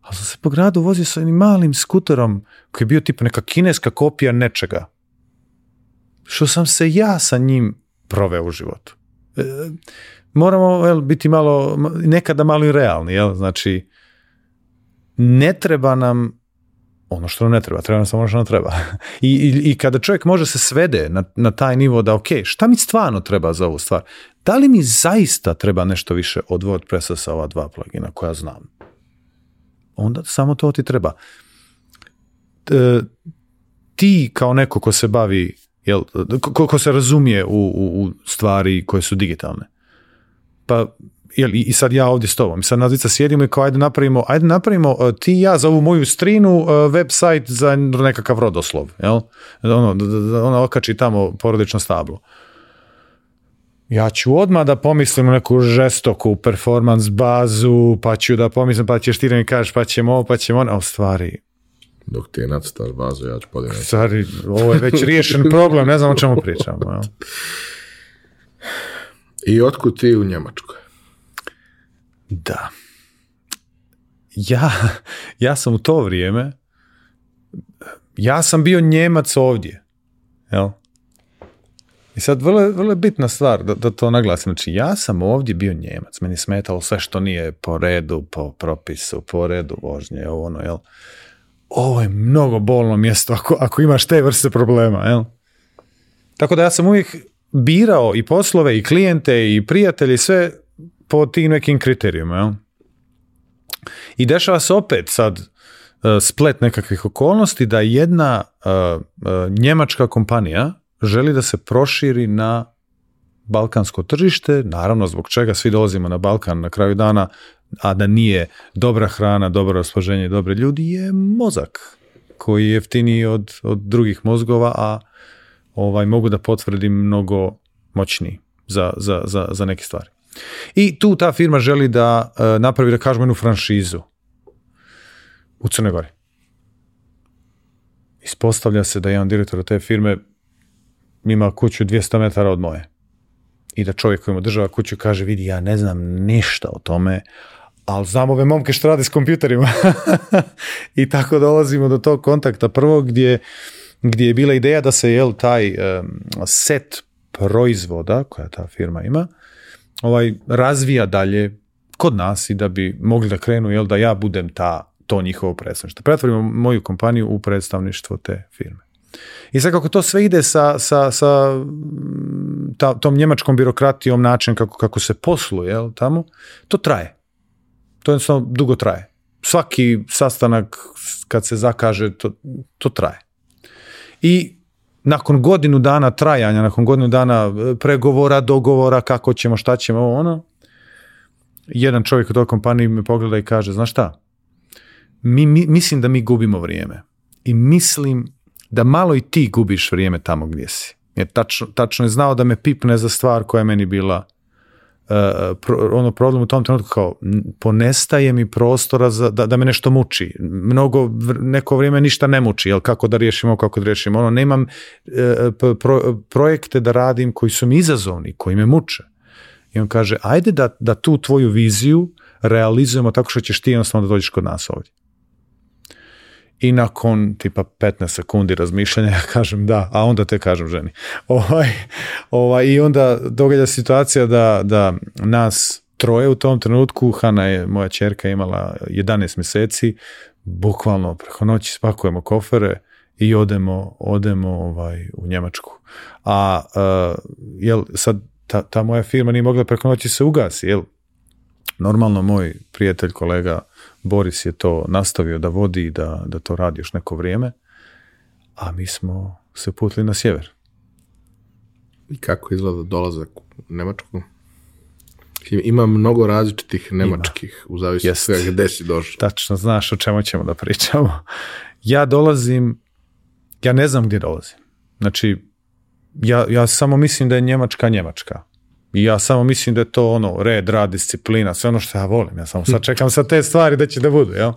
Ali sam se po gradu vozio sa jednim malim skuterom koji je bio tipa neka kineska kopija nečega. Što sam se ja sa njim proveo u životu. E, moramo jel, biti malo, nekada malo i realni, jel? Znači, ne treba nam ono što nam ne treba, treba nam samo ono što nam treba. I, i, I, kada čovjek može se svede na, na taj nivo da ok, šta mi stvarno treba za ovu stvar? Da li mi zaista treba nešto više od WordPressa sa ova dva plugina koja znam? Onda samo to ti treba. E, ti kao neko ko se bavi, jel, ko, ko se razumije u, u, u stvari koje su digitalne, pa li i sad ja ovdje s tobom, i sad nazvica sjedimo i kao ajde napravimo, ajde napravimo e, ti ja za ovu moju strinu e, website za nekakav rodoslov, jel? Ono, ona okači tamo porodično stablo. Ja ću odmah da pomislim neku žestoku performance bazu, pa ću da pomislim, pa ćeš ti da mi kažeš, pa ćemo ovo, pa ćemo ono, u stvari, dok ti je bazu, ja ću podijeliti. ovo je već riješen problem, ne znam o čemu pričamo. I otkud ti u Njemačkoj? Da. Ja, ja sam u to vrijeme, ja sam bio Njemac ovdje. Jel? I sad vrlo, vrlo je bitna stvar da, da to naglasim. Znači, ja sam ovdje bio Njemac. Meni smetalo sve što nije po redu, po propisu, po redu vožnje, ovo ono, jel? Ovo je mnogo bolno mjesto ako, ako imaš te vrste problema, jel? Tako da ja sam uvijek birao i poslove i klijente i prijatelji, sve po tim nekim kriterijima, jel? I dešava se opet sad e, splet nekakvih okolnosti da jedna e, e, njemačka kompanija želi da se proširi na balkansko tržište, naravno zbog čega svi dolazimo na Balkan na kraju dana, a da nije dobra hrana, dobro raspoloženje dobre ljudi je mozak koji je jeftiniji od, od drugih mozgova, a ovaj mogu da potvrdim mnogo moćniji za, za, za, za neke stvari. I tu ta firma želi da e, napravi, da kažemo, jednu franšizu u Crnoj Gori. Ispostavlja se da jedan direktor te firme ima kuću 200 metara od moje. I da čovjek koji mu država kuću kaže, vidi, ja ne znam ništa o tome, ali znam ove momke što rade s kompjuterima. I tako dolazimo do tog kontakta prvog gdje, gdje je bila ideja da se jel, taj set proizvoda koja ta firma ima, ovaj, razvija dalje kod nas i da bi mogli da krenu, jel, da ja budem ta, to njihovo predstavništvo. Pretvorimo moju kompaniju u predstavništvo te firme. I sad kako to sve ide sa, sa, sa mm, ta, tom njemačkom birokratijom, način kako, kako se posluje tamo, to traje. To jednostavno dugo traje. Svaki sastanak kad se zakaže, to, to traje. I nakon godinu dana trajanja, nakon godinu dana e, pregovora, dogovora, kako ćemo, šta ćemo, ovo ono, jedan čovjek u toj kompaniji me pogleda i kaže, znaš šta, mi, mi, mislim da mi gubimo vrijeme i mislim da malo i ti gubiš vrijeme tamo gdje si. Jer tačno, tačno je znao da me pipne za stvar koja je meni bila E, ono problem u tom trenutku kao ponestaje mi prostora za, da, da me nešto muči. Mnogo, neko vrijeme ništa ne muči, jel kako da riješimo, kako da riješimo. Ono, nemam e, projekte da radim koji su mi izazovni, koji me muče. I on kaže, ajde da, da tu tvoju viziju realizujemo tako što ćeš ti jednostavno da dođeš kod nas ovdje i nakon tipa 15 sekundi razmišljanja ja kažem da, a onda te kažem ženi. Ovaj, ovaj, I onda događa situacija da, da nas troje u tom trenutku, Hana je, moja čerka imala 11 mjeseci, bukvalno preko noći spakujemo kofere i odemo, odemo ovaj, u Njemačku. A e, jel, sad ta, ta moja firma nije mogla preko noći se ugasi, jel? Normalno moj prijatelj, kolega, Boris je to nastavio da vodi i da, da to radi još neko vrijeme, a mi smo se putili na sjever. I kako izgleda dolazak u Nemačku? Ima mnogo različitih nemačkih, Ima. u zavisnosti od gde si došao. Tačno, znaš o čemu ćemo da pričamo. Ja dolazim, ja ne znam gdje dolazim. Znači, ja, ja samo mislim da je Njemačka Njemačka ja samo mislim da je to ono red, rad, disciplina, sve ono što ja volim. Ja samo sad hm. čekam sa te stvari da će da budu. Jel?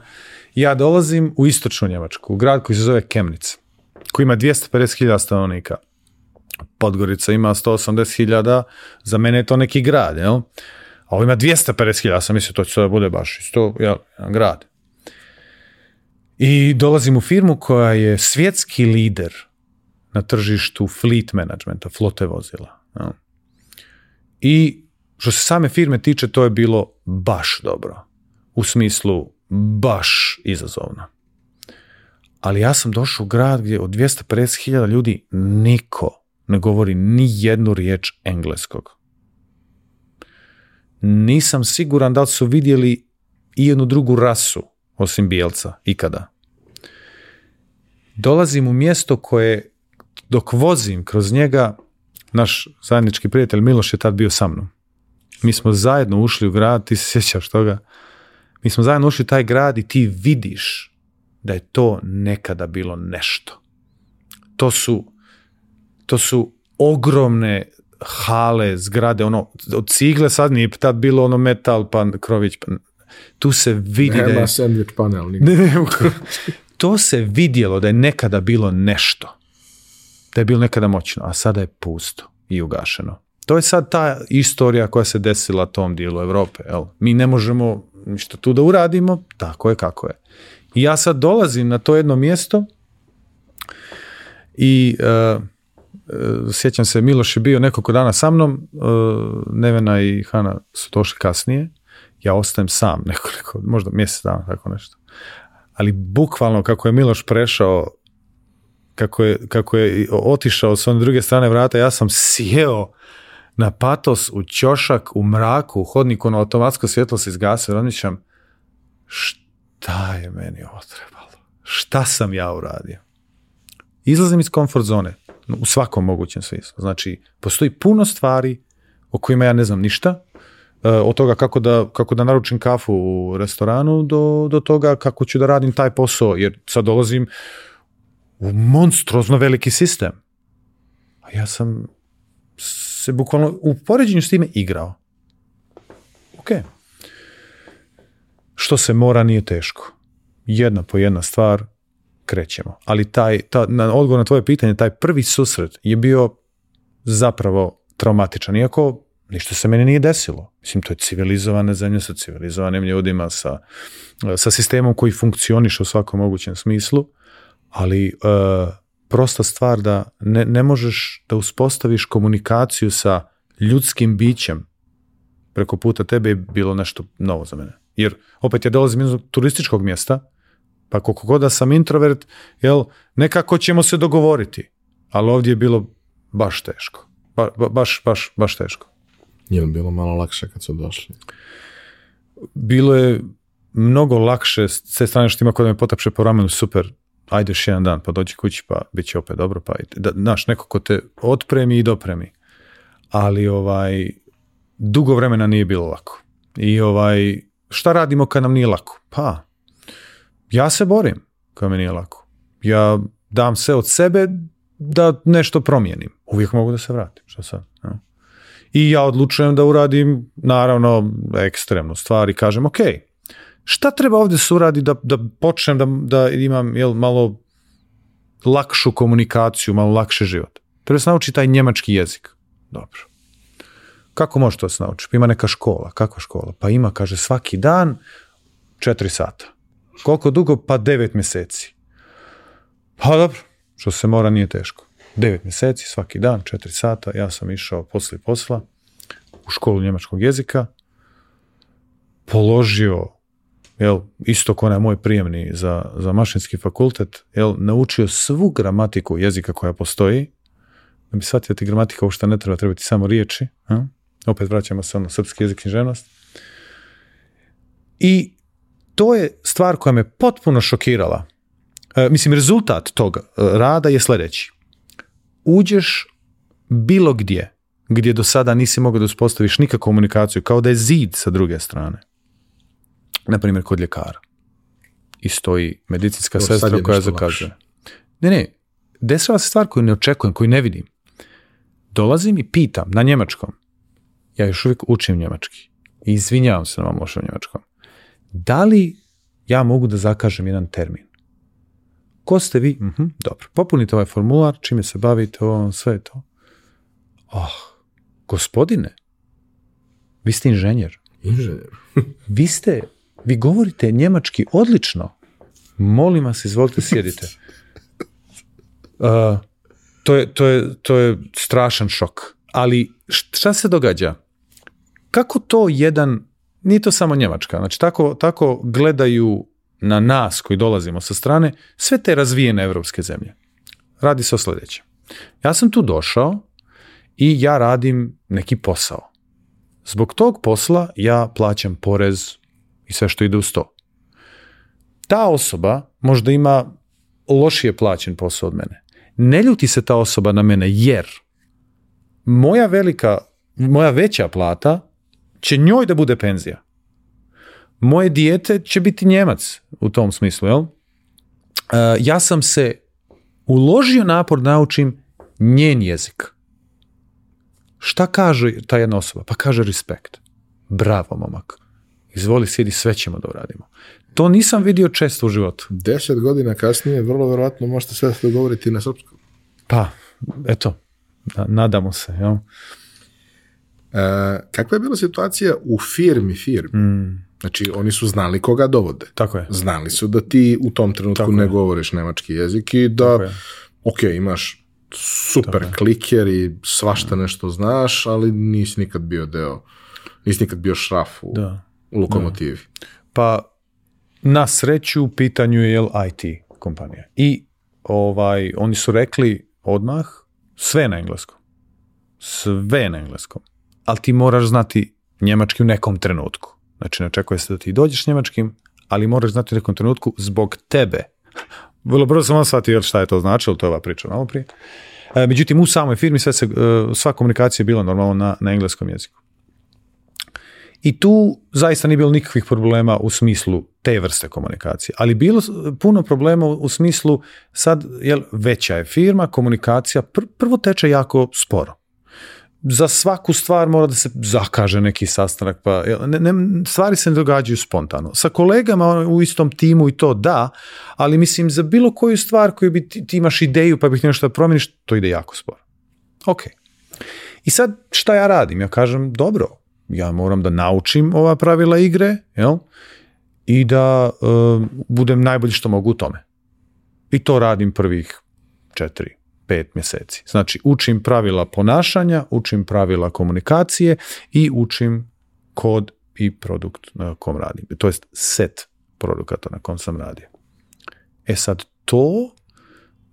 Ja dolazim u istočnu Njemačku, u grad koji se zove Kemnica, koji ima 250.000 stanovnika. Podgorica ima 180.000, za mene je to neki grad, jel? A ovo ima 250.000, ja sam mislio to će da bude baš isto, jel, grad. I dolazim u firmu koja je svjetski lider na tržištu fleet managementa, flote vozila. Jel? I što se same firme tiče, to je bilo baš dobro. U smislu, baš izazovno. Ali ja sam došao u grad gdje od 250.000 ljudi niko ne govori ni jednu riječ engleskog. Nisam siguran da li su vidjeli i jednu drugu rasu osim bijelca ikada. Dolazim u mjesto koje dok vozim kroz njega naš zajednički prijatelj Miloš je tad bio sa mnom. Mi smo zajedno ušli u grad, ti se sjećaš toga. Mi smo zajedno ušli u taj grad i ti vidiš da je to nekada bilo nešto. To su, to su ogromne hale, zgrade, ono, od cigle sad nije tad bilo ono metal, pa krović, pa tu se vidi da je... panel. to se vidjelo da je nekada bilo nešto. Da je bilo nekada moćno, a sada je pusto i ugašeno. To je sad ta istorija koja se desila tom dijelu Europe. Mi ne možemo ništa tu da uradimo, tako je kako je. I ja sad dolazim na to jedno mjesto i uh, sjećam se, Miloš je bio nekoliko dana sa mnom, e, Nevena i Hana su došli kasnije, ja ostajem sam nekoliko, možda mjesec dana, tako nešto. Ali bukvalno kako je Miloš prešao kako je, kako je otišao s one druge strane vrata, ja sam sjeo na patos u ćošak, u mraku, u hodniku, na ono automatsko svjetlo se izgase, razmišljam, šta je meni ovo trebalo? Šta sam ja uradio? Izlazim iz komfort zone, u svakom mogućem smislu. Znači, postoji puno stvari o kojima ja ne znam ništa, e, od toga kako da, kako da naručim kafu u restoranu do, do toga kako ću da radim taj posao, jer sad dolazim monstrozno veliki sistem. A ja sam se bukvalno u poređenju s time igrao. Ok. Što se mora nije teško. Jedna po jedna stvar krećemo. Ali taj, ta, na odgovor na tvoje pitanje, taj prvi susret je bio zapravo traumatičan. Iako ništa se meni nije desilo. Mislim, to je civilizovana zemlja sa civilizovanim ljudima, sa, sa sistemom koji funkcioniše u svakom mogućem smislu ali e, prosta stvar da ne, ne možeš da uspostaviš komunikaciju sa ljudskim bićem preko puta tebe je bilo nešto novo za mene. Jer opet ja dolazim iz turističkog mjesta, pa koliko god da sam introvert, jel, nekako ćemo se dogovoriti. Ali ovdje je bilo baš teško. Ba, baš, baš, baš teško. Je bilo malo lakše kad su došli? Bilo je mnogo lakše, s te strane što ima kod me potapše po ramenu, super, ajde još jedan dan, pa dođi kući, pa bit će opet dobro, pa da, znaš, neko ko te otpremi i dopremi. Ali ovaj, dugo vremena nije bilo lako. I ovaj, šta radimo kad nam nije lako? Pa, ja se borim kad mi nije lako. Ja dam sve od sebe da nešto promijenim. Uvijek mogu da se vratim, šta sad? I ja odlučujem da uradim, naravno, ekstremnu stvar i kažem, ok, šta treba ovdje se da, da počnem da, da imam jel, malo lakšu komunikaciju, malo lakše život? Treba se nauči taj njemački jezik. Dobro. Kako može to se nauči? Pa ima neka škola. Kakva škola? Pa ima, kaže, svaki dan četiri sata. Koliko dugo? Pa devet mjeseci. Pa dobro, što se mora nije teško. Devet mjeseci, svaki dan, četiri sata. Ja sam išao posli posla u školu njemačkog jezika. Položio jel, isto ko onaj moj prijemni za, za mašinski fakultet, jel, naučio svu gramatiku jezika koja postoji, da bi shvatio ti gramatika uopšte ne treba, Trebati samo riječi, a? opet vraćamo se na ono, srpski jezik ženost I to je stvar koja me potpuno šokirala. E, mislim, rezultat tog e, rada je sljedeći. Uđeš bilo gdje, gdje do sada nisi mogao da uspostaviš nikakvu komunikaciju, kao da je zid sa druge strane na primjer kod ljekara i stoji medicinska sestra koja zakaže. Ne, ne, desila se stvar koju ne očekujem, koju ne vidim. Dolazim i pitam na njemačkom. Ja još uvijek učim njemački. I izvinjavam se na vam lošem njemačkom. Da li ja mogu da zakažem jedan termin? Ko ste vi? Mhm, dobro. Popunite ovaj formular, čime se bavite, ovo, sve je to. Oh, gospodine, vi ste inženjer. Inženjer. vi ste vi govorite njemački odlično. Molim vas, izvolite, sjedite. to, je, to, je, to je strašan šok. Ali šta se događa? Kako to jedan, nije to samo Njemačka, znači tako, tako gledaju na nas koji dolazimo sa strane sve te razvijene evropske zemlje. Radi se o sljedećem. Ja sam tu došao i ja radim neki posao. Zbog tog posla ja plaćam porez i sve što ide u to. Ta osoba možda ima lošije plaćen posao od mene. Ne ljuti se ta osoba na mene jer moja velika, moja veća plata će njoj da bude penzija. Moje dijete će biti Njemac u tom smislu, jel? E, ja sam se uložio napor naučim njen jezik. Šta kaže ta jedna osoba? Pa kaže respekt. Bravo, momak izvoli sjedi, sve ćemo da uradimo. To nisam vidio često u životu. Deset godina kasnije, vrlo vjerojatno možete sve da dogovoriti na srpskom. Pa, eto, nadamo se. Jel? E, kakva je bila situacija u firmi firmi? Mm. Znači, oni su znali koga dovode. Tako je. Znali su da ti u tom trenutku Tako ne je. govoriš nemački jezik i da, ok, imaš super kliker i svašta nešto znaš, ali nisi nikad bio deo, nisi nikad bio šraf u da u lokomotivi. Pa na sreću u pitanju je IT kompanija. I ovaj, oni su rekli odmah sve na engleskom. Sve na engleskom. Ali ti moraš znati njemački u nekom trenutku. Znači, ne očekuje se da ti dođeš njemačkim, ali moraš znati u nekom trenutku zbog tebe. Vrlo brzo sam vam shvatio šta je to značilo, to je ova priča malo prije. E, međutim, u samoj firmi sve se, e, sva komunikacija je bila normalno na, na engleskom jeziku. I tu zaista nije bilo nikakvih problema u smislu te vrste komunikacije. Ali bilo puno problema u smislu sad, jel, veća je firma, komunikacija prvo teče jako sporo. Za svaku stvar mora da se zakaže neki sastanak, pa jel, ne, stvari se ne događaju spontano. Sa kolegama u istom timu i to da, ali mislim za bilo koju stvar koju bi ti, imaš ideju pa bih nešto da promjeniš, to ide jako sporo. Ok. I sad šta ja radim? Ja kažem, dobro, ja moram da naučim ova pravila igre, jel? I da e, budem najbolji što mogu u tome. I to radim prvih četiri, pet mjeseci. Znači, učim pravila ponašanja, učim pravila komunikacije i učim kod i produkt na kom radim. To jest set produkata na kom sam radio. E sad, to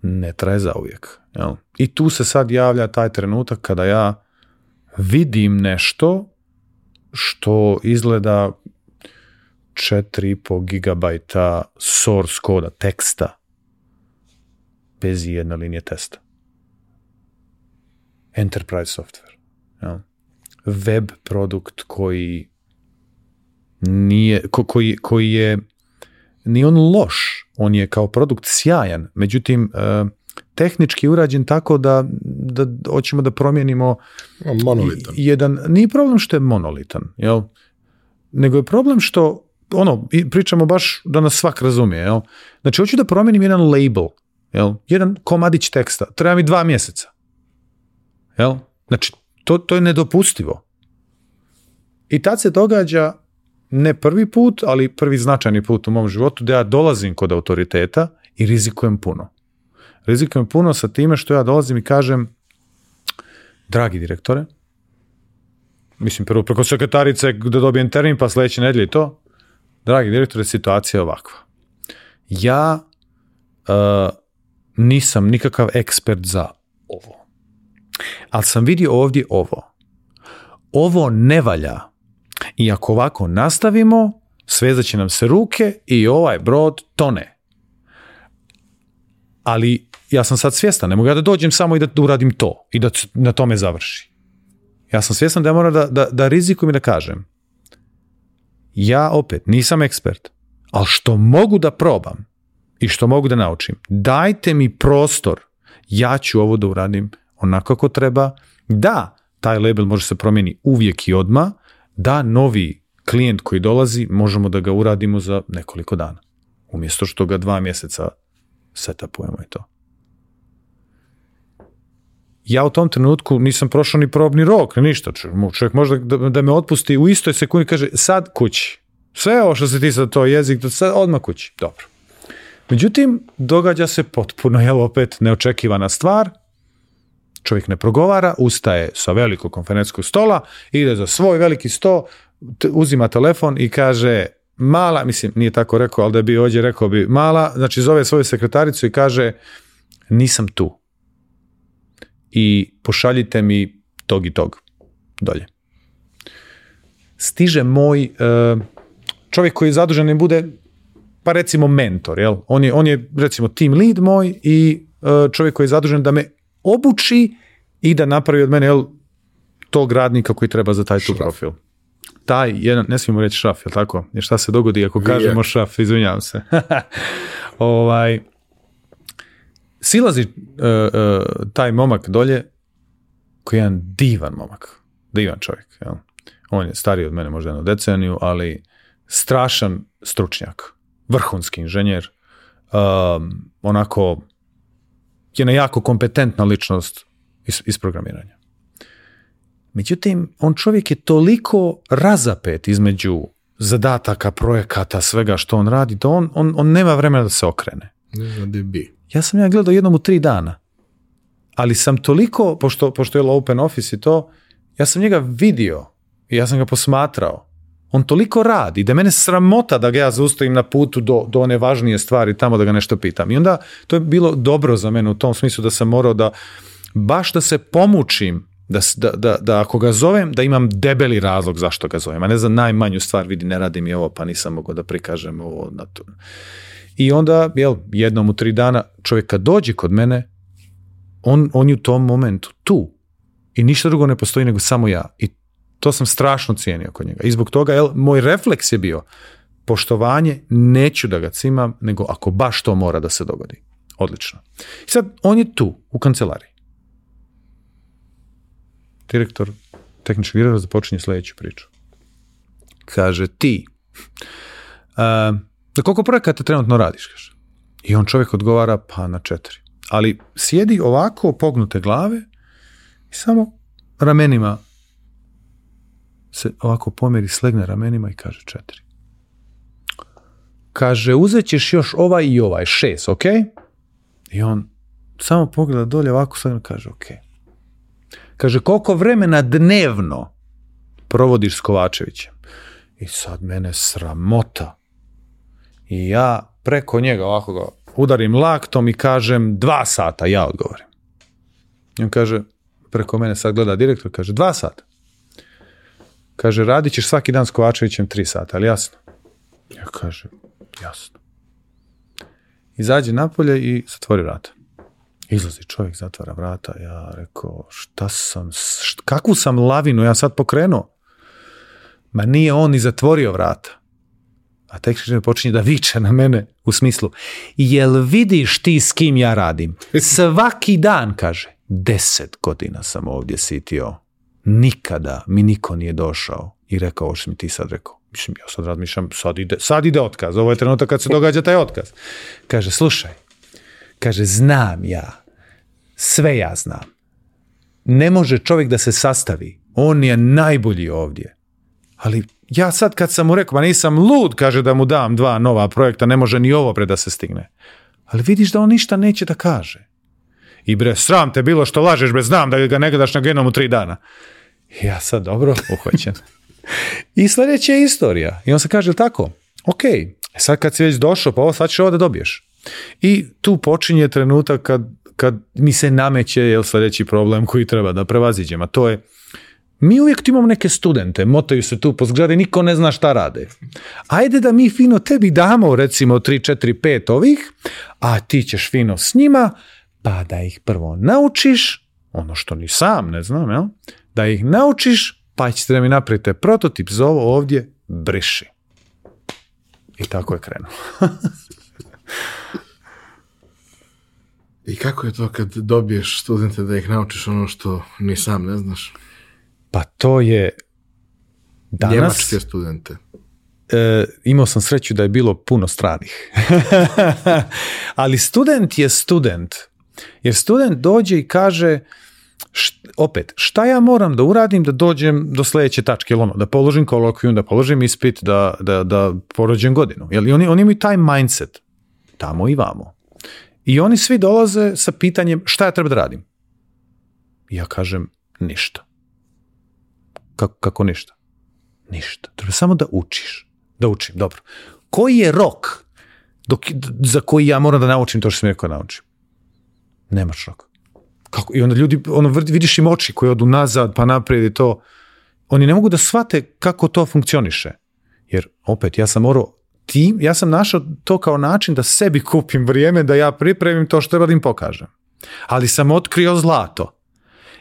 ne traje za uvijek. Jel? I tu se sad javlja taj trenutak kada ja vidim nešto što izgleda 4,5 gigabajta source koda, teksta, bez jedne linije testa. Enterprise software. Ja. Web produkt koji nije, koji, koji je, ni on loš, on je kao produkt sjajan, međutim, e, tehnički urađen tako da, da hoćemo da promijenimo monolitan. jedan, nije problem što je monolitan, jel? Nego je problem što, ono, pričamo baš da nas svak razumije, jel? Znači, hoću da promijenim jedan label, jel? Jedan komadić teksta, treba mi dva mjeseca, jel? Znači, to, to je nedopustivo. I tad se događa ne prvi put, ali prvi značajni put u mom životu da ja dolazim kod autoriteta i rizikujem puno. Rizikujem puno sa time što ja dolazim i kažem, dragi direktore, mislim prvo preko sekretarice da dobijem termin pa sledeće nedelje to, dragi direktore, situacija je ovakva. Ja uh, nisam nikakav ekspert za ovo, ali sam vidio ovdje ovo. Ovo ne valja i ako ovako nastavimo, svezat će nam se ruke i ovaj brod tone. Ali ja sam sad svjestan, ne mogu ja da dođem samo i da uradim to i da na tome završi. Ja sam svjestan da ja moram da, da, da rizikujem i da kažem ja opet nisam ekspert, ali što mogu da probam i što mogu da naučim, dajte mi prostor, ja ću ovo da uradim onako kako treba. Da, taj label može se promijeni uvijek i odma, da novi klijent koji dolazi možemo da ga uradimo za nekoliko dana. Umjesto što ga dva mjeseca setupujemo i to ja u tom trenutku nisam prošao ni probni rok, ni ništa. Čovjek možda da, me otpusti u istoj sekundi kaže sad kući. Sve ovo što se ti sad to jezik, sad odmah kući. Dobro. Međutim, događa se potpuno, jel, opet neočekivana stvar. Čovjek ne progovara, ustaje sa velikog konferencijskog stola, ide za svoj veliki sto, uzima telefon i kaže mala, mislim, nije tako rekao, ali da bi ovdje rekao bi mala, znači zove svoju sekretaricu i kaže nisam tu i pošaljite mi tog i tog dolje. Stiže moj e, čovjek koji je zadužen bude pa recimo mentor, jel? On je, on je recimo team lead moj i e, čovjek koji je zadužen da me obuči i da napravi od mene jel, tog radnika koji treba za taj tu profil. Taj jedan, ne smijemo reći šraf, jel tako? Jer šta se dogodi ako kažemo šraf, izvinjavam se. ovaj, silazi e, e, taj momak dolje, koji je jedan divan momak, divan čovjek. Jel? On je stariji od mene možda jednu deceniju, ali strašan stručnjak, vrhunski inženjer, um, onako na jako kompetentna ličnost iz, iz programiranja. Međutim, on čovjek je toliko razapet između zadataka, projekata, svega što on radi, da on, on, on nema vremena da se okrene. Ne znam gdje bi. Ja sam ja gledao jednom u tri dana. Ali sam toliko, pošto, pošto je open office i to, ja sam njega vidio i ja sam ga posmatrao. On toliko radi da mene sramota da ga ja zaustavim na putu do, do one važnije stvari tamo da ga nešto pitam. I onda to je bilo dobro za mene u tom smislu da sam morao da baš da se pomučim da, da, da, ako ga zovem, da imam debeli razlog zašto ga zovem. A ne za najmanju stvar, vidi, ne radi mi ovo, pa nisam mogao da prikažem ovo na to. I onda, jel, jednom u tri dana čovjek kad dođe kod mene, on, je u tom momentu tu. I ništa drugo ne postoji nego samo ja. I to sam strašno cijenio kod njega. I zbog toga, jel, moj refleks je bio poštovanje, neću da ga cimam, nego ako baš to mora da se dogodi. Odlično. I sad, on je tu, u kancelariji. Direktor tehničkih vjerova započinje sljedeću priču. Kaže, ti, uh, da koliko projekata trenutno radiš? kaže. I on čovjek odgovara pa na četiri. Ali sjedi ovako pognute glave i samo ramenima se ovako pomeri, slegne ramenima i kaže četiri. Kaže, uzet ćeš još ovaj i ovaj, šest, ok? I on samo pogleda dolje ovako, slegne kaže, ok. Kaže, koliko vremena dnevno provodiš s Kovačevićem? I sad mene sramota i ja preko njega ovako ga udarim laktom i kažem dva sata, ja odgovorim. I on kaže, preko mene sad gleda direktor, kaže dva sata. Kaže, radit ćeš svaki dan s Kovačevićem tri sata, ali jasno? Ja kažem, jasno. Izađe napolje i zatvori vrata. Izlazi čovjek, zatvara vrata. Ja rekao, šta sam, kakvu sam lavinu ja sad pokrenuo? Ma nije on i zatvorio vrata a tek se počinje da viče na mene u smislu, jel vidiš ti s kim ja radim? Svaki dan, kaže, deset godina sam ovdje sitio. Nikada mi niko nije došao i rekao ovo što mi ti sad rekao. Mislim, ja sad razmišljam, sad ide, sad ide otkaz. Ovo je trenutak kad se događa taj otkaz. Kaže, slušaj, kaže, znam ja, sve ja znam. Ne može čovjek da se sastavi. On je najbolji ovdje ali ja sad kad sam mu rekao, ma nisam lud, kaže da mu dam dva nova projekta, ne može ni ovo pre da se stigne. Ali vidiš da on ništa neće da kaže. I bre, sram te bilo što lažeš, bre, znam da ga ne gledaš na genom u tri dana. ja sad, dobro, uhvaćen. I sljedeća je istorija. I on se kaže, tako, ok, e sad kad si već došao, pa ovo sad ćeš ovo da dobiješ. I tu počinje trenutak kad, kad mi se nameće jel, sljedeći problem koji treba da prevaziđem, a to je mi uvijek tu imamo neke studente, motaju se tu po zgradi, niko ne zna šta rade. Ajde da mi fino tebi damo recimo 3, 4, 5 ovih, a ti ćeš fino s njima, pa da ih prvo naučiš, ono što ni sam ne znam, jel? da ih naučiš, pa ćete da mi napravite prototip za ovo ovdje, briši. I tako je krenuo. I kako je to kad dobiješ studente da ih naučiš ono što ni sam ne znaš? Pa to je danas... Njemačke studente. E, imao sam sreću da je bilo puno stranih. Ali student je student. Jer student dođe i kaže, opet, šta ja moram da uradim da dođem do sljedeće tačke, ono, da položim kolokvijum, da položim ispit, da, da, da porođem godinu. Jel, oni, oni imaju taj mindset, tamo i vamo. I oni svi dolaze sa pitanjem šta ja treba da radim. Ja kažem ništa. Kako, kako ništa? Ništa. Treba samo da učiš. Da učim, dobro. Koji je rok za koji ja moram da naučim to što sam rekao naučim? Nemaš rok. Kako? I onda ljudi, ono, vidiš im oči koje odu nazad pa naprijed i to. Oni ne mogu da shvate kako to funkcioniše. Jer, opet, ja sam morao tim, ja sam našao to kao način da sebi kupim vrijeme, da ja pripremim to što treba da im pokažem. Ali sam otkrio zlato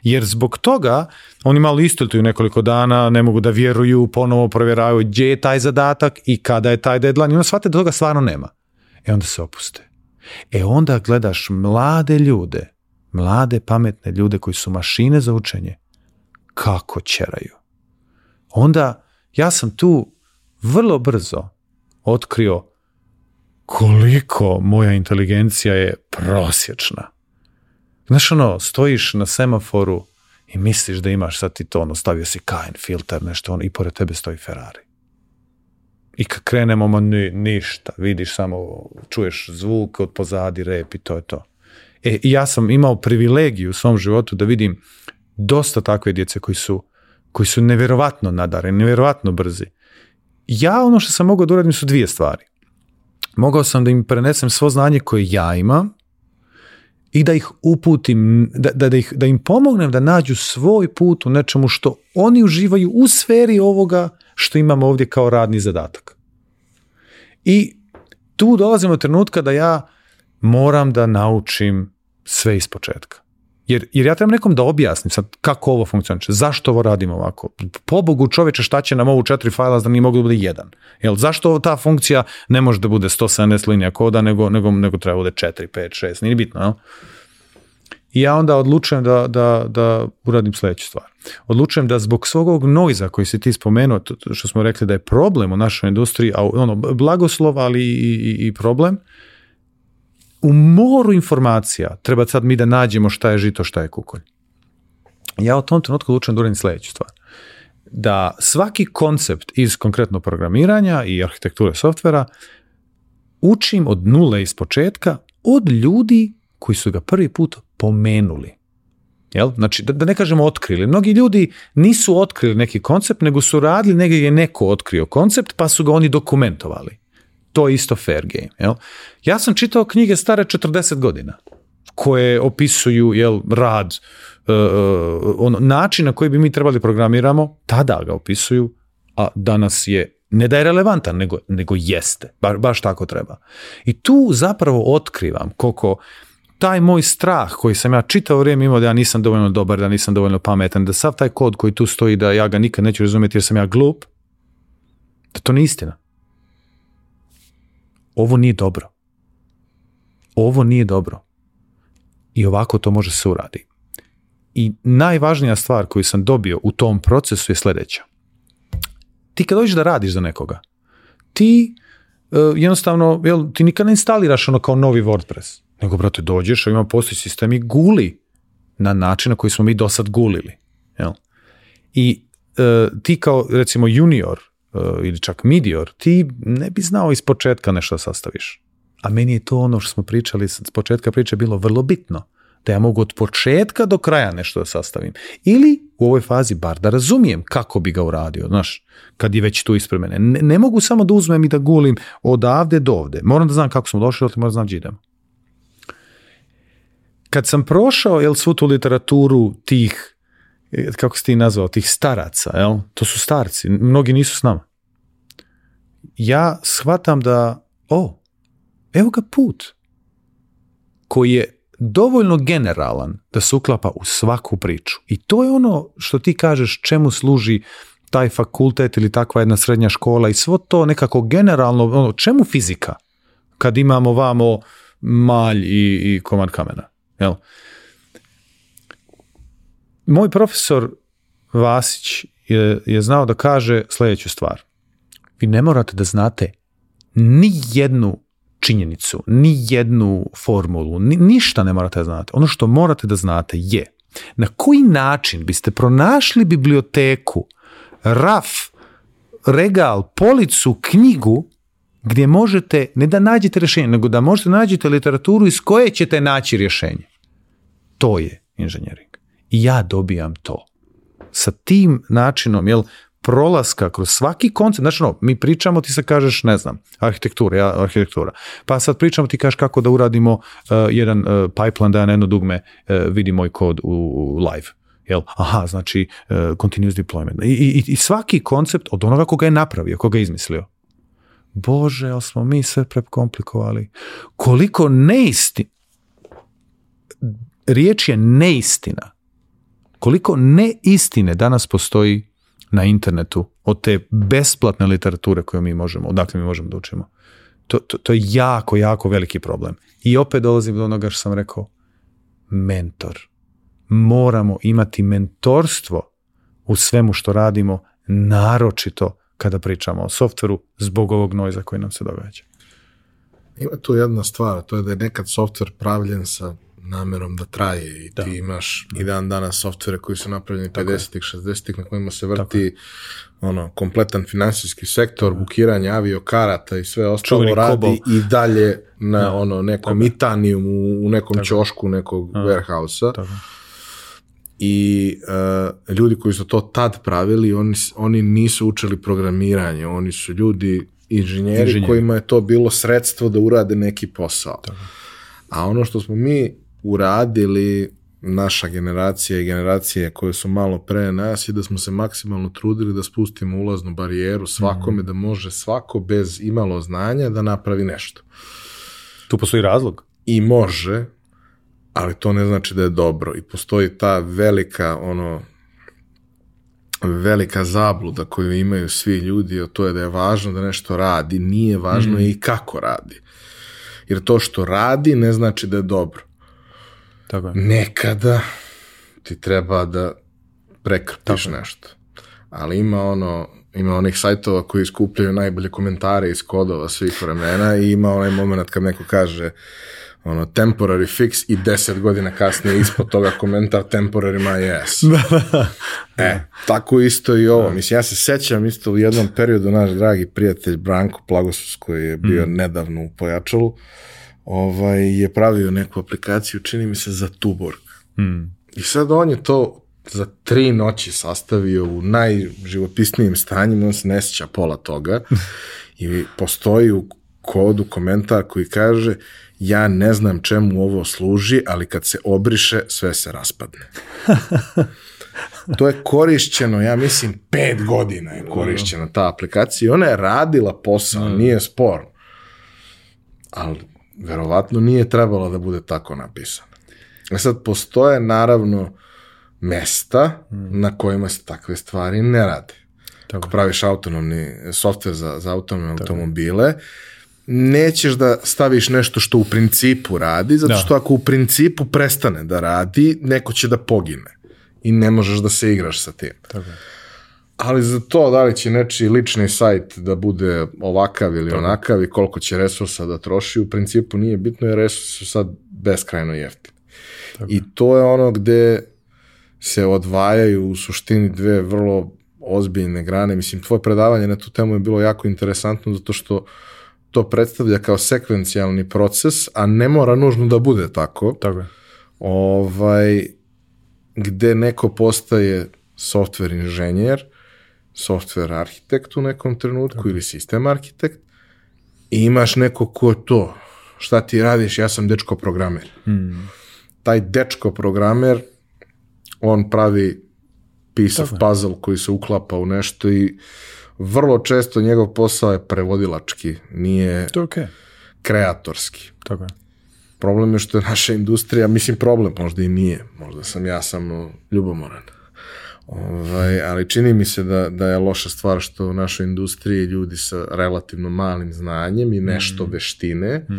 jer zbog toga oni malo istiltuju nekoliko dana, ne mogu da vjeruju, ponovo provjeravaju gdje je taj zadatak i kada je taj deadline i onda shvate da toga stvarno nema. E onda se opuste. E onda gledaš mlade ljude, mlade pametne ljude koji su mašine za učenje, kako čeraju. Onda ja sam tu vrlo brzo otkrio koliko moja inteligencija je prosječna. Znaš ono, stojiš na semaforu i misliš da imaš sad ti to, ono, stavio si kajn, filter, nešto ono, i pored tebe stoji Ferrari. I kad krenemo, ono, ništa, vidiš samo, čuješ zvuk od pozadi, rep i to je to. E, ja sam imao privilegiju u svom životu da vidim dosta takve djece koji su, koji su nevjerovatno nadare, nevjerovatno brzi. Ja ono što sam mogao da uradim su dvije stvari. Mogao sam da im prenesem svo znanje koje ja imam, i da ih uputim, da, da, ih, da im pomognem da nađu svoj put u nečemu što oni uživaju u sferi ovoga što imamo ovdje kao radni zadatak. I tu dolazimo do trenutka da ja moram da naučim sve iz početka. Jer, jer ja trebam nekom da objasnim sad kako ovo funkcionira, zašto ovo radimo ovako. Pobogu čoveče šta će nam ovo četiri fajla da nije mogu da bude jedan. Jel, zašto ta funkcija ne može da bude 170 linija koda nego, nego, nego treba bude 4, 5, 6, nije bitno. Jel? I ja onda odlučujem da, da, da uradim sledeću stvar. Odlučujem da zbog svog ovog noiza koji si ti spomenuo, što smo rekli da je problem u našoj industriji, a ono, blagoslov ali i, i, problem, u moru informacija treba sad mi da nađemo šta je žito, šta je kukolj. Ja u tom trenutku odlučujem da uradim sljedeću stvar. Da svaki koncept iz konkretno programiranja i arhitekture softvera učim od nule iz početka od ljudi koji su ga prvi put pomenuli. Jel? Znači, da, da ne kažemo otkrili. Mnogi ljudi nisu otkrili neki koncept, nego su radili negdje je neko otkrio koncept, pa su ga oni dokumentovali to je isto fair game. Ja sam čitao knjige stare 40 godina koje opisuju jel, rad, e, e, ono, način na koji bi mi trebali programiramo, tada ga opisuju, a danas je ne da je relevantan, nego, nego jeste. baš tako treba. I tu zapravo otkrivam koliko taj moj strah koji sam ja čitao vrijeme imao da ja nisam dovoljno dobar, da nisam dovoljno pametan, da sav taj kod koji tu stoji da ja ga nikad neću razumjeti jer sam ja glup, da to nije istina ovo nije dobro. Ovo nije dobro. I ovako to može se uradi. I najvažnija stvar koju sam dobio u tom procesu je sljedeća. Ti kad dođeš da radiš za nekoga, ti e, jednostavno, jel, ti nikad ne instaliraš ono kao novi WordPress. Nego, brate, dođeš, ima postoji sistem i guli na način na koji smo mi do sad gulili. Jel? I e, ti kao, recimo, junior Eh, ili čak midior, ti ne bi znao iz početka nešto sastaviš. A meni je to ono što smo pričali s početka priče bilo vrlo bitno. Da ja mogu od početka do kraja nešto da sastavim. Ili u ovoj fazi bar da razumijem kako bi ga uradio, znaš, kad je već tu ispred mene. Ne, mogu samo da uzmem i da gulim odavde do ovde. Moram da znam kako smo došli, ali moram da znam gdje idemo. Kad sam prošao jel, svu tu literaturu tih kako si ti nazvao, tih staraca, jel? To su starci, mnogi nisu s nama. Ja shvatam da, o, evo ga put koji je dovoljno generalan da se uklapa u svaku priču. I to je ono što ti kažeš čemu služi taj fakultet ili takva jedna srednja škola i svo to nekako generalno, ono, čemu fizika kad imamo vamo malj i, i komad kamena? Jel? moj profesor Vasić je, je znao da kaže sljedeću stvar. Vi ne morate da znate ni jednu činjenicu, ni jednu formulu, ni, ništa ne morate da znate. Ono što morate da znate je na koji način biste pronašli biblioteku, raf, regal, policu, knjigu gdje možete, ne da nađete rješenje, nego da možete nađete literaturu iz koje ćete naći rješenje. To je inženjering i ja dobijam to. Sa tim načinom, jel, prolaska kroz svaki koncept, znači ono, mi pričamo, ti se kažeš, ne znam, arhitektura, ja, arhitektura, pa sad pričamo, ti kažeš kako da uradimo eh, jedan eh, pipeline, da na jedno dugme eh, vidi moj kod u, live. Jel? Aha, znači continuous deployment. I, svaki koncept od onoga koga je napravio, koga je izmislio. Bože, ali smo mi sve prekomplikovali. Koliko neistina, Riječ je neistina koliko neistine danas postoji na internetu od te besplatne literature koju mi možemo, odakle mi možemo da učimo. To, to, to je jako, jako veliki problem. I opet dolazim do onoga što sam rekao, mentor. Moramo imati mentorstvo u svemu što radimo, naročito kada pričamo o softveru zbog ovog noiza koji nam se događa. Ima tu jedna stvar, to je da je nekad softver pravljen sa namerom da traje i da. ti imaš i dan danas softvere koji su napravljeni 50-ih, 60-ih na kojima se vrti ono, kompletan financijski sektor, bukiranje avio karata i sve ostalo radi i dalje na ono nekom Tako. u, nekom Tako. čošku nekog warehouse i e, ljudi koji su to tad pravili, oni, oni nisu učili programiranje, oni su ljudi inženjeri, inženjeri kojima je to bilo sredstvo da urade neki posao. A ono što smo mi uradili naša generacija i generacije koje su malo pre nas i da smo se maksimalno trudili da spustimo ulaznu barijeru svakome mhm. da može svako bez imalo znanja da napravi nešto. Tu postoji razlog. I može, ali to ne znači da je dobro i postoji ta velika ono velika zabluda koju imaju svi ljudi, a to je da je važno da nešto radi, nije važno mm. i kako radi. Jer to što radi ne znači da je dobro. Nekada ti treba da prekrpiš nešto. Ali ima ono, ima onih sajtova koji iskupljaju najbolje komentare iz kodova svih vremena i ima onaj moment kad neko kaže ono, temporary fix i deset godina kasnije ispod toga komentar temporary my ass. tako isto i ovo. Mislim, ja se sećam isto u jednom periodu naš dragi prijatelj Branko Plagosus koji je bio mm. nedavno u Pojačalu, ovaj, je pravio neku aplikaciju, čini mi se za Tuborg. Hmm. I sad on je to za tri noći sastavio u najživopisnijim stanjima, on se ne sjeća pola toga i postoji u kodu komentar koji kaže ja ne znam čemu ovo služi, ali kad se obriše, sve se raspadne. to je korišćeno, ja mislim, pet godina je korišćena ta aplikacija i ona je radila posao, hmm. nije sporno. Ali verovatno nije trebalo da bude tako napisano E sad, postoje naravno mesta hmm. na kojima se takve stvari ne rade. Ako praviš autonomni software za, za autonomne automobile, nećeš da staviš nešto što u principu radi, zato što ako u principu prestane da radi, neko će da pogine i ne možeš da se igraš sa tim. Tako ali za to da li će nečiji lični sajt da bude ovakav ili onakav i koliko će resursa da troši, u principu nije bitno jer resursi su sad beskrajno jeftini. I to je ono gde se odvajaju u suštini dve vrlo ozbiljne grane. Mislim, tvoje predavanje na tu temu je bilo jako interesantno zato što to predstavlja kao sekvencijalni proces, a ne mora nužno da bude tako. Tako je. Ovaj, gde neko postaje software inženjer, software arhitekt u nekom trenutku ili sistem arhitekt i imaš neko ko je to. Šta ti radiš? Ja sam dečko programer. Hmm. Taj dečko programer, on pravi piece of puzzle koji se uklapa u nešto i vrlo često njegov posao je prevodilački, nije to okay. kreatorski. Tako Problem je što je naša industrija, mislim problem možda i nije, možda sam ja samo ljubomoran. Ovaj, ali čini mi se da, da je loša stvar što u našoj industriji ljudi sa relativno malim znanjem i nešto mm. veštine mm.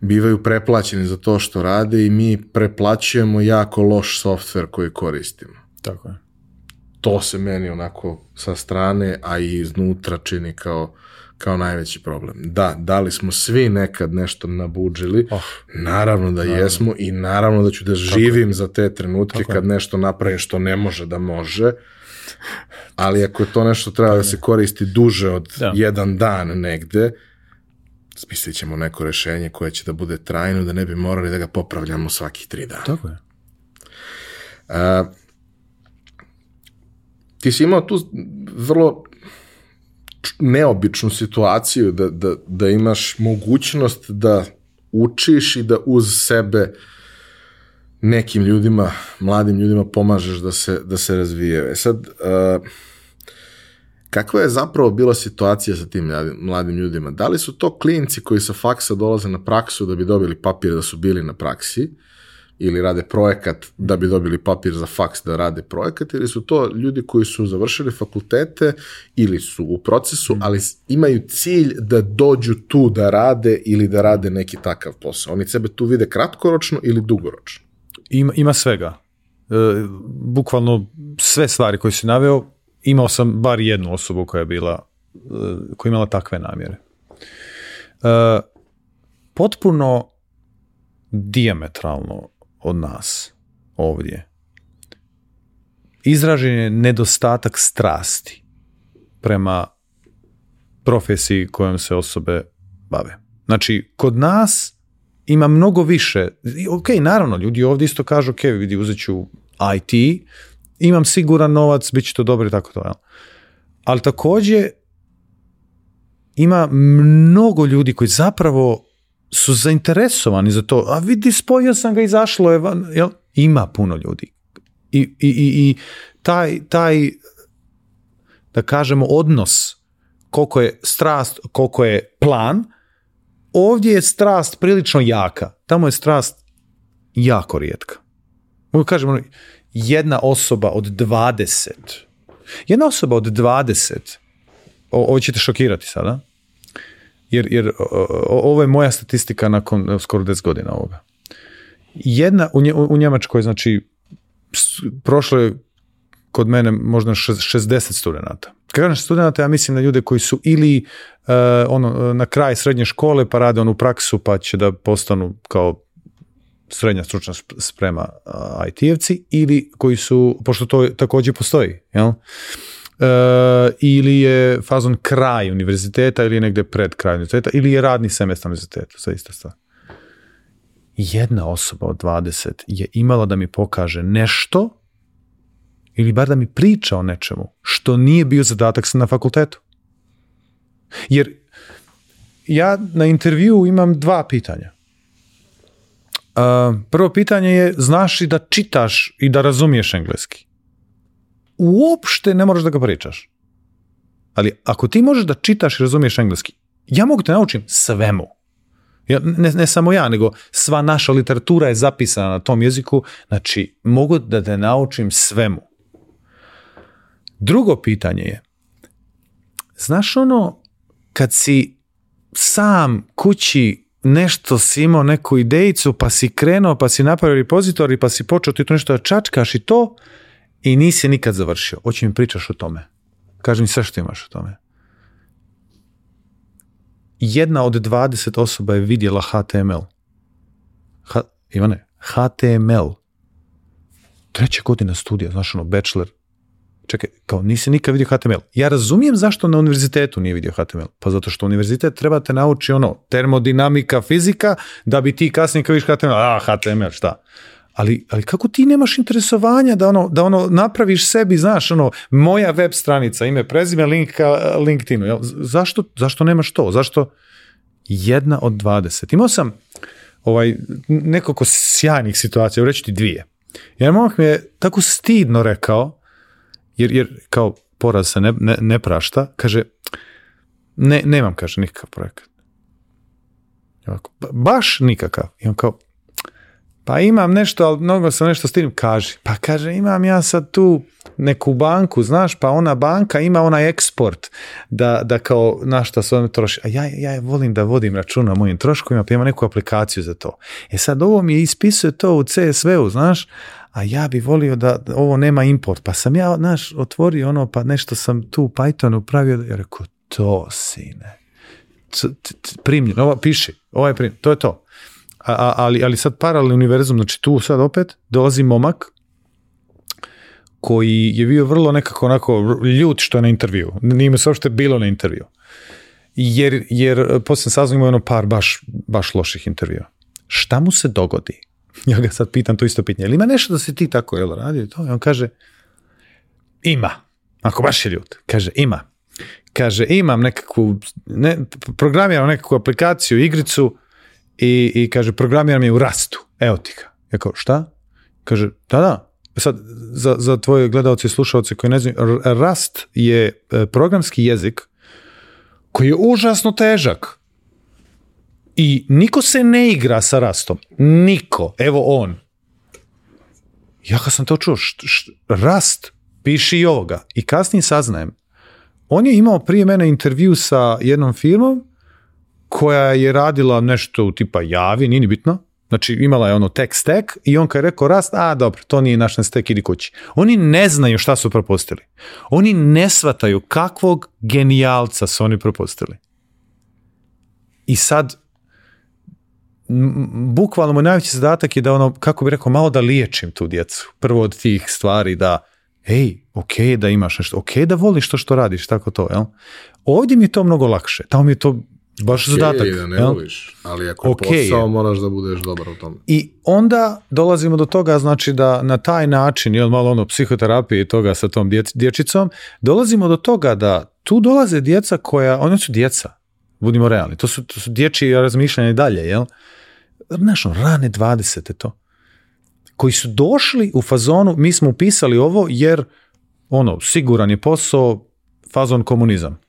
bivaju preplaćeni za to što rade i mi preplaćujemo jako loš softver koji koristimo. Tako je. To se meni onako sa strane, a i iznutra čini kao kao najveći problem. Da, da li smo svi nekad nešto nabuđili? Oh, naravno da jesmo i naravno da ću da živim za te trenutke kad nešto napravim što ne može da može. Ali ako je to nešto treba da se koristi duže od jedan dan negde, smislit ćemo neko rešenje koje će da bude trajno, da ne bi morali da ga popravljamo svakih tri dana. Tako je. ti si imao tu vrlo neobičnu situaciju da, da, da imaš mogućnost da učiš i da uz sebe nekim ljudima, mladim ljudima pomažeš da se, da se razvijaju. E sad, uh, kakva je zapravo bila situacija sa tim mladim ljudima? Da li su to klinci koji sa faksa dolaze na praksu da bi dobili papir da su bili na praksi, ili rade projekat da bi dobili papir za faks da rade projekat ili su to ljudi koji su završili fakultete ili su u procesu, mhm. ali imaju cilj da dođu tu da rade ili da rade neki takav posao. Oni sebe tu vide kratkoročno ili dugoročno. Ima, ima svega. E, bukvalno sve stvari koje si naveo, imao sam bar jednu osobu koja je bila, e, koja je imala takve namjere. E, potpuno diametralno od nas ovdje. Izražen je nedostatak strasti prema profesiji kojom se osobe bave. Znači, kod nas ima mnogo više. Ok, naravno, ljudi ovdje isto kažu, ok, vidi, uzet ću IT, imam siguran novac, bit će to dobro i tako to. Jel? Ali također ima mnogo ljudi koji zapravo su zainteresovani za to. A vidi, spojio sam ga, izašlo je van. Jel? Ima puno ljudi. I, i, i taj, taj, da kažemo, odnos koliko je strast, koliko je plan, ovdje je strast prilično jaka. Tamo je strast jako rijetka. Mogu kažemo, ono, jedna osoba od 20. Jedna osoba od 20. Ovo ćete šokirati sada jer, jer ovo je moja statistika nakon skoro 10 godina ovoga. Jedna, u, Njemačkoj, znači, prošlo je kod mene možda 60 studenta. Kada kažem studenta, ja mislim na ljude koji su ili e, ono, na kraj srednje škole pa rade onu praksu pa će da postanu kao srednja stručna sprema IT-evci ili koji su, pošto to također postoji, jel? E, ili je fazon kraj univerziteta ili je negdje pred kraj univerziteta ili je radni semestar univerziteta, sve ista stvar. Jedna osoba od 20 je imala da mi pokaže nešto ili bar da mi priča o nečemu što nije bio zadatak na fakultetu. Jer ja na intervju imam dva pitanja. E, prvo pitanje je znaš li da čitaš i da razumiješ engleski? uopšte ne moraš da ga pričaš. Ali ako ti možeš da čitaš i razumiješ engleski, ja mogu te naučim svemu. Ja, ne, ne samo ja, nego sva naša literatura je zapisana na tom jeziku, znači mogu da te naučim svemu. Drugo pitanje je, znaš ono kad si sam kući nešto si imao neku idejicu, pa si krenuo, pa si napravio i pa si počeo ti to nešto da čačkaš i to, i nisi nikad završio. Oći mi pričaš o tome. Kaži mi sve što imaš o tome. Jedna od 20 osoba je vidjela HTML. Ivane, HTML. Treća godina studija, znaš ono, bachelor. Čekaj, kao nisi nikad vidio HTML. Ja razumijem zašto na univerzitetu nije vidio HTML. Pa zato što univerzitet treba te nauči ono, termodinamika, fizika, da bi ti kasnije kao HTML. A, HTML, šta? ali, ali kako ti nemaš interesovanja da ono, da ono napraviš sebi, znaš, ono, moja web stranica, ime, prezime, link ka LinkedInu. Jel? Zašto, zašto nemaš to? Zašto jedna od dvadeset? Imao sam ovaj, nekoliko sjajnih situacija, reći ti dvije. Jer momak mi je tako stidno rekao, jer, jer kao poraz se ne, ne, ne prašta, kaže, ne, nemam, kaže, nikakav projekat. baš nikakav. I on kao, pa imam nešto, ali mnogo sam nešto s tim kaži. Pa kaže, imam ja sad tu neku banku, znaš, pa ona banka ima onaj eksport da, da kao našta šta se troši. A ja, ja volim da vodim računa o mojim troškovima, pa imam neku aplikaciju za to. E sad ovo mi ispisuje to u CSV-u, znaš, a ja bi volio da ovo nema import. Pa sam ja, znaš, otvorio ono, pa nešto sam tu u Pythonu pravio, ja rekao, to sine, Primljeno. ovo piše ovo ovaj je to je to ali, ali sad paralelni univerzum, znači tu sad opet dolazi momak koji je bio vrlo nekako onako ljut što je na intervju. Nije mu se uopšte bilo na intervju. Jer, jer e, poslije saznam ono par baš, baš loših intervjua. Šta mu se dogodi? Ja ga sad pitam to isto pitanje. ima nešto da se ti tako jel, radio? To? I on kaže, ima. Ako baš je ljut. Kaže, ima. Kaže, imam nekakvu, ne, programiram nekakvu aplikaciju, igricu, i, i kaže, programiram je u rastu, evo ti ga. Ja kao, šta? Kaže, da, da, e sad za, za tvoje gledalce i slušalce koji ne znaju, rast je e, programski jezik koji je užasno težak. I niko se ne igra sa rastom. Niko. Evo on. Ja kad sam to čuo, št, rast piši i ovoga. I kasnije saznajem. On je imao prije mene intervju sa jednom filmom koja je radila nešto u tipa javi, nije ni bitno, znači imala je ono tek stek i on kad je rekao rast, a dobro, to nije naš stek, idi kući. Oni ne znaju šta su propustili. Oni ne shvataju kakvog genijalca su oni propustili. I sad, bukvalno moj najveći zadatak je da ono, kako bih rekao, malo da liječim tu djecu. Prvo od tih stvari da, ej, ok da imaš nešto, ok da voliš to što radiš, tako to, jel? Ovdje mi je to mnogo lakše, tamo mi je to Baš zadatak. Je da ali ako je posao, moraš da budeš dobar u tome. I onda dolazimo do toga, znači da na taj način, jel malo ono psihoterapije i toga sa tom dječicom, dolazimo do toga da tu dolaze djeca koja, oni su djeca, budimo realni, to su, to su razmišljanja i dalje, jel? Znaš, ono, rane 20. to. Koji su došli u fazonu, mi smo upisali ovo jer, ono, siguran je posao, fazon komunizam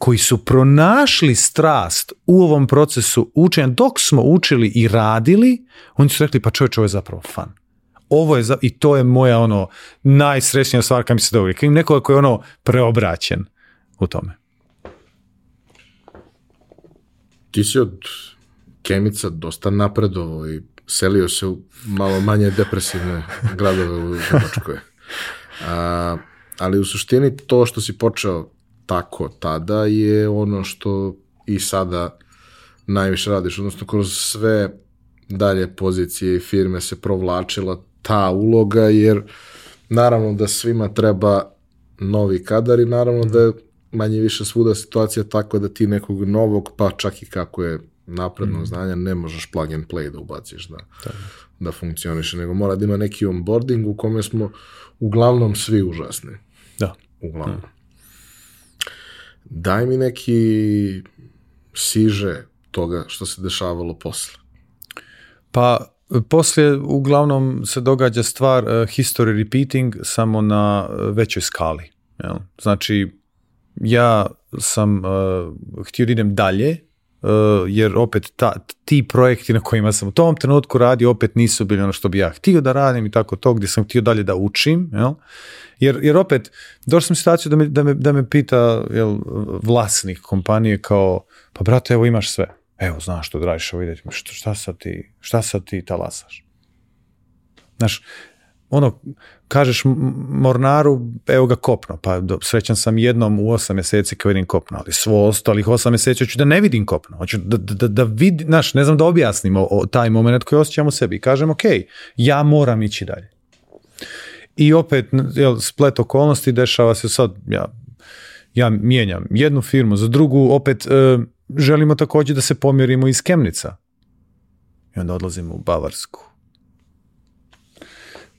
koji su pronašli strast u ovom procesu učenja, dok smo učili i radili, oni su rekli pa čovječ, ovo je zapravo fun. Ovo je, i to je moja ono najsrećnija stvar kada mi se dogodi. Kada neko koji je ono preobraćen u tome. Ti si od Kemica dosta napredovo i selio se u malo manje depresivne gradove u A, ali u suštini to što si počeo tako tada je ono što i sada najviše radiš, odnosno kroz sve dalje pozicije i firme se provlačila ta uloga, jer naravno da svima treba novi kadar i naravno da je manje više svuda situacija tako da ti nekog novog, pa čak i kako je napredno mm. znanja, ne možeš plug and play da ubaciš da, da funkcioniše, nego mora da ima neki onboarding u kome smo uglavnom svi užasni. Da. Uglavnom. Mhm daj mi neki siže toga što se dešavalo posle. Pa poslije uglavnom se događa stvar eh, history repeating samo na eh, većoj skali. Jel? Znači, ja sam uh, htio da idem dalje Eh, jer opet ta, ti projekti na kojima sam u tom trenutku radio opet nisu bili ono što bi ja htio da radim i tako to gdje sam htio dalje da učim jel? Jer, jer opet došao sam u situaciju da me, da me, da me pita jel, vlasnik kompanije kao pa brate evo imaš sve evo znaš što da radiš ovo šta, šta sad ti šta sad ti talasaš Znaš, ono, kažeš mornaru, evo ga kopno, pa do, srećan sam jednom u osam mjeseci kad vidim kopno, ali svo ostalih osam mjeseci hoću da ne vidim kopno, hoću da, da, da vidim, ne znam da objasnim o, taj moment koji osjećam u sebi i kažem, ok, ja moram ići dalje. I opet, jel, splet okolnosti dešava se sad, ja, ja mijenjam jednu firmu za drugu, opet e, želimo također da se pomjerimo iz Kemnica. I onda odlazimo u Bavarsku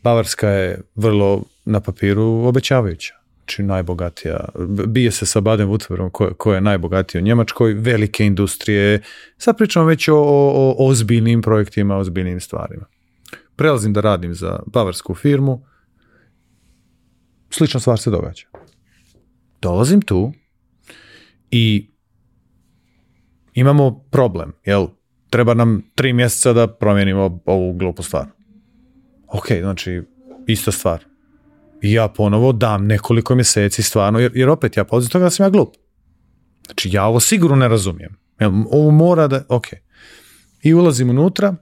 Bavarska je vrlo na papiru obećavajuća. Znači najbogatija, bije se sa Baden-Württembergom koja ko je najbogatija u Njemačkoj, velike industrije, sad pričamo već o, o ozbiljnim projektima, ozbiljnim stvarima. Prelazim da radim za bavarsku firmu, slična stvar se događa. Dolazim tu i imamo problem, jel? Treba nam tri mjeseca da promijenimo ovu glupu stvar ok, znači, isto stvar. I ja ponovo dam nekoliko mjeseci stvarno, jer, opet ja pozivam toga da sam ja glup. Znači, ja ovo sigurno ne razumijem. Ovo mora da, ok. I ulazim unutra,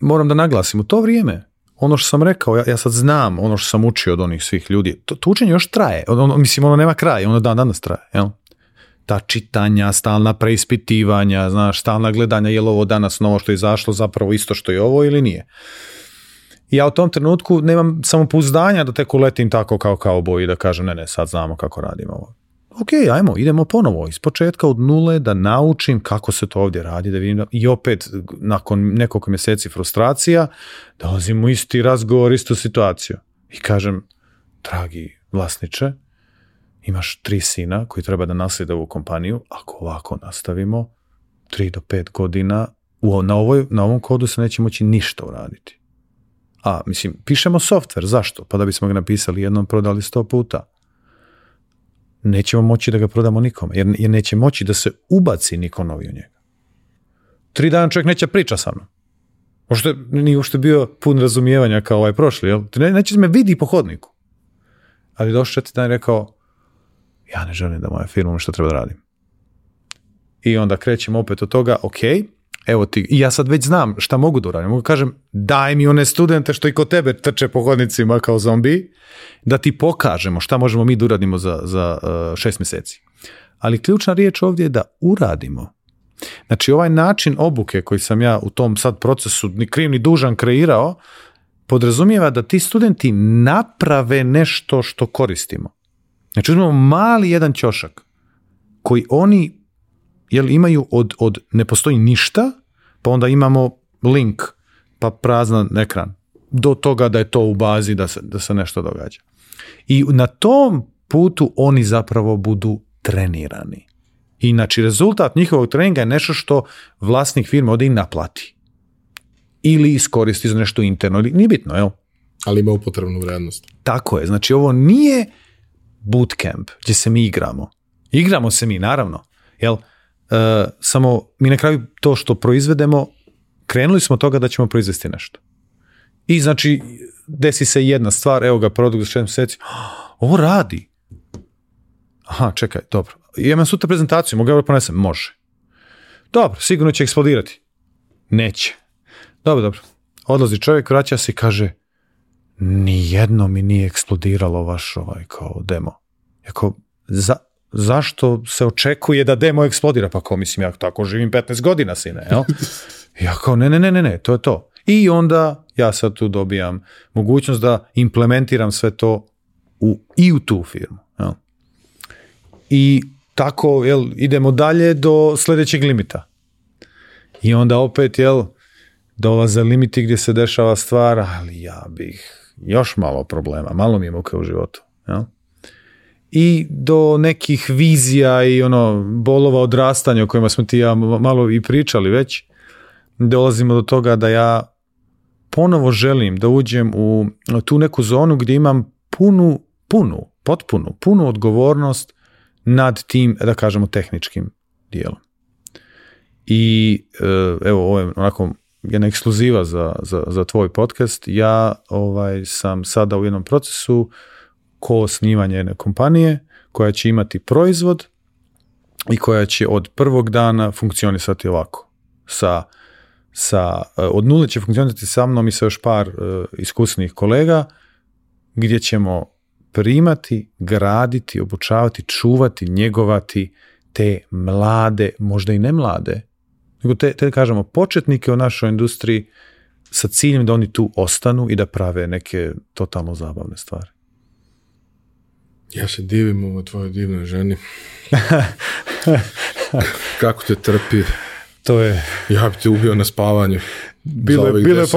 moram da naglasim, u to vrijeme, ono što sam rekao, ja, sad znam ono što sam učio od onih svih ljudi, to, učenje još traje, ono, ono, mislim, ono nema kraja, ono dan danas traje, jel? ta čitanja, stalna preispitivanja, znaš, stalna gledanja, je li ovo danas novo što je izašlo zapravo isto što je ovo ili nije ja u tom trenutku nemam samopouzdanja da tek uletim tako kao kao boji da kažem ne, ne, sad znamo kako radimo ovo. Ok, ajmo, idemo ponovo iz početka od nule da naučim kako se to ovdje radi, da vidim i opet nakon nekoliko mjeseci frustracija dolazim u isti razgovor, istu situaciju i kažem, dragi vlasniče, imaš tri sina koji treba da naslijede ovu kompaniju, ako ovako nastavimo, tri do pet godina u, na, ovoj, na ovom kodu se neće moći ništa uraditi a, mislim, pišemo softver, zašto? Pa da bismo ga napisali jednom, prodali sto puta. Nećemo moći da ga prodamo nikome, jer, neće moći da se ubaci niko novi u njega. Tri dana čovjek neće priča sa mnom. Možda nije ušte bio pun razumijevanja kao ovaj prošli, jel? Ne, neće me vidi po hodniku. Ali došao četiri dan rekao, ja ne želim da moja firma ono što treba da radim. I onda krećemo opet od toga, ok, evo ti, i ja sad već znam šta mogu da uradim. Mogu kažem, daj mi one studente što i kod tebe trče po hodnicima kao zombi, da ti pokažemo šta možemo mi da uradimo za, za e, šest mjeseci. Ali ključna riječ ovdje je da uradimo. Znači ovaj način obuke koji sam ja u tom sad procesu ni kriv ni dužan kreirao, podrazumijeva da ti studenti naprave nešto što koristimo. Znači uzmemo mali jedan ćošak koji oni jel, imaju od, od ne postoji ništa pa onda imamo link, pa prazan ekran. Do toga da je to u bazi, da se, da se nešto događa. I na tom putu oni zapravo budu trenirani. I znači rezultat njihovog treninga je nešto što vlasnik firme ode i naplati. Ili iskoristi za nešto interno, ili nije bitno, jel? Ali ima upotrebnu vrednost. Tako je, znači ovo nije bootcamp gdje se mi igramo. Igramo se mi, naravno, jel? E, samo mi na kraju to što proizvedemo, krenuli smo toga da ćemo proizvesti nešto. I znači, desi se jedna stvar, evo ga produkt za 6 mjeseci, ovo radi. Aha, čekaj, dobro. Ja imam sutra prezentaciju, mogu ga ponesem? Može. Dobro, sigurno će eksplodirati. Neće. Dobro, dobro. Odlazi čovjek, vraća se i kaže, nijedno mi nije eksplodiralo vaš ovaj kao demo. Jako, za, zašto se očekuje da demo eksplodira? Pa ko mislim, ja tako živim 15 godina, sine, jel? Ja kao, ne, ne, ne, ne, ne, to je to. I onda ja sad tu dobijam mogućnost da implementiram sve to u, i u tu firmu. Jel? I tako, jel, idemo dalje do sljedećeg limita. I onda opet, jel, dolaze limiti gdje se dešava stvar, ali ja bih još malo problema, malo mi je muke u životu. Jel? i do nekih vizija i ono bolova odrastanja o kojima smo ti ja malo i pričali već, dolazimo do toga da ja ponovo želim da uđem u tu neku zonu gdje imam punu, punu, potpunu, punu odgovornost nad tim, da kažemo, tehničkim dijelom. I e, evo, ovo je onako jedna ekskluziva za, za, za tvoj podcast. Ja ovaj, sam sada u jednom procesu ko osnivanje jedne kompanije koja će imati proizvod i koja će od prvog dana funkcionisati ovako. Sa, sa, e, od nule će funkcionisati sa mnom i sa još par e, iskusnih kolega gdje ćemo primati, graditi, obučavati, čuvati, njegovati te mlade, možda i ne mlade, nego te, te kažemo početnike u našoj industriji sa ciljem da oni tu ostanu i da prave neke totalno zabavne stvari. Ja se divim ovo tvojoj divnoj ženi. Kako te trpi? To je... Ja bi te ubio na spavanju. Bilo je, bilo je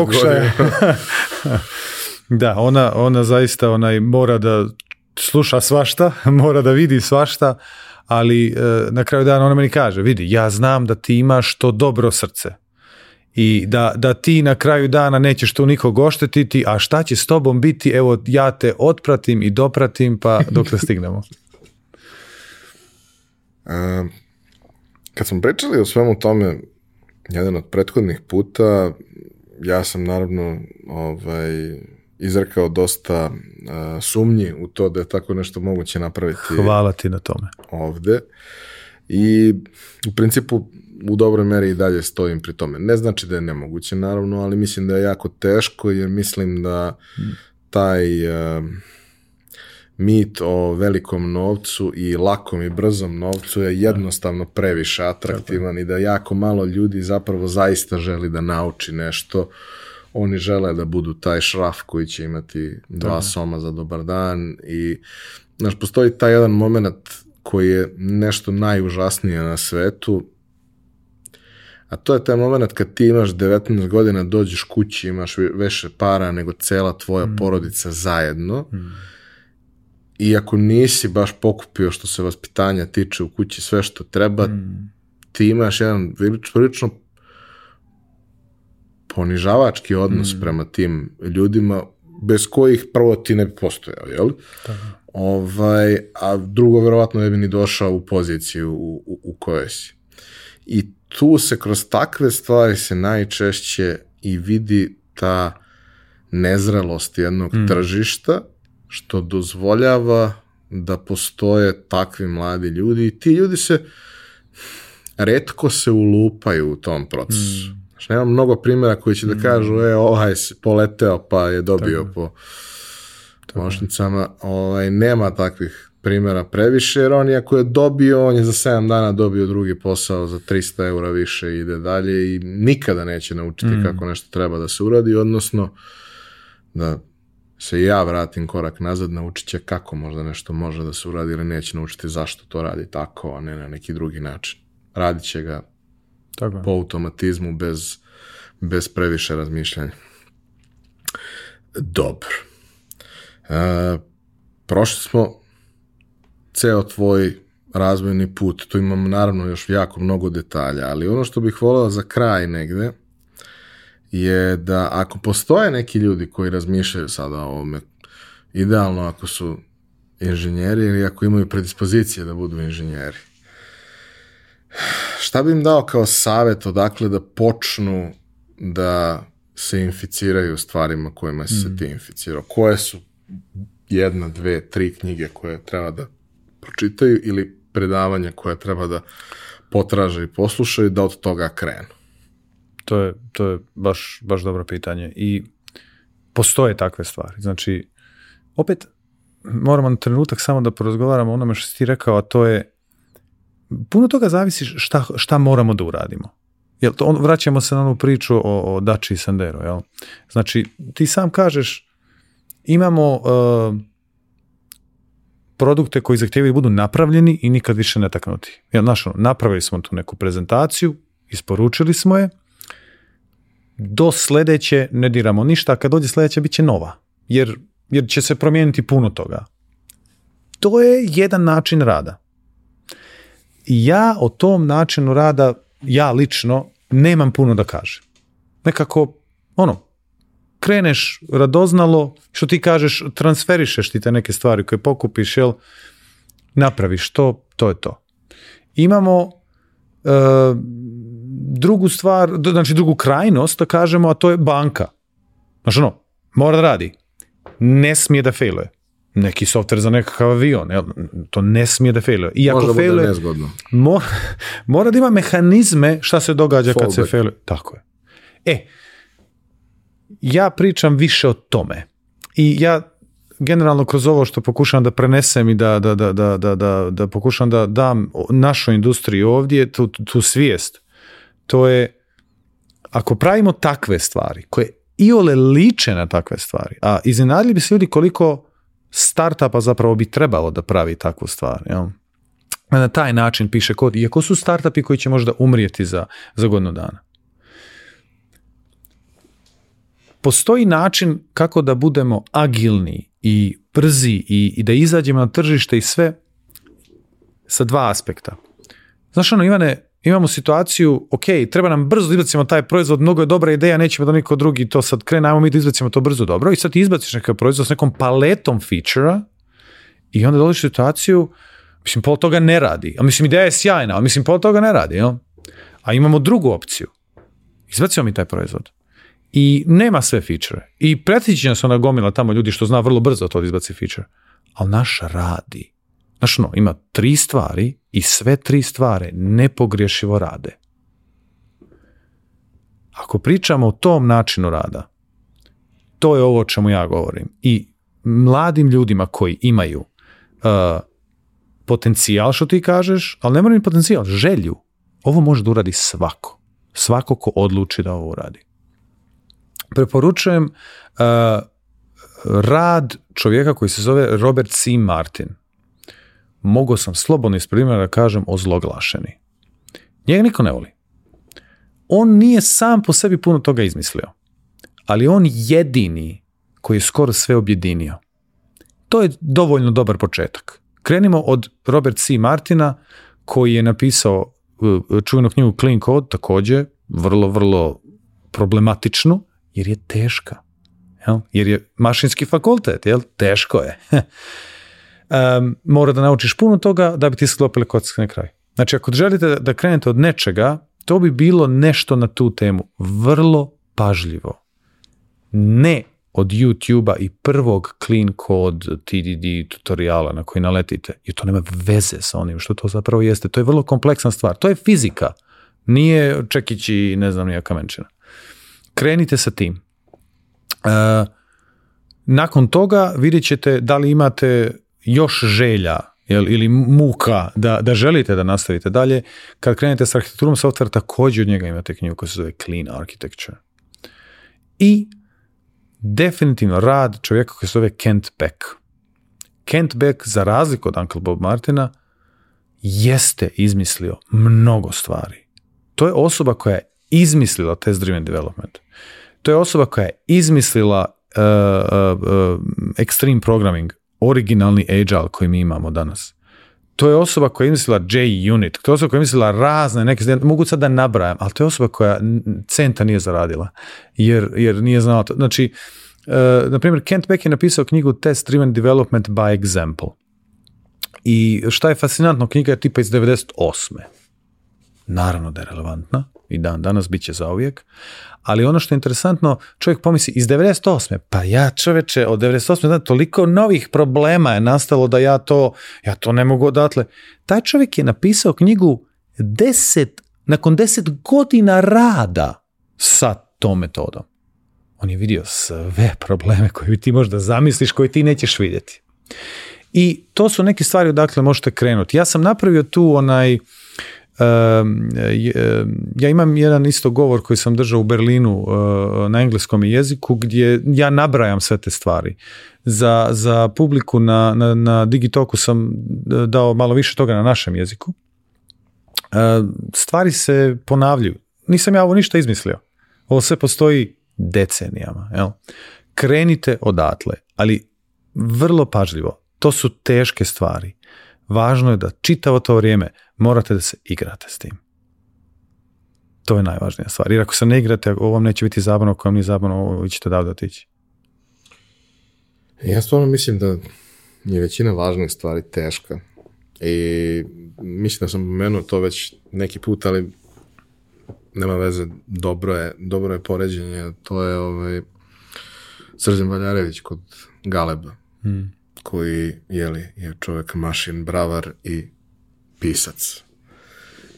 da, ona, ona zaista mora da sluša svašta, mora da vidi svašta, ali e, na kraju dana ona meni kaže, vidi, ja znam da ti imaš to dobro srce i da, da ti na kraju dana nećeš tu nikog oštetiti, a šta će s tobom biti, evo ja te otpratim i dopratim pa dok da stignemo. E, kad smo pričali o svemu tome jedan od prethodnih puta, ja sam naravno ovaj, izrekao dosta e, sumnji u to da je tako nešto moguće napraviti. Hvala ti na tome. Ovde. I u principu u dobroj meri i dalje stojim pri tome. Ne znači da je nemoguće, naravno, ali mislim da je jako teško, jer mislim da taj mit o velikom novcu i lakom i brzom novcu je jednostavno previše atraktivan i da jako malo ljudi zapravo zaista želi da nauči nešto. Oni žele da budu taj šraf koji će imati dva soma za dobar dan i znaš, postoji taj jedan moment koji je nešto najužasnije na svetu, a to je taj moment kad ti imaš 19 godina, dođeš kući, imaš više para nego cela tvoja mm. porodica zajedno. Mm. I ako nisi baš pokupio što se vaspitanja tiče u kući sve što treba, mm. ti imaš jedan prilično ponižavački odnos prema tim ljudima bez kojih prvo ti ne bi postojao, jel? Ovaj, a drugo, verovatno ne bi ni došao u poziciju u, u, u kojoj si. I tu se kroz takve stvari se najčešće i vidi ta nezrelost jednog mm. tržišta što dozvoljava da postoje takvi mladi ljudi i ti ljudi se redko se ulupaju u tom procesu. Mm. Znači, nema mnogo primjera koji će da mm. kažu, e, ovaj se poleteo pa je dobio po pomoćnicama. Ovaj, nema takvih primjera previše, jer on iako je dobio, on je za 7 dana dobio drugi posao za 300 eura više i ide dalje i nikada neće naučiti mm. kako nešto treba da se uradi, odnosno da se ja vratim korak nazad, naučit će kako možda nešto može da se uradi ili neće naučiti zašto to radi tako, a ne na neki drugi način. Radit će ga po automatizmu bez, bez previše razmišljanja. Dobro. E, prošli smo ceo tvoj razvojni put. Tu imam naravno još jako mnogo detalja, ali ono što bih volio za kraj negde je da ako postoje neki ljudi koji razmišljaju sada o ovome, idealno ako su inženjeri ili ako imaju predispozicije da budu inženjeri, šta bi im dao kao savjet odakle da počnu da se inficiraju stvarima kojima se mm. ti inficirao? Koje su jedna, dve, tri knjige koje treba da pročitaju ili predavanja koja treba da potraže i poslušaju, da od toga krenu? To je, to je baš, baš dobro pitanje i postoje takve stvari. Znači, opet moramo na trenutak samo da porozgovaramo o onome što si ti rekao, a to je puno toga zavisi šta, šta moramo da uradimo. Jel, to, on, vraćamo se na onu priču o, o Dači i Sandero. Jel? Znači, ti sam kažeš, imamo uh, produkte koji zahtijevaju budu napravljeni i nikad više ne taknuti. Ja, znaš, ono, napravili smo tu neku prezentaciju, isporučili smo je, do sljedeće ne diramo ništa, a kad dođe sledeća bit će nova, jer, jer će se promijeniti puno toga. To je jedan način rada. ja o tom načinu rada, ja lično, nemam puno da kažem. Nekako, ono, kreneš radoznalo, što ti kažeš, transferišeš ti te neke stvari koje pokupiš, jel, napraviš to, to je to. Imamo e, drugu stvar, znači drugu krajnost, da kažemo, a to je banka. Znači ono, mora da radi. Ne smije da failuje. Neki softver za nekakav avion, jel? to ne smije da failuje. Iako Možda bude nezgodno. mora da ima mehanizme šta se događa kad se failuje. Tako je. E, ja pričam više o tome. I ja generalno kroz ovo što pokušam da prenesem i da, da, da, da, da pokušam da dam našoj industriji ovdje tu, tu svijest, to je ako pravimo takve stvari koje iole liče na takve stvari, a iznenadili bi se ljudi koliko startupa zapravo bi trebalo da pravi takvu stvar. Jel? Na taj način piše kod, iako su startupi koji će možda umrijeti za, za godinu dana. postoji način kako da budemo agilni i brzi i, da izađemo na tržište i sve sa dva aspekta. Znaš ono, Ivane, imamo situaciju, ok, treba nam brzo da izbacimo taj proizvod, mnogo je dobra ideja, nećemo da niko drugi to sad krene, ajmo mi da izbacimo to brzo dobro i sad ti izbaciš nekakav proizvod s nekom paletom feature i onda dođeš u situaciju, mislim, pol toga ne radi. A mislim, ideja je sjajna, ali mislim, pol toga ne radi, A imamo drugu opciju. Izbacimo mi taj proizvod i nema sve feature. I pretićenja se ona gomila tamo ljudi što zna vrlo brzo to izbaci feature. Ali naš radi. Znaš no, ima tri stvari i sve tri stvari nepogriješivo rade. Ako pričamo o tom načinu rada, to je ovo o čemu ja govorim. I mladim ljudima koji imaju uh, potencijal što ti kažeš, ali ne mora ni potencijal, želju. Ovo može da uradi svako. Svako ko odluči da ovo uradi preporučujem uh, rad čovjeka koji se zove Robert C. Martin. Mogao sam slobodno iz da kažem ozloglašeni. Njega niko ne voli. On nije sam po sebi puno toga izmislio. Ali on jedini koji je skoro sve objedinio. To je dovoljno dobar početak. Krenimo od Robert C. Martina koji je napisao e, čuvenu knjigu Clean Code, također vrlo, vrlo problematičnu, jer je teška. Jel? Jer je mašinski fakultet, jel? Teško je. um, mora da naučiš puno toga da bi ti sklopili kod na kraj. Znači, ako želite da krenete od nečega, to bi bilo nešto na tu temu. Vrlo pažljivo. Ne od youtube i prvog clean code TDD tutoriala na koji naletite. I to nema veze sa onim što to zapravo jeste. To je vrlo kompleksna stvar. To je fizika. Nije čekići, ne znam, nija kamenčina krenite sa tim. E, nakon toga vidjet ćete da li imate još želja jel, ili muka da, da želite da nastavite dalje. Kad krenete s arhitekturom software, također od njega imate knjigu koja se zove Clean Architecture. I definitivno rad čovjeka koji se zove Kent Beck. Kent Beck, za razliku od Uncle Bob Martina, jeste izmislio mnogo stvari. To je osoba koja je izmislila test driven development. To je osoba koja je izmislila uh, uh, uh, extreme programming, originalni agile koji mi imamo danas. To je osoba koja je izmislila JUnit, to je osoba koja je izmislila razne neke, mogu sad da nabrajam, ali to je osoba koja centa nije zaradila, jer, jer nije znala to. Znači, uh, na primjer, Kent Beck je napisao knjigu Test Driven Development by Example. I šta je fascinantno, knjiga je tipa iz 98. Naravno da je relevantna, i dan danas, bit će zauvijek. Ali ono što je interesantno, čovjek pomisli iz 98. Pa ja čoveče, od 98. dana toliko novih problema je nastalo da ja to, ja to ne mogu odatle. Taj čovjek je napisao knjigu deset, nakon deset godina rada sa tom metodom. On je vidio sve probleme koje ti možda zamisliš, koje ti nećeš vidjeti. I to su neke stvari odakle možete krenuti. Ja sam napravio tu onaj ja imam jedan isto govor koji sam držao u Berlinu e, na engleskom jeziku gdje ja nabrajam sve te stvari. Za, za publiku na, na, na Digitoku sam e, dao malo više toga na našem jeziku. E, stvari se ponavljaju. Nisam ja ovo ništa izmislio. Ovo sve postoji decenijama. Jel? Krenite odatle, ali vrlo pažljivo. To su teške stvari. Važno je da čitavo to vrijeme morate da se igrate s tim. To je najvažnija stvar. Jer ako se ne igrate, ovo vam neće biti zabavno, ako vam nije zabavno, vi ćete davde otići. Ja stvarno mislim da je većina važnih stvari teška. I mislim da sam pomenuo to već neki put, ali nema veze, dobro je, dobro je poređenje, to je ovaj, Srđan Valjarević kod Galeba. Hmm koji jeli, je čovjek mašin, bravar i pisac,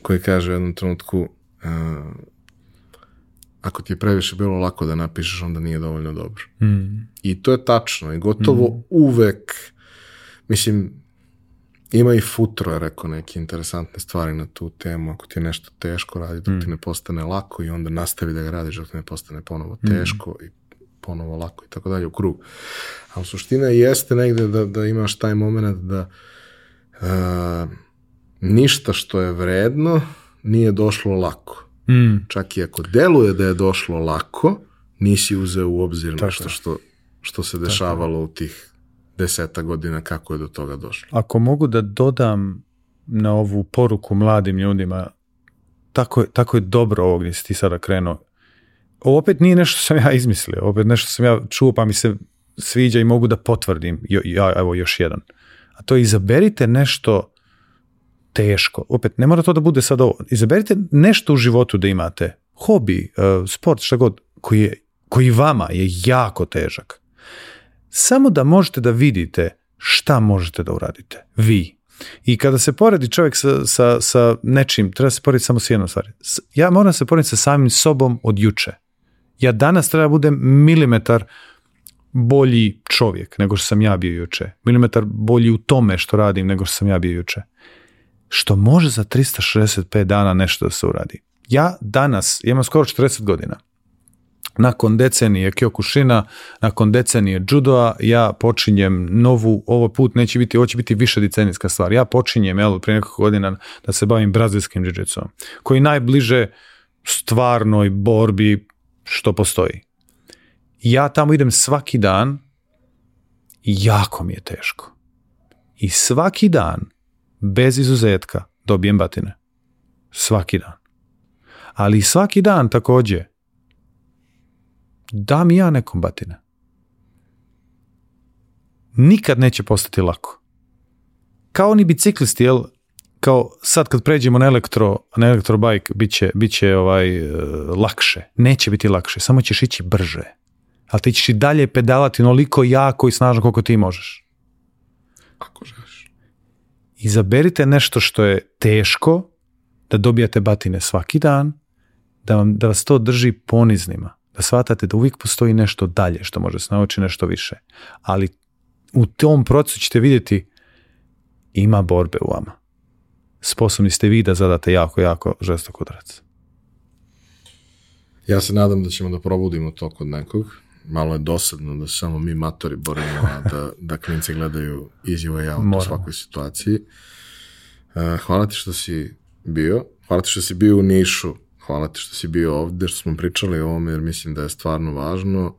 koji kaže u jednom trenutku e, ako ti je previše bilo lako da napišeš, onda nije dovoljno dobro. Mm. I to je tačno. I gotovo mm. uvek, mislim, ima i futro, je rekao, neke interesantne stvari na tu temu. Ako ti je nešto teško radi, dok mm. ti ne postane lako i onda nastavi da ga radiš dok ti ne postane ponovo teško i ponovo lako i tako dalje u krug. Ali suština jeste negde da, da imaš taj moment da uh, ništa što je vredno nije došlo lako. Mm. Čak i ako deluje da je došlo lako, nisi uzeo u obzir tako nešto što, što se dešavalo u tih deseta godina kako je do toga došlo. Ako mogu da dodam na ovu poruku mladim ljudima, tako je, tako je dobro ovo gdje si ti sada krenuo. Ovo opet nije nešto sam ja izmislio, opet nešto sam ja čuo pa mi se sviđa i mogu da potvrdim. ja, evo još jedan. A to je izaberite nešto teško. Opet, ne mora to da bude sad ovo. Izaberite nešto u životu da imate. Hobi, eh, sport, šta god, koji, je, koji vama je jako težak. Samo da možete da vidite šta možete da uradite. Vi. I kada se poredi čovjek sa, sa, sa nečim, treba se porediti samo s jednom stvari. Ja moram se porediti sa samim sobom od juče. Ja danas treba budem milimetar bolji čovjek nego što sam ja bio juče. Milimetar bolji u tome što radim nego što sam ja bio juče. Što može za 365 dana nešto da se uradi. Ja danas, imam skoro 40 godina, nakon decenije Kyokushina, nakon decenije judoa, ja počinjem novu, ovo put neće biti, ovo će biti više decenijska stvar. Ja počinjem, jel, prije nekoliko godina da se bavim brazilskim jiu koji najbliže stvarnoj borbi što postoji. Ja tamo idem svaki dan i jako mi je teško. I svaki dan, bez izuzetka, dobijem batine. Svaki dan. Ali svaki dan također dam ja nekom batine. Nikad neće postati lako. Kao ni biciklisti, jel, kao sad kad pređemo na elektro, na elektrobajk biće, biće ovaj, e, lakše. Neće biti lakše, samo ćeš ići brže. Ali ti ćeš i dalje pedalati onoliko jako i snažno koliko ti možeš. Ako želiš. Izaberite nešto što je teško, da dobijate batine svaki dan, da, vam, da vas to drži poniznima. Da shvatate da uvijek postoji nešto dalje što može se naučiti nešto više. Ali u tom procesu ćete vidjeti ima borbe u vama sposobni ste vi da zadate jako, jako žestok udarac. Ja se nadam da ćemo da probudimo to kod nekog. Malo je dosadno da samo mi matori borimo, da, da klinci gledaju izjivo javno u svakoj situaciji. E, hvala ti što si bio. Hvala ti što si bio u Nišu. Hvala ti što si bio ovdje, što smo pričali o ovome, jer mislim da je stvarno važno.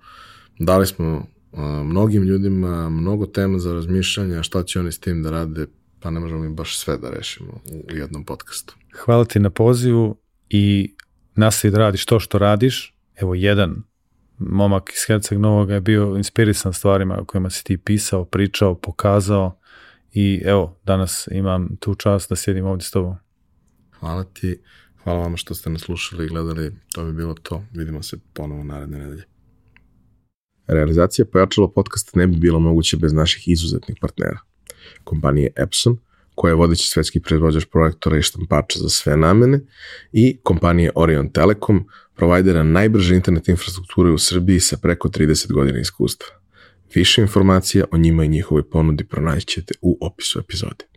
Dali smo e, mnogim ljudima mnogo tema za razmišljanje, šta će oni s tim da rade pa ne možemo mi baš sve da rešimo u jednom podcastu. Hvala ti na pozivu i nastavi da radiš to što radiš. Evo jedan momak iz Herceg Novoga je bio inspirisan stvarima o kojima si ti pisao, pričao, pokazao i evo, danas imam tu čast da sjedim ovdje s tobom. Hvala ti, hvala vam što ste naslušali slušali i gledali, to bi bilo to, vidimo se ponovo naredne nedelje. Realizacija pojačalo podcasta ne bi bilo moguće bez naših izuzetnih partnera kompanije Epson, koja je vodeći svetski proizvođač projektora i štampača za sve namene, i kompanije Orion Telekom, provajdera najbrže internet infrastrukture u Srbiji sa preko 30 godina iskustva. Više informacija o njima i njihovoj ponudi pronaćete u opisu epizode.